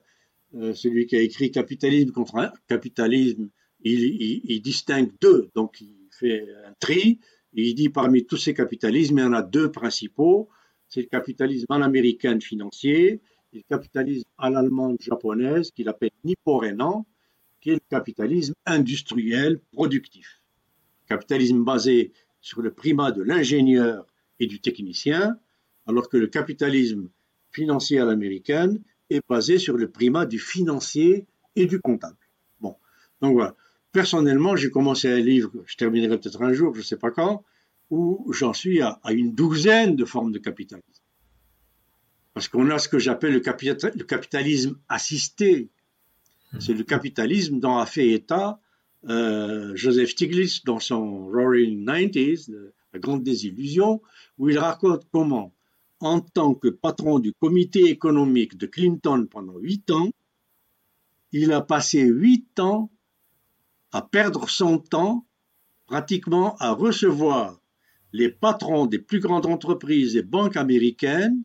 celui qui a écrit Capitalisme contre capitalisme, il, distingue deux, donc il fait un tri, il dit parmi tous ces capitalismes, il y en a deux principaux, c'est le capitalisme à l'américaine financier, et le capitalisme à l'allemande japonaise, qu'il appelle nippo-renan, qui est le capitalisme industriel productif. Capitalisme basé sur le primat de l'ingénieur et du technicien, alors que le capitalisme financier à l'américaine est basé sur le primat du financier et du comptable. Bon, donc voilà. Personnellement, j'ai commencé un livre, je terminerai peut-être un jour, je ne sais pas quand, où j'en suis à, une douzaine de formes de capitalisme. Parce qu'on a ce que j'appelle le, capitalisme assisté. C'est le capitalisme dont a fait état euh, Joseph Stiglitz dans son Roaring Nineties, la grande désillusion, où il raconte comment en tant que patron du comité économique de Clinton pendant huit ans, il a passé huit ans à perdre son temps pratiquement à recevoir les patrons des plus grandes entreprises et banques américaines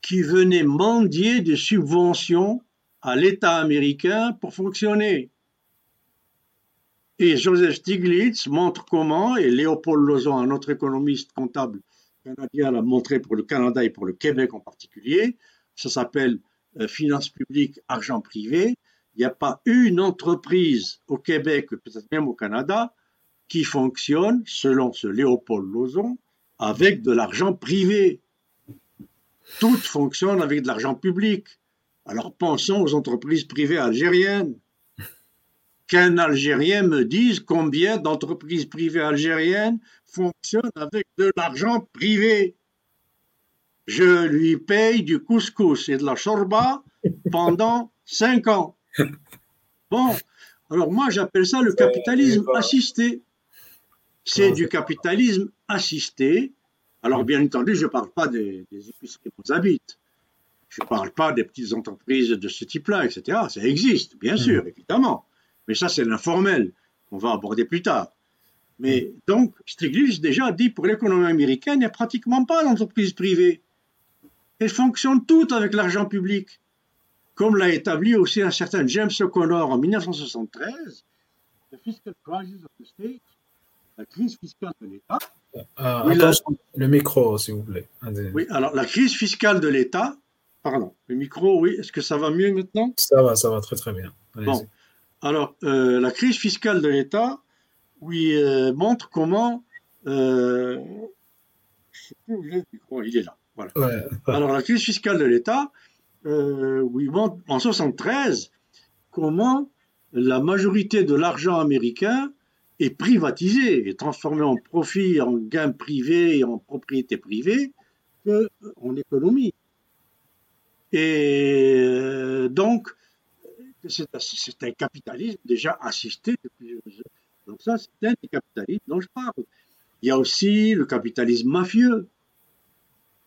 qui venaient mendier des subventions à l'État américain pour fonctionner. Et Joseph Stiglitz montre comment, et Léopold Lozon, un autre économiste comptable canadien l'a montré pour le Canada et pour le Québec en particulier. Ça s'appelle euh, finance publique, argent privé. Il n'y a pas une entreprise au Québec, peut-être même au Canada, qui fonctionne, selon ce Léopold Lozon, avec de l'argent privé. Toutes fonctionnent avec de l'argent public. Alors pensons aux entreprises privées algériennes qu'un Algérien me dise combien d'entreprises privées algériennes fonctionnent avec de l'argent privé. Je lui paye du couscous et de la chorba pendant cinq ans. Bon, alors moi j'appelle ça le capitalisme assisté. C'est du capitalisme assisté. Alors bien entendu, je ne parle pas des, des épiceries habitent. Je ne parle pas des petites entreprises de ce type-là, etc. Ça existe, bien sûr, mmh. évidemment. Mais ça, c'est l'informel qu'on va aborder plus tard. Mais donc, Stiglitz déjà dit pour l'économie américaine, il n'y a pratiquement pas d'entreprise privée. Elles fonctionnent toutes avec l'argent public. Comme l'a établi aussi un certain James O'Connor en 1973, la crise fiscale de l'État. Euh, le micro, s'il vous plaît. Oui, alors la crise fiscale de l'État, pardon, le micro, oui, est-ce que ça va mieux maintenant? Ça va, ça va très très bien. Bon, alors, euh, la crise fiscale de l'État, oui, euh, montre comment. Euh, il est là. Voilà. Alors, la crise fiscale de l'État, oui, montre en 73 comment la majorité de l'argent américain est privatisé, est transformé en profit, en gain privé et en propriété privée en économie. Et donc, c'est un capitalisme déjà assisté depuis. Donc ça, c'est un des capitalismes dont je parle. Il y a aussi le capitalisme mafieux.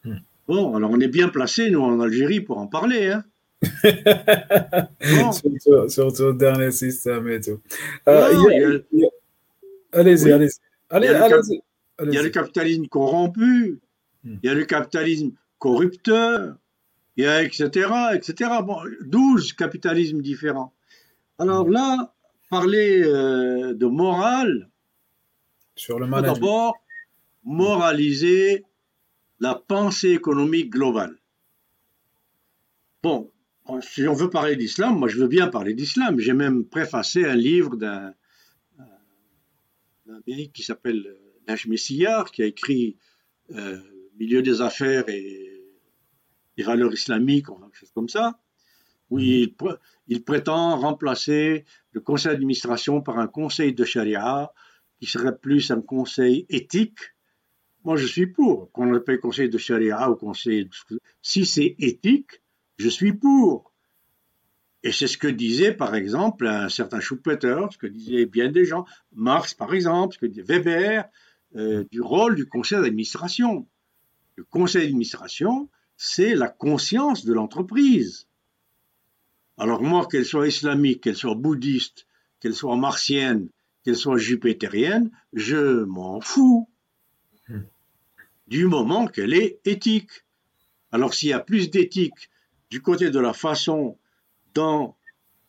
Hmm. Bon, alors on est bien placé, nous, en Algérie, pour en parler. Hein. surtout, le dernier système et tout. allez-y, allez-y. Allez, il y a le capitalisme corrompu, hmm. il y a le capitalisme corrupteur, il y a etc., etc. Bon, 12 capitalismes différents. Alors là, parler euh, de morale, sur le d'abord moraliser la pensée économique globale. Bon, si on veut parler d'islam, moi je veux bien parler d'islam. J'ai même préfacé un livre d'un Amérique qui s'appelle euh, Nash Messillard, qui a écrit euh, Milieu des affaires et les valeurs islamiques, quelque chose comme ça, où il, il, prétend remplacer le conseil d'administration par un conseil de charia qui serait plus un conseil éthique. Moi, je suis pour qu'on appelle conseil de charia ou conseil. Si c'est éthique, je suis pour. Et c'est ce que disait, par exemple, un certain Schumpeter, ce que disaient bien des gens, Marx, par exemple, ce que disait Weber, euh, du rôle du conseil d'administration. Le conseil d'administration, c'est la conscience de l'entreprise. Alors moi, qu'elle soit islamique, qu'elle soit bouddhiste, qu'elle soit martienne, qu'elle soit jupitérienne, je m'en fous. Du moment qu'elle est éthique. Alors s'il y a plus d'éthique du côté de la façon dont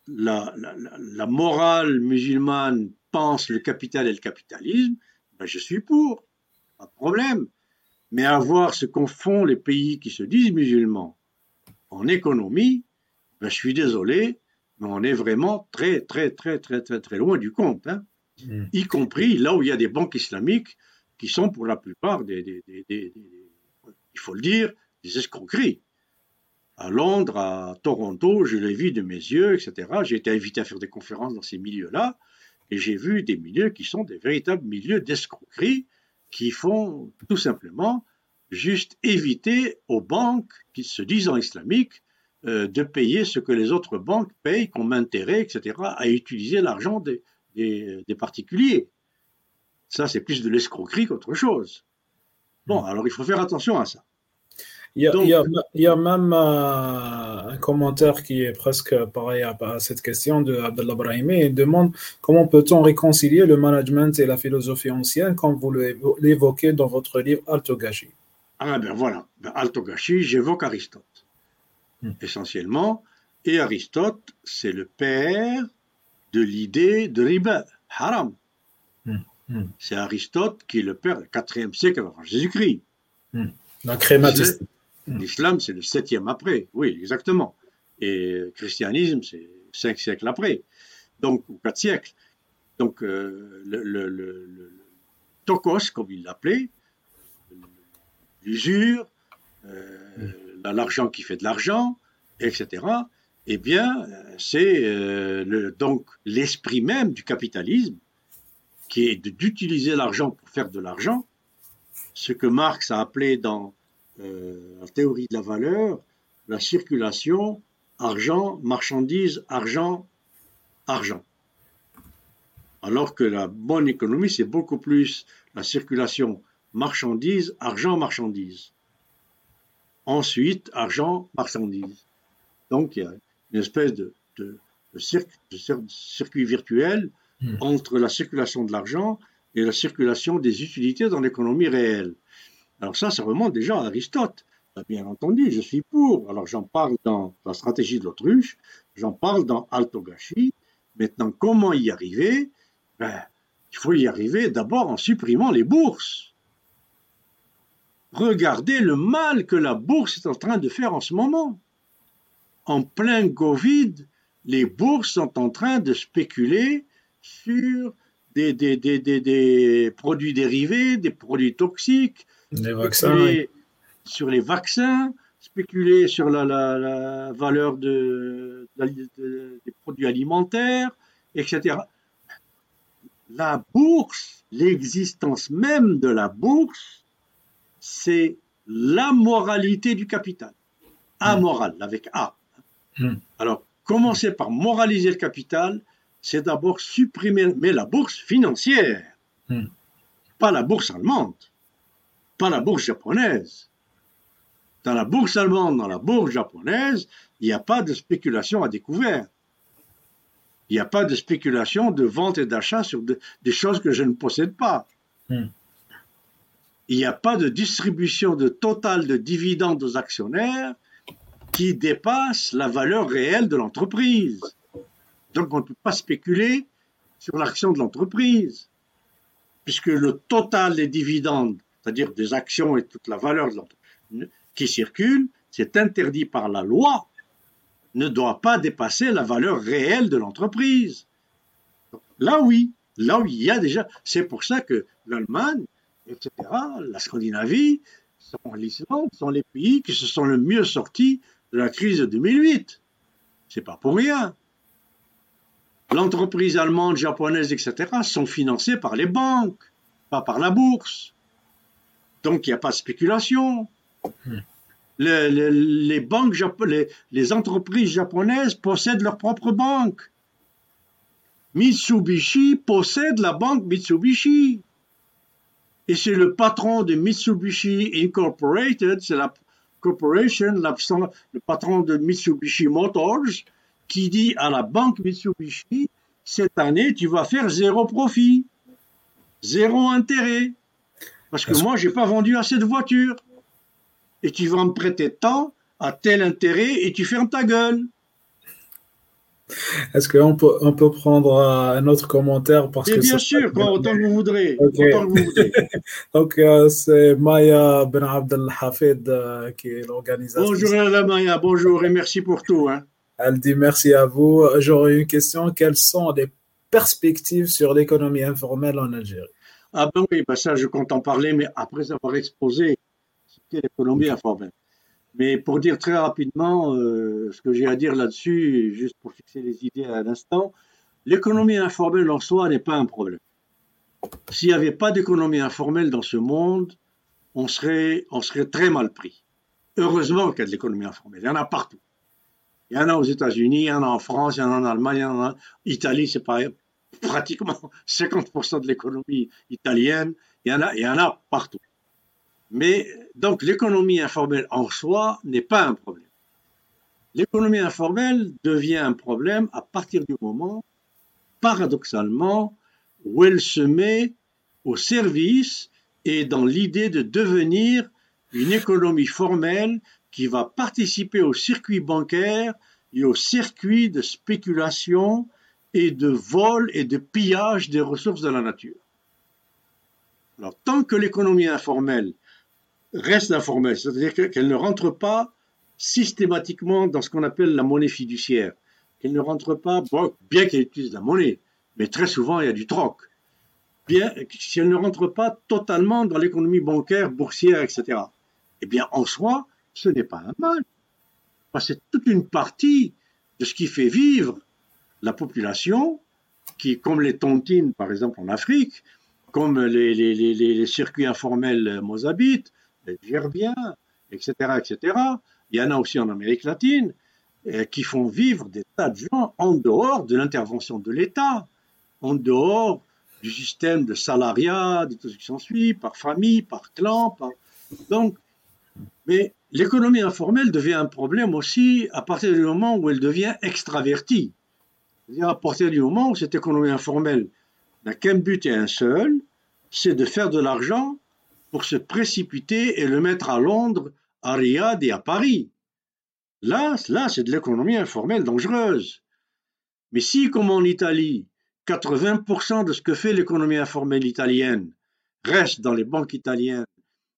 la, morale musulmane pense le capital et le capitalisme, ben je suis pour, pas de problème. Mais à voir ce qu'en font les pays qui se disent musulmans en économie, ben je suis désolé, mais on est vraiment très, très, très, très, très, très loin du compte. Hein. Mm. Y compris là où il y a des banques islamiques qui sont pour la plupart des il faut le dire, des escroqueries à Londres, à Toronto, je l'ai vu de mes yeux, etc. J'ai été invité à faire des conférences dans ces milieux-là, et j'ai vu des milieux qui sont des véritables milieux d'escroquerie, qui font tout simplement juste éviter aux banques qui se disent en islamiques euh, de payer ce que les autres banques payent comme intérêt, etc., à utiliser l'argent des, des, particuliers. Ça, c'est plus de l'escroquerie qu'autre chose. Bon, alors il faut faire attention à ça. Il y, a, même euh, un commentaire qui est presque pareil à, cette question de Abdallah Brahimi. Il demande comment peut-on réconcilier le management et la philosophie ancienne, comme vous l'évoquez dans votre livre Altogashi. Ah ben voilà, ben, Altogashi, j'évoque Aristote, hmm. essentiellement. Et Aristote, c'est le père de l'idée de riba, haram. Hmm. Hmm. C'est Aristote qui est le père du 4e siècle avant Jésus-Christ. La crématisme. L'islam, c'est le septième après, oui, exactement. Et le christianisme, c'est cinq siècles après, donc, ou quatre siècles. Donc, euh, le, le, tokos, comme il l'appelait, l'usure, euh, hmm. l'argent qui fait de l'argent, etc., eh bien, c'est euh, donc l'esprit même du capitalisme, qui est d'utiliser l'argent pour faire de l'argent, ce que Marx a appelé dans euh, la théorie de la valeur, la circulation, argent, marchandise, argent, argent. Alors que la bonne économie, c'est beaucoup plus la circulation marchandise, argent, marchandise. Ensuite, argent, marchandise. Donc, il y a une espèce de, circuit virtuel hmm. entre la circulation de l'argent et la circulation des utilités dans l'économie réelle. Alors ça, ça remonte déjà à Aristote. Bien entendu, je suis pour. Alors j'en parle dans la stratégie de l'autruche, j'en parle dans Altogashi. Maintenant, comment y arriver? Ben, Il faut y arriver d'abord en supprimant les bourses. Regardez le mal que la bourse est en train de faire en ce moment. En plein Covid, les bourses sont en train de spéculer sur des produits dérivés, des produits toxiques, les vaccins, sur les vaccins, spéculer sur la, la, valeur de, des produits alimentaires, etc. La bourse, l'existence même de la bourse, c'est la moralité du capital. Amoral, avec A. Hmm. Alors, commencer par moraliser le capital, c'est d'abord supprimer, mais la bourse financière, hmm. pas la bourse allemande pas la bourse japonaise. Dans la bourse allemande, dans la bourse japonaise, il n'y a pas de spéculation à découvert. Il n'y a pas de spéculation de vente et d'achat sur des choses que je ne possède pas. Hmm. Il n'y a pas de distribution de total de dividendes aux actionnaires qui dépasse la valeur réelle de l'entreprise. Donc on ne peut pas spéculer sur l'action de l'entreprise, puisque le total des dividendes, c'est-à-dire des actions et toute la valeur de qui circule, c'est interdit par la loi, ne doit pas dépasser la valeur réelle de l'entreprise. Là oui, là oui, il y a déjà. C'est pour ça que l'Allemagne, etc., la Scandinavie, l'Islande sont les pays qui se sont le mieux sortis de la crise de 2008. C'est pas pour rien. L'entreprise allemande, japonaise, etc. sont financées par les banques, pas par la bourse. Donc il n'y a pas de spéculation. Hmm. Les, banques les entreprises japonaises possèdent leur propre banque. Mitsubishi possède la banque Mitsubishi. Et c'est le patron de Mitsubishi Incorporated, c'est la Corporation, le patron de Mitsubishi Motors, qui dit à la banque Mitsubishi, cette année, tu vas faire zéro profit, zéro intérêt, parce que moi, je n'ai pas vendu assez de voitures. Et tu vas me prêter tant à tel intérêt et tu fermes ta gueule. Est-ce qu'on peut, on peut prendre un autre commentaire parce que Bien sûr, quand, autant que vous voudrez. Donc, euh, c'est Maya Ben Abdel Hafid euh, qui est l'organisatrice. Bonjour Maya, bonjour et merci pour tout. Hein. Elle dit merci à vous. J'aurais une question. Quelles sont les perspectives sur l'économie informelle en Algérie? Ah ben oui, ben ça je compte en parler, mais après avoir exposé ce qu'est l'économie informelle. Mais pour dire très rapidement euh, ce que j'ai à dire là-dessus, juste pour fixer les idées à l'instant, l'économie informelle en soi n'est pas un problème. S'il n'y avait pas d'économie informelle dans ce monde, on serait, on serait très mal pris. Heureusement qu'il y a de l'économie informelle. Il y en a partout. Il y en a aux États-Unis, il y en a en France, il y en a en Allemagne, il y en a en Italie, c'est pratiquement 50% de l'économie italienne. Il y en a, y en a partout. Mais donc l'économie informelle en soi n'est pas un problème. L'économie informelle devient un problème à partir du moment, paradoxalement, où elle se met au service et dans l'idée de devenir une économie formelle qui va participer au circuit bancaire et au circuit de spéculation et de vol et de pillage des ressources de la nature. Alors, tant que l'économie informelle reste informelle, c'est-à-dire qu'elle ne rentre pas systématiquement dans ce qu'on appelle la monnaie fiduciaire, qu'elle ne rentre pas, bien qu'elle utilise la monnaie, mais très souvent il y a du troc, bien, si elle ne rentre pas totalement dans l'économie bancaire, boursière, etc., eh bien en soi, ce n'est pas un mal. C'est toute une partie de ce qui fait vivre la population, qui, comme les tontines, par exemple, en Afrique, comme les, circuits informels mozabites, les gerbiens, etc., etc. Il y en a aussi en Amérique latine, euh, qui font vivre des tas de gens en dehors de l'intervention de l'État, en dehors du système de salariat, de tout ce qui s'ensuit, par famille, par clan. Par... Donc, mais l'économie informelle devient un problème aussi à partir du moment où elle devient extravertie. À partir du moment où cette économie informelle n'a qu'un but et un seul, c'est de faire de l'argent pour se précipiter et le mettre à Londres, à Riyad et à Paris. Là, là c'est de l'économie informelle dangereuse. Mais si, comme en Italie, 80% de ce que fait l'économie informelle italienne reste dans les banques italiennes,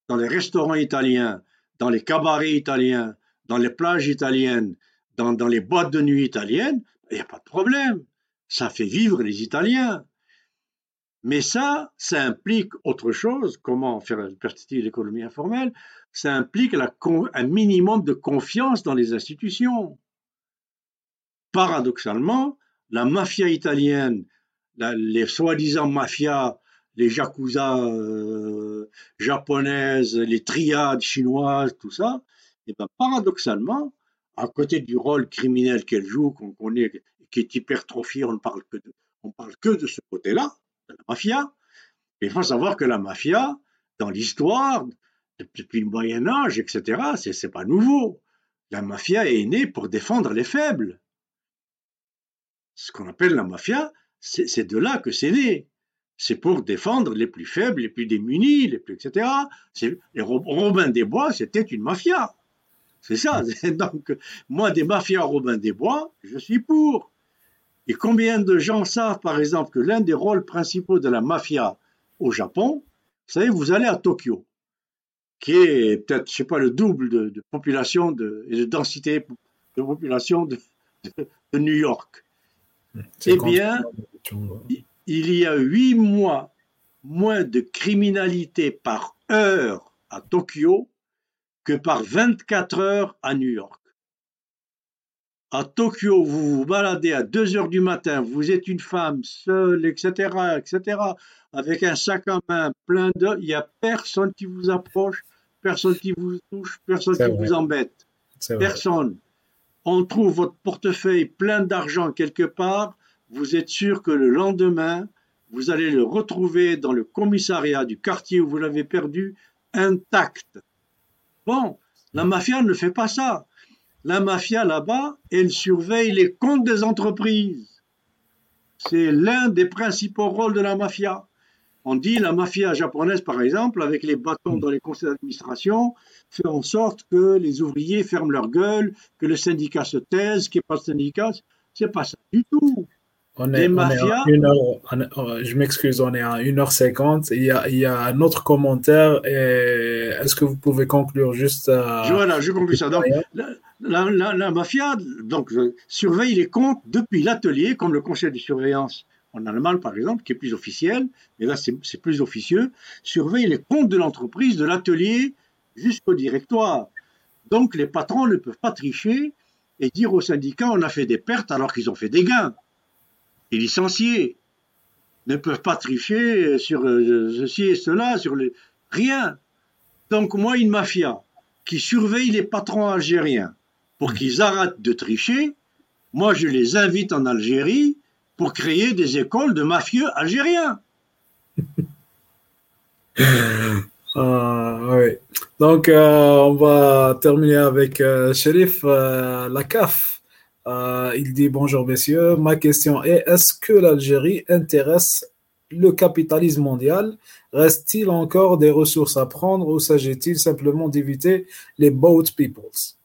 dans les restaurants italiens, dans les cabarets italiens, dans les plages italiennes, dans les boîtes de nuit italiennes, il n'y a pas de problème. Ça fait vivre les Italiens. Mais ça, ça implique autre chose. Comment faire perspective l'économie informelle Ça implique un minimum de confiance dans les institutions. Paradoxalement, la mafia italienne, les soi-disant mafias les yakuza euh, japonaises, les triades chinoises, tout ça, et ben paradoxalement, à côté du rôle criminel qu'elle joue, qu'on connaît, qui est hypertrophié, on ne parle que de, ce côté-là, de la mafia. il faut savoir que la mafia, dans l'histoire, depuis le Moyen Âge, etc. C'est pas nouveau. La mafia est née pour défendre les faibles. Ce qu'on appelle la mafia, c'est de là que c'est né. C'est pour défendre les plus faibles, les plus démunis, les plus etc. Les Robin des Bois, c'était une mafia. C'est ça. Donc, moi, des mafias Robin des Bois, je suis pour. Et combien de gens savent, par exemple, que l'un des rôles principaux de la mafia au Japon, vous savez, vous allez à Tokyo, qui est peut-être, je sais pas, le double de, population de, et de densité de population de, New York. Eh bien, il y a huit mois moins de criminalité par heure à Tokyo que par 24 heures à New York. À Tokyo, vous vous baladez à 2 heures du matin, vous êtes une femme seule, etc., etc., avec un sac à main plein de... Il n'y a personne qui vous approche, personne qui vous touche, personne qui vous embête. Personne. On trouve votre portefeuille plein d'argent quelque part, vous êtes sûr que le lendemain, vous allez le retrouver dans le commissariat du quartier où vous l'avez perdu, intact. Bon, la mafia ne fait pas ça. La mafia là-bas, elle surveille les comptes des entreprises. C'est l'un des principaux rôles de la mafia. On dit la mafia japonaise, par exemple, avec les bâtons dans les conseils d'administration, fait en sorte que les ouvriers ferment leur gueule, que le syndicat se taise, qu'il n'y ait pas de syndicat. C'est pas ça du tout. On est, je m'excuse, on est à 1h50. Il y a, il y a un autre commentaire. Est-ce que vous pouvez conclure juste Voilà, je conclue ça. Donc, la, la, mafia donc, euh, surveille les comptes depuis l'atelier, comme le conseil de surveillance en Allemagne, par exemple, qui est plus officiel, et là c'est plus officieux, surveille les comptes de l'entreprise, de l'atelier jusqu'au directoire. Donc les patrons ne peuvent pas tricher et dire aux syndicats on a fait des pertes alors qu'ils ont fait des gains les licenciés ne peuvent pas tricher sur euh, ceci et cela, sur les... rien. Donc moi, une mafia qui surveille les patrons algériens pour hmm. qu'ils arrêtent de tricher, moi je les invite en Algérie pour créer des écoles de mafieux algériens. Ah, Donc euh, on va terminer avec euh, Shérif la CAF. Euh, il dit bonjour messieurs, ma question est est-ce que l'Algérie intéresse le capitalisme mondial? Reste-t-il encore des ressources à prendre ou s'agit-il simplement d'éviter les boat peoples?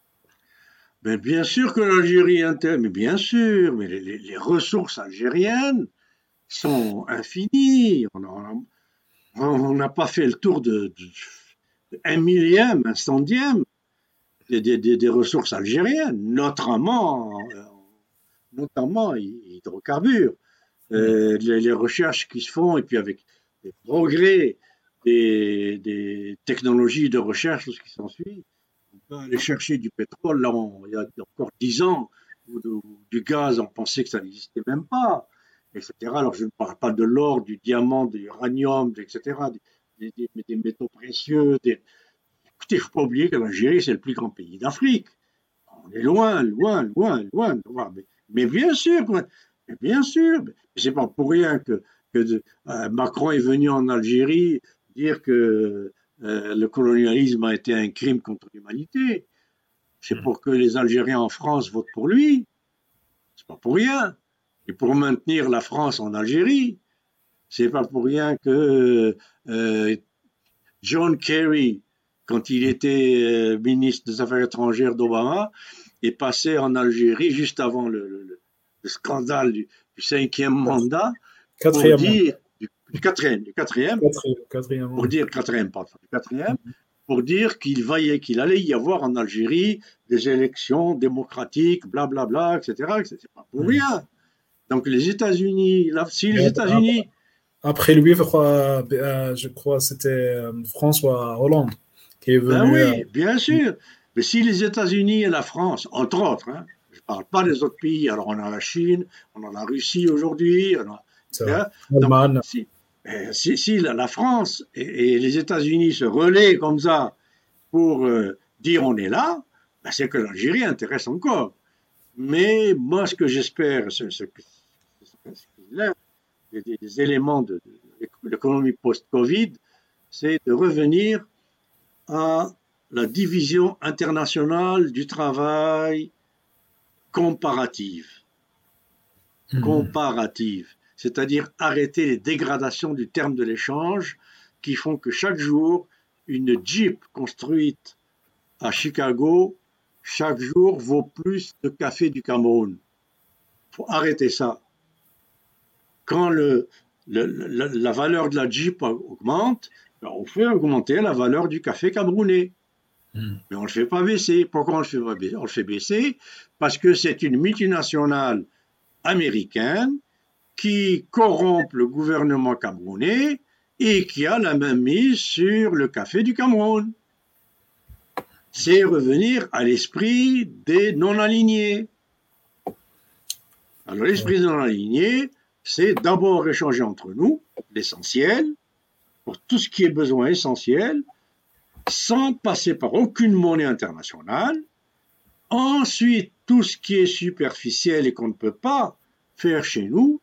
Ben, Bien sûr que l'Algérie intéresse, mais bien sûr, mais les, ressources algériennes sont infinies. On n'a pas fait le tour de, un millième, un centième des, ressources algériennes, notamment, euh, notamment hydrocarbures. Euh, les, recherches qui se font, et puis avec les progrès des, technologies de recherche, tout ce qui s'ensuit, on peut aller chercher du pétrole, là, il y a encore dix ans, ou, du gaz, on pensait que ça n'existait même pas, etc. Alors, je ne parle pas de l'or, du diamant, de l'uranium, etc., des, des, métaux précieux, des, Écoutez, il ne faut pas oublier que l'Algérie, c'est le plus grand pays d'Afrique. On est loin, loin, loin, loin. Mais, mais bien sûr, mais bien sûr. C'est pas pour rien que, que euh, Macron est venu en Algérie dire que euh, le colonialisme a été un crime contre l'humanité. C'est hmm. pour que les Algériens en France votent pour lui. C'est pas pour rien. Et pour maintenir la France en Algérie, c'est pas pour rien que euh, John Kerry, quand il était euh, ministre des Affaires étrangères d'Obama, est passé en Algérie juste avant le, scandale du, cinquième mandat. Quatrième. Pour dire, du, quatrième, du quatrième, quatrième, pour dire quatrième, pardon, du quatrième, pour dire qu'il qu'il allait y avoir en Algérie des élections démocratiques, blablabla, etc. C'est pas pour rien. Donc les États-Unis, si les États-Unis. Après lui, je crois, euh, je crois c'était euh, François Hollande. Ben oui, bien sûr. Mais si les États-Unis et la France, entre autres, hein, je ne parle pas des autres pays, alors on a la Chine, on a la Russie aujourd'hui, on a. Hein, si, ben, si, si la, France et, les États-Unis se relaient comme ça pour euh, dire on est là, ben, c'est que l'Algérie intéresse encore. Mais moi, ce que j'espère, c'est ce des, des éléments de l'économie post-Covid, c'est de revenir à la division internationale du travail comparative. Mmh. Comparative. C'est-à-dire arrêter les dégradations du terme de l'échange qui font que chaque jour, une Jeep construite à Chicago, chaque jour vaut plus de café du Cameroun. Il faut arrêter ça. Quand le, la, valeur de la Jeep augmente, on fait augmenter la valeur du café camerounais. Hmm. Mais on ne le fait pas baisser. Pourquoi on le fait pas baisser? On le fait baisser parce que c'est une multinationale américaine qui corrompt le gouvernement camerounais et qui a la main mise sur le café du Cameroun. C'est revenir à l'esprit des non-alignés. Alors l'esprit des non-alignés, c'est d'abord échanger entre nous l'essentiel, pour tout ce qui est besoin essentiel, sans passer par aucune monnaie internationale. Ensuite, tout ce qui est superficiel et qu'on ne peut pas faire chez nous,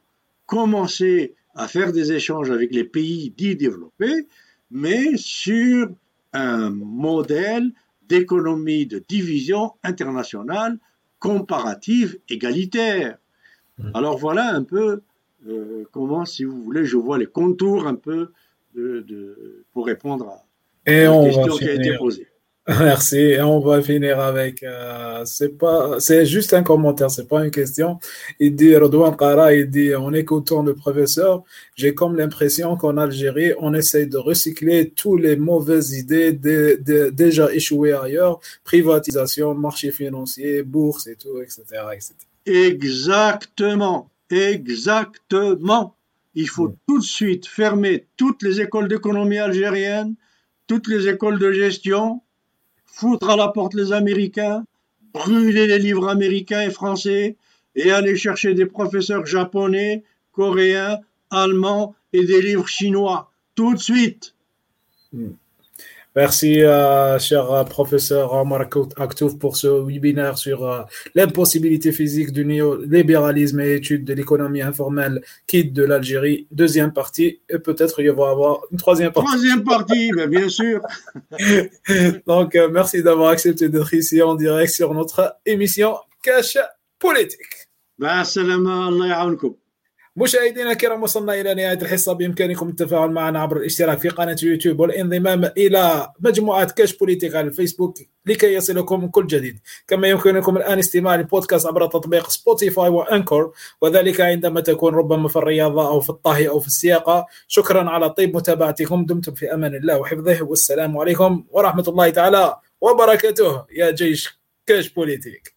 commencer à faire des échanges avec les pays dits développés, mais sur un modèle d'économie de division internationale comparative égalitaire. Mmh. Alors voilà un peu euh, comment, si vous voulez, je vois les contours un peu de, de, pour répondre à, Et la question qui a été posée. Merci. Et on va finir avec. Euh, c'est pas, c'est juste un commentaire, c'est pas une question. Il dit Redouan Kara, il dit en écoutant le professeur, j'ai comme l'impression qu'en Algérie, on essaye de recycler toutes les mauvaises idées de, de, déjà échouées ailleurs, privatisation, marché financier, bourse et tout, etc., etc. Exactement, exactement. Il faut tout de suite fermer toutes les écoles d'économie algériennes, toutes les écoles de gestion foutre à la porte les Américains, brûler les livres américains et français et aller chercher des professeurs japonais, coréens, allemands et des livres chinois tout de suite. Hmm. Merci, euh, cher euh, professeur Omar Aktouf, pour ce webinaire sur euh, l'impossibilité physique du néolibéralisme et étude de l'économie informelle quitte de l'Algérie. Deuxième partie, et peut-être il va y avoir une troisième partie. Troisième partie, bien sûr. Donc, merci d'avoir accepté d'être ici en direct sur notre émission Cache Politique. Ben, مشاهدينا الكرام وصلنا إلى نهاية الحصة. بإمكانكم التفاعل معنا عبر الاشتراك في قناة يوتيوب والانضمام إلى مجموعة كاش بوليتيك على الفيسبوك لكي يصلكم كل جديد. كما يمكنكم الآن استماع البودكاست عبر تطبيق سبوتيفاي وانكور وذلك عندما تكون ربما في الرياضة أو في الطهي أو في السياقة. شكرا على طيب متابعتكم. دمتم في أمان الله وحفظه. والسلام عليكم ورحمة الله تعالى وبركاته. يا جيش كاش بوليتيك.